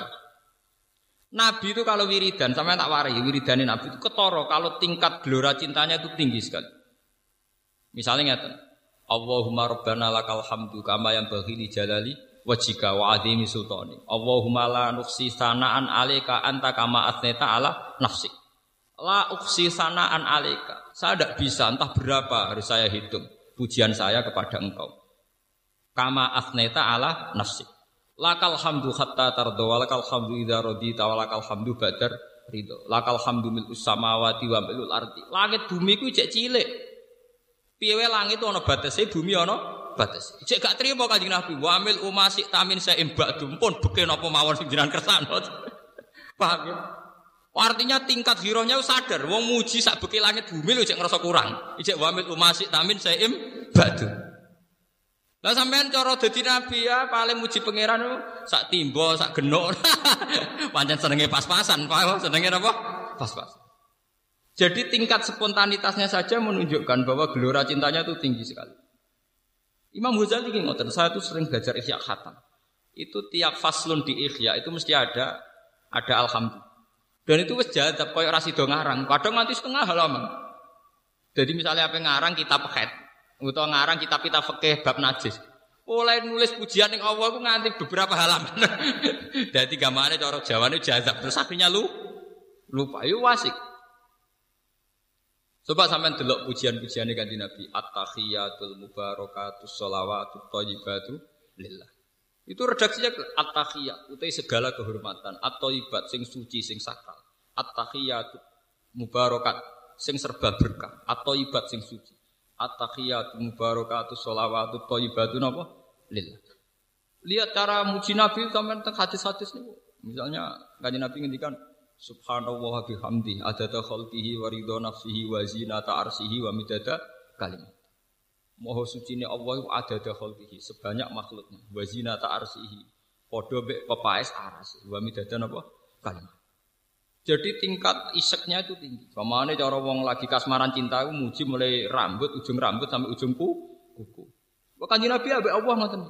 Nabi itu kalau wiridan, sampean tak wari, wiridanin Nabi itu ketoro kalau tingkat gelora cintanya itu tinggi sekali. Misalnya ngeten, Allahumma rabbana lakal hamdu kama yang baghili jalali wajika wa adimi sultani. Allahumma la nuksi sanaan alika anta kama asneta ala nafsi. La uksi sanaan alika. Saya tidak bisa, entah berapa harus saya hitung pujian saya kepada engkau. Kama asneta ala nafsi. Lakal hamdu hatta tardo walakal hamdu idha radita walakal hamdu badar ridho. Lakal hamdu mil usamawati wa milul arti. Langit bumi ku cek cilik. Piye langit ana batese, bumi ana batese. Cek gak trimo Kanjeng Nabi, wa amil umasik tamin saya imbak dumpun beken apa mawon sing jenengan kersane. *laughs* Paham ya? Artinya tingkat hirohnya sadar, wong muji sak beki langit bumi lho cek ngerasa kurang. Ijek wa amil umasik tamin saya imbak Lah sampean cara dadi nabi ya paling muji pangeran sak timbo, sak genuk. *laughs* Pancen senenge pas-pasan, Pak. Senenge apa? Pas-pasan. Jadi tingkat spontanitasnya saja menunjukkan bahwa gelora cintanya itu tinggi sekali. Imam Ghazali ini ngotot, saya tuh sering belajar Ihya Khatam. Itu tiap faslun di Ihya itu mesti ada ada alhamdulillah. Dan itu wis jadab koyo rasido ngarang, kadang nanti setengah halaman. Jadi misalnya apa ngarang kitab head, atau ngarang kitab kitab fikih bab najis. Mulai nulis pujian yang Allah itu nganti beberapa halaman. *laughs* Jadi gambarnya cara Jawa ini jazab terus akhirnya lu lupa. Yuk wasik. Coba sampean delok pujian-pujian kanjeng Nabi, at-tahiyatul mubarakatus sholawatut thayyibatu lillah. Itu redaksinya at-tahiyat, utai segala kehormatan, at-thayyibat sing suci sing sakral. At-tahiyatu mubarakat sing serba berkah, at-thayyibat sing suci. At-tahiyatu mubarakatus sholawatut thayyibatu napa? Lillah. Lihat cara muji Nabi sampean hadis-hadis niku. Misalnya kanjeng Nabi ngendikan Subhanallah bihamdi adada khalqihi wa ridha nafsihi wa zinata arsihi wa midada kalimat. Maha suci Allah adada khalqihi sebanyak makhluknya wa zinata arsihi padha mek pepaes aras wa midada napa kalimat. Jadi tingkat iseknya itu tinggi. Ke mana cara wong lagi kasmaran cinta itu muji mulai rambut, ujung rambut sampai ujung kuku. Bahkan Nabi abe Allah ngoten.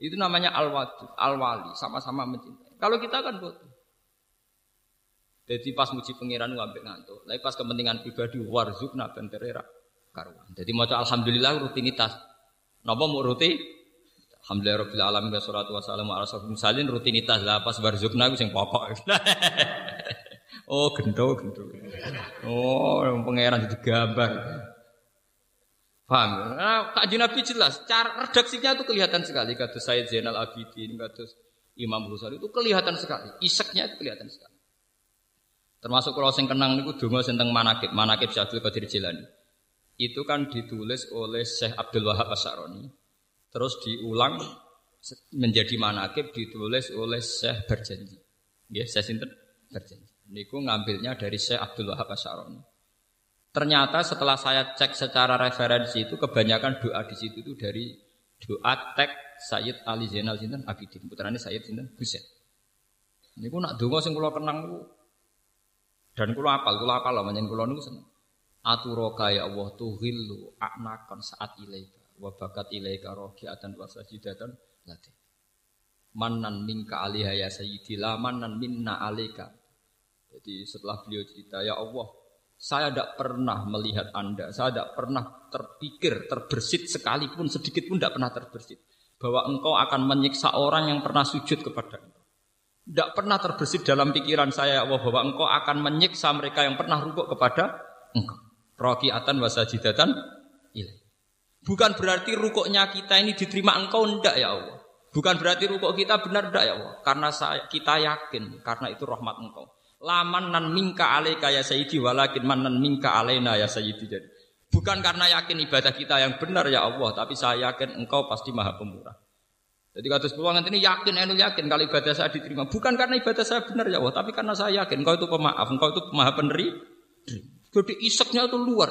Itu namanya al-wadu, al-wali, sama-sama mencintai. Kalau kita kan bodoh. Jadi pas muji pangeran ngambil ngantuk. Tapi pas kepentingan pribadi warzukna benterera karuan. Jadi mau alhamdulillah rutinitas. Napa mau rutin? Alhamdulillah rabbil alamin wa salatu wassalamu ala salin rutinitas lah pas warzukna ku sing pokok. *laughs* oh gento gento. Oh pangeran jadi gambar. Paham? Nah, Kak Nabi jelas, cara redaksinya itu kelihatan sekali. Kata Sayyid Zainal Abidin, kata Imam Ghazali itu kelihatan sekali. Iseknya itu kelihatan sekali. Termasuk kalau sing kenang niku donga tentang manakib, manakib Syaikhul Qadir Jilani. Itu kan ditulis oleh Syekh Abdul Wahab Asy'arani. Terus diulang menjadi manakib ditulis oleh Syekh Berjanji. Ya, saya sinten Berjanji. Niku ngambilnya dari Syekh Abdul Wahab Asy'arani. Ternyata setelah saya cek secara referensi itu kebanyakan doa di situ itu dari doa teks Sayyid Ali Zainal sinten Abidin putrane Sayyid sinten Husain. Niku nak donga sing kula kenang dan kulo apal, kulo apal lah menyen kulo niku seneng. Aturoka ya Allah tuhillu aknakan saat ilaika wa bakat ilaika rokiatan wa sajidatan lati. Manan minka aliha ya sayyidi la manan minna alika. Jadi setelah beliau cerita, ya Allah, saya tidak pernah melihat Anda, saya tidak pernah terpikir, terbersit sekalipun, sedikit pun tidak pernah terbersit. Bahwa engkau akan menyiksa orang yang pernah sujud kepada. Tidak pernah terbersit dalam pikiran saya, ya Allah, bahwa engkau akan menyiksa mereka yang pernah rukuk kepada engkau. Rokiatan wasajidatan ilai. Bukan berarti rukuknya kita ini diterima engkau, ndak ya Allah. Bukan berarti rukuk kita benar ndak ya Allah. Karena saya, kita yakin, karena itu rahmat engkau. Laman nan mingka alaika ya sayyidi walakin nan mingka alaina ya sayyidi. Jadi bukan karena yakin ibadah kita yang benar ya Allah, tapi saya yakin engkau pasti maha pemurah. Jadi kata nanti ini yakin, enul yakin kalau ibadah saya diterima. Bukan karena ibadah saya benar ya Allah, tapi karena saya yakin engkau itu pemaaf, engkau itu maha peneri. Jadi iseknya itu luar.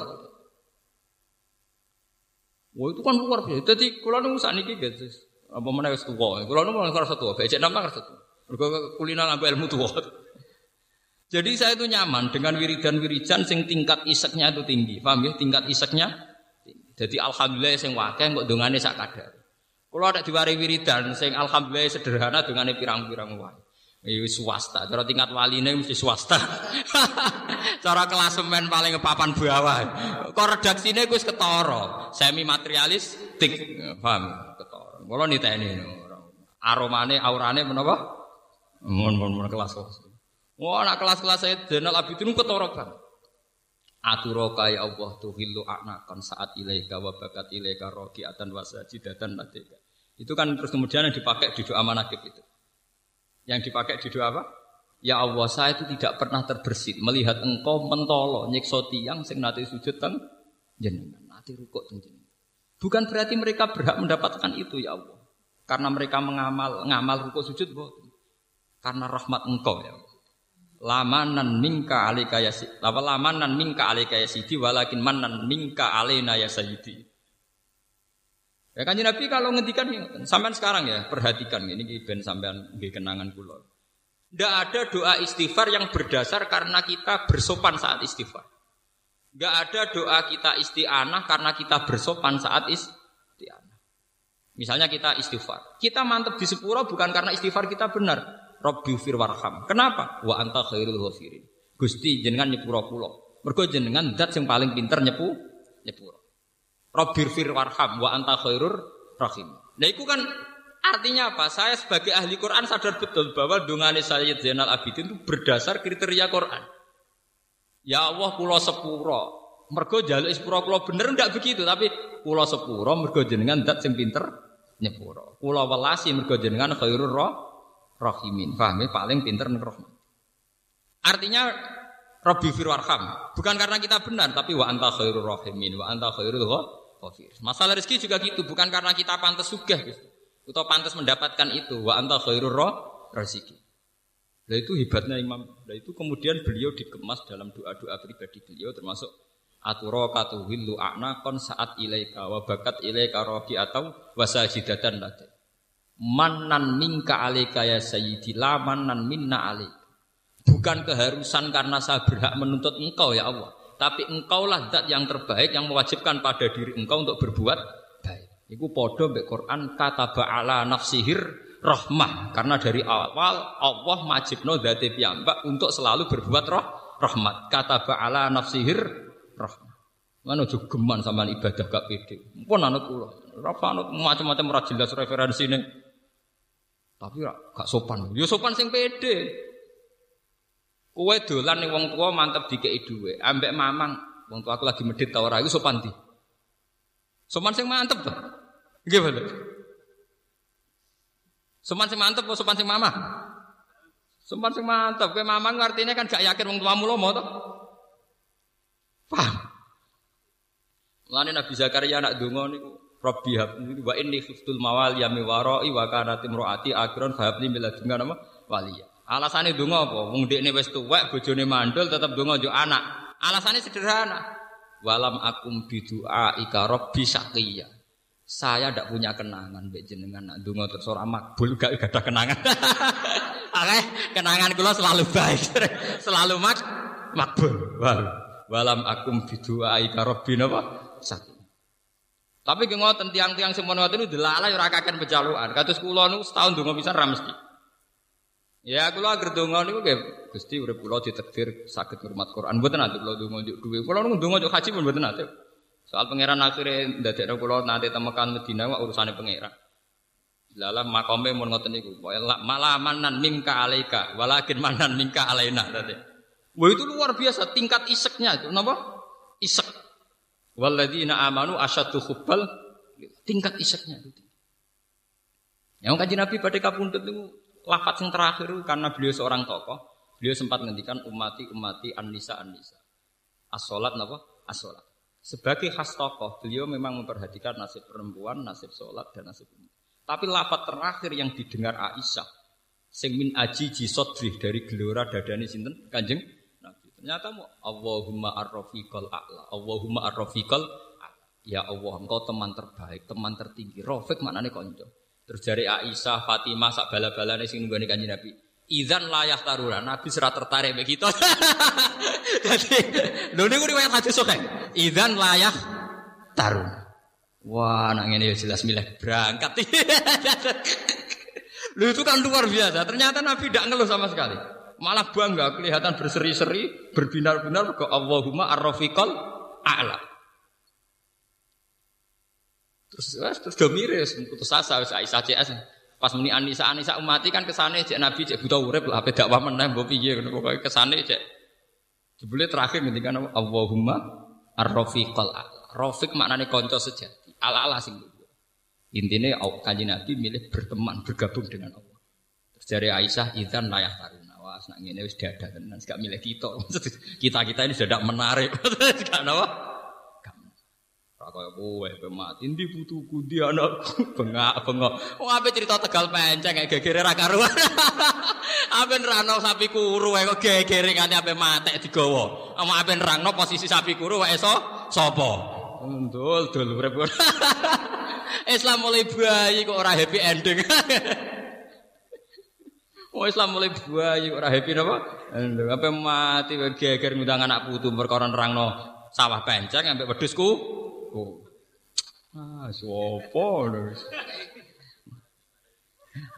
Wah itu kan luar biasa. Jadi kalau nunggu saat ini gitu, apa mana wis tua. Kalau nunggu ngerasa tua, becek nama ngerasa tua. Kuliner ngambil ilmu tua. Jadi saya itu nyaman dengan wiridan-wiridan sing tingkat iseknya itu tinggi. Paham ya? Tingkat iseknya Jadi alhamdulillah sing wakil kok dongane sak kadar. Kalau ada diwari wiridan sing alhamdulillah sederhana dongane pirang-pirang wae. Ini swasta, cara tingkat waline mesti swasta. *laughs* cara klasemen paling papan bawah. Kok redaksine wis ketara, semi materialis tik, paham? Ketara. Kula niteni aromane aurane menapa? Mun-mun kelas-kelas. Wah, anak kelas-kelas saya Zainal Abidin ketara banget. Aturoka ya Allah tuhillu anakan saat ilaika wa bakat ilaika rokiatan wasajidatan ladeka. Itu kan terus kemudian yang dipakai di doa manakib itu. Yang dipakai di doa apa? Ya Allah, saya itu tidak pernah terbersit melihat engkau mentolo nyiksa tiang sing nate sujud teng jenengan, nate rukuk teng jenengan. Bukan berarti mereka berhak mendapatkan itu ya Allah. Karena mereka mengamal ngamal rukuk sujud boten. Karena rahmat engkau ya Allah lamanan mingka alika ya lama lamanan mingka alika ya sidi walakin manan mingka alena ya sayyidi ya kan Nabi kalau ngendikan sampean sekarang ya perhatikan ini ben sampean nggih kenangan kula tidak ada doa istighfar yang berdasar karena kita bersopan saat istighfar. Tidak ada doa kita isti'anah karena kita bersopan saat isti'anah. Misalnya kita istighfar. Kita mantep di sepuro bukan karena istighfar kita benar. Rabbi warham. Kenapa? Wa anta khairul ghafirin. Gusti jenengan nyepuro kula. Mergo jenengan zat sing paling pinter nyepu nyepuro. Rabbi fir warham wa anta khairur rahim. Nah itu kan artinya apa? Saya sebagai ahli Quran sadar betul bahwa dungane Sayyid Zainal Abidin itu berdasar kriteria Quran. Ya Allah kula sepuro. Mergo jaluk sepuro kula bener ndak begitu, tapi kula sepuro mergo jenengan zat sing pinter nyepuro. Kula welasi mergo jenengan khairur roh rohimin. Paham ya? Paling pinter rohman. Artinya Rabbi firwarham. Bukan karena kita benar, tapi wa anta khairur rohimin, wa anta khairul ghafir. Masalah rezeki juga gitu, bukan karena kita pantas sugih gitu. Atau pantas mendapatkan itu, wa anta khairur roh rezeki. Nah itu hebatnya Imam. Nah itu kemudian beliau dikemas dalam doa-doa pribadi beliau termasuk aturo katuhillu kon saat ilaika wa bakat ilaika roki atau wasajidatan ladai. Manan minka alika ya sayyidi la manan minna alik. Bukan keharusan karena saya berhak menuntut engkau ya Allah. Tapi engkaulah zat yang terbaik yang mewajibkan pada diri engkau untuk berbuat baik. Iku podo mbek Quran kata ba'ala nafsihir rahmah. Karena dari awal Allah majibno dzati piyambak untuk selalu berbuat roh rahmat. Kata ba'ala nafsihir rahmah. Mana juga geman sama ibadah gak pede. Pun anut kula. Rafa anut macam-macam ra jelas referensine. Tapi gak sopan. Yo sopan sing pede. Kowe dolan ning wong tua mantep dikei dhuwit, ambek mamang wong tua aku lagi medit ta ora iku sopan di. Sopan sing mantep. Nggih bener. Sopan sing mantep apa sopan sing mama? Sopan sing mantep. Kowe mamang artinya kan gak yakin wong tuamu lomo to. Paham? Mulane Nabi Zakaria anak donga niku Rabbi habli wa inni khiftul mawali yami warai wa imraati akhiran fahabli min ladunka nama waliya. Alasane donga apa? Wong dekne wis tuwek, bojone mandul tetep donga yo anak. Alasane sederhana. Walam akum bidua ika rabbi saqiya. Saya ndak punya kenangan mbek jenengan nak donga terus ora makbul gak ada kenangan. *laughs* Oke, kenangan kula selalu baik. *laughs* selalu mak makbul. Walam akum bidua ika rabbi napa? Saqiya. Tapi ki ngoten tiang-tiang semono niku delalai ora kaken pejalukan. Kados kula niku setahun donga pisan ra mesti. Ya kula agar donga niku nggih Gusti urip kula ditakdir saged ngurmat Quran. Mboten ate kula donga njuk dhuwit. Kula niku donga njuk haji pun mboten ate. Soal pangeran akhirnya ndadekno kula nate temekan Madinah wak urusane pangeran. Lala makome mun ngoten niku. Malah manan mingka alaika, walakin manan mingka alaina tadi. Wah itu luar biasa tingkat iseknya itu napa? Isek. Walladzina amanu asyaddu hubbal tingkat iseknya itu. Yang kaji Nabi pada kapundut itu lafat yang terakhir karena beliau seorang tokoh, beliau sempat menghentikan umati umati anisa anisa. Asolat napa? Asolat. Sebagai khas tokoh, beliau memang memperhatikan nasib perempuan, nasib sholat, dan nasib umat. Tapi lafat terakhir yang didengar Aisyah, sing min aji jisodri dari gelora dadani sinten kanjeng Nabi. Ternyata mau Allahumma arrofiqal a'la, Allahumma arrofiqal Ya Allah, engkau teman terbaik, teman tertinggi. Rafiq maknanya konco. Terus dari Aisyah, Fatimah, sak bala-bala nih sing nunggani kanjeng Nabi. Idan layak taruna, Nabi serat tertarik begitu. *laughs* Jadi, lho niku riwayat hadis sahih. Idan layak tarun. Wah, anak ini ya jelas milih berangkat. *laughs* Lu itu kan luar biasa. Ternyata Nabi tidak ngeluh sama sekali. Malah bangga, kelihatan berseri-seri, berbinar-binar ke Allahumma ar-rafiqal a'la. Terus wes terus do miris putus asa wis Aisyah CS. Pas muni Anisa Anisa umati kan kesane cek Nabi cek buta urip lah beda dakwah meneh mbok piye ngono pokoke kesane cek jebule terakhir ngendikan Allahumma ar-rafiqal Rafiq maknane kanca sejati. Ala-ala sing Intinya kanjeng Nabi milih berteman, bergabung dengan Allah. Terus dari Aisyah, idzan layak taruna. Wah, ngene wis dadah tenan, gak milih kita. *laughs* Kita-kita ini sudah menarik. *laughs* Gak napa? kaya kowe kowe mati. Ndi putuku ndi anakku? *laughs* Bengak bengok. Wong ape cerita tegal penceng kayak gegere ra karuan. *laughs* Ape nerano sapi kuru kok gegere ngene ape matek digawa. Ama ape nerangno posisi sapi kuru wae iso? Sapa ndul dul urip. *laughs* Islam mulai bayi kok ora happy ending. Oh Islam mulai bayi ora happy napa? Lho ape mati geger ngundang anak putu perkara nerangno sawah penceng ambek wedhusku Oh. Ah, sapa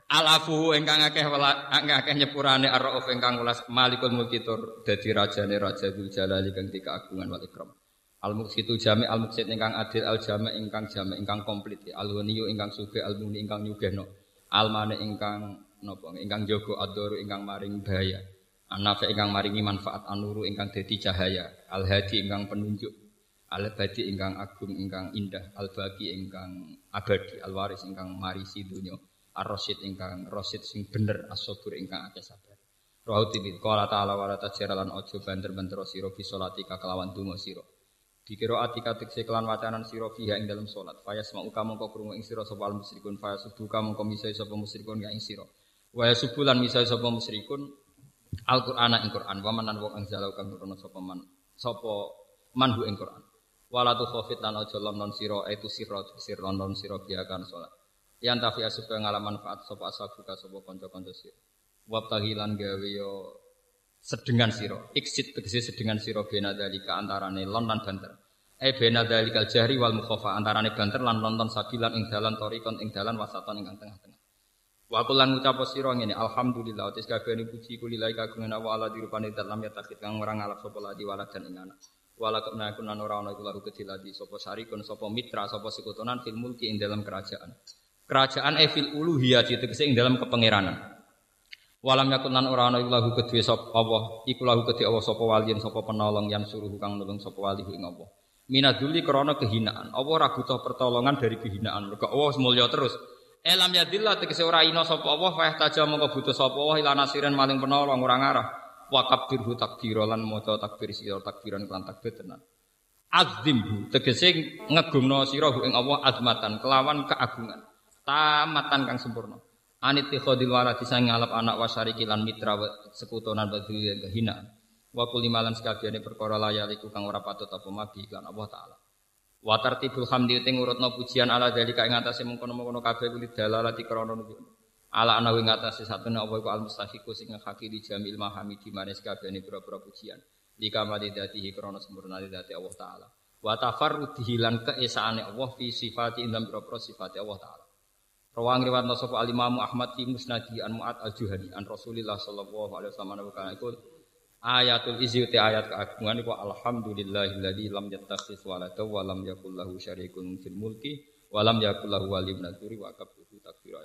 Alafu ingkang akeh akeh nyepurane ar-rauf ingkang welas malikul mulki tur dadi rajane raja Dzul Jalali kang dikagungan wal ikram. Al muksitu jami al muksit ingkang adil al jami ingkang jami ingkang komplit al waniyu ingkang sugih al muni ingkang nyugihno. Al mane ingkang napa ingkang jaga adoru ingkang maring bahaya. Anafe ingkang maringi manfaat anuru ingkang dadi cahaya. Al hadi ingkang penunjuk al badi ingkang agung ingkang indah al bagi ingkang abadi al waris ingkang marisi dunya ar rasyid ingkang rasyid sing bener as sabur ingkang akeh sabar. Rahu tibit qala ta'ala wa la tajralan ojo banter-banter sira fi salati kelawan donga sira. Dikira atika tekse kelan wacanan sira fiha ing dalam salat. Faya semau kamu kok krungu ing sira sapa al musyrikun faya subuh kamu kok misai sapa musyrikun ing sira. Wa subulan misai sapa musyrikun Al-Qur'an ing Qur'an. Wa manan wong anzalau kang nurono sapa man sapa manhu ing Qur'an Wala tu khofit lan aja lonon sira itu sira sir lonon sira biakan salat. Yang tafi supaya ngalaman manfaat sapa asabuka sapa kanca-kanca sira. Wabtahi lan gawe yo sedengan sira. Iksit tegese sedengan sira bena dalika antarane lon lan banter. Eh bena dalika jahri wal mukhafa antarane banter lan nonton sabilan ing dalan torikon ing dalan wasatan ing tengah-tengah. Wa kulan ngucap sira ngene alhamdulillah tis kabehane puji kulilahi kagungan Allah ala dirupane dalam ya takhid kang ora ngalap sapa ladi walad dan ing anak. Wala kuna kuna ora ana iku lahu kediladi sapa syarikun sapa mitra sapa sekutonan fil mulki ing dalam kerajaan. Kerajaan e fil uluhiyah tegese ing dalam kepangeranan. Walam yakun lan ora ana iku lahu kedue sapa Allah, iku lahu kedue Allah sapa waliyin sapa penolong yang suruh kang nulung sapa wali ing Allah. Minaduli krana kehinaan. Allah ora butuh pertolongan dari kehinaan. Mergo Allah mulya terus. Elam yadillah tegese ora ina sapa Allah, fa taja mongko butuh sapa Allah ila nasirin maling penolong ora ngarah wa kabirhu takbira lan maca takbir sira takbiran kelan takbir tenan. Azimhu tegese ngegumno sira ing Allah azmatan kelawan keagungan tamatan kang sempurna. Anit khodil waladi sang ngalap anak wasariki lan mitra sekutonan badul kehina wa kulimalan sekabiane perkara layaliku kang ora patut apa mabi lan Allah taala. Wa tartibul hamdi ting urutna pujian ala dalika ing atase mengkono-mengkono kabeh kulit dalalati krana nunjuk ala ana wing atase satune apa iku al mustahiqu sing ngakaki di jamil mahami di manis kabehane pira-pira pujian. Di kamali datihi krana sempurna dati Allah taala. Wa tafarrudihi lan keesaane Allah fi sifati indam pira-pira sifati Allah taala. Rawang riwayat sapa Al Imam Ahmad fi Musnadi an Mu'ad Al Juhani an Rasulillah sallallahu alaihi wasallam kana iku ayatul izzi te ayat keagungan iku alhamdulillahilladzi lam yattakhis walada wa lam yakul lahu syarikun fil mulki wa lam yakul lahu waliyyun wa kabbuhu takbira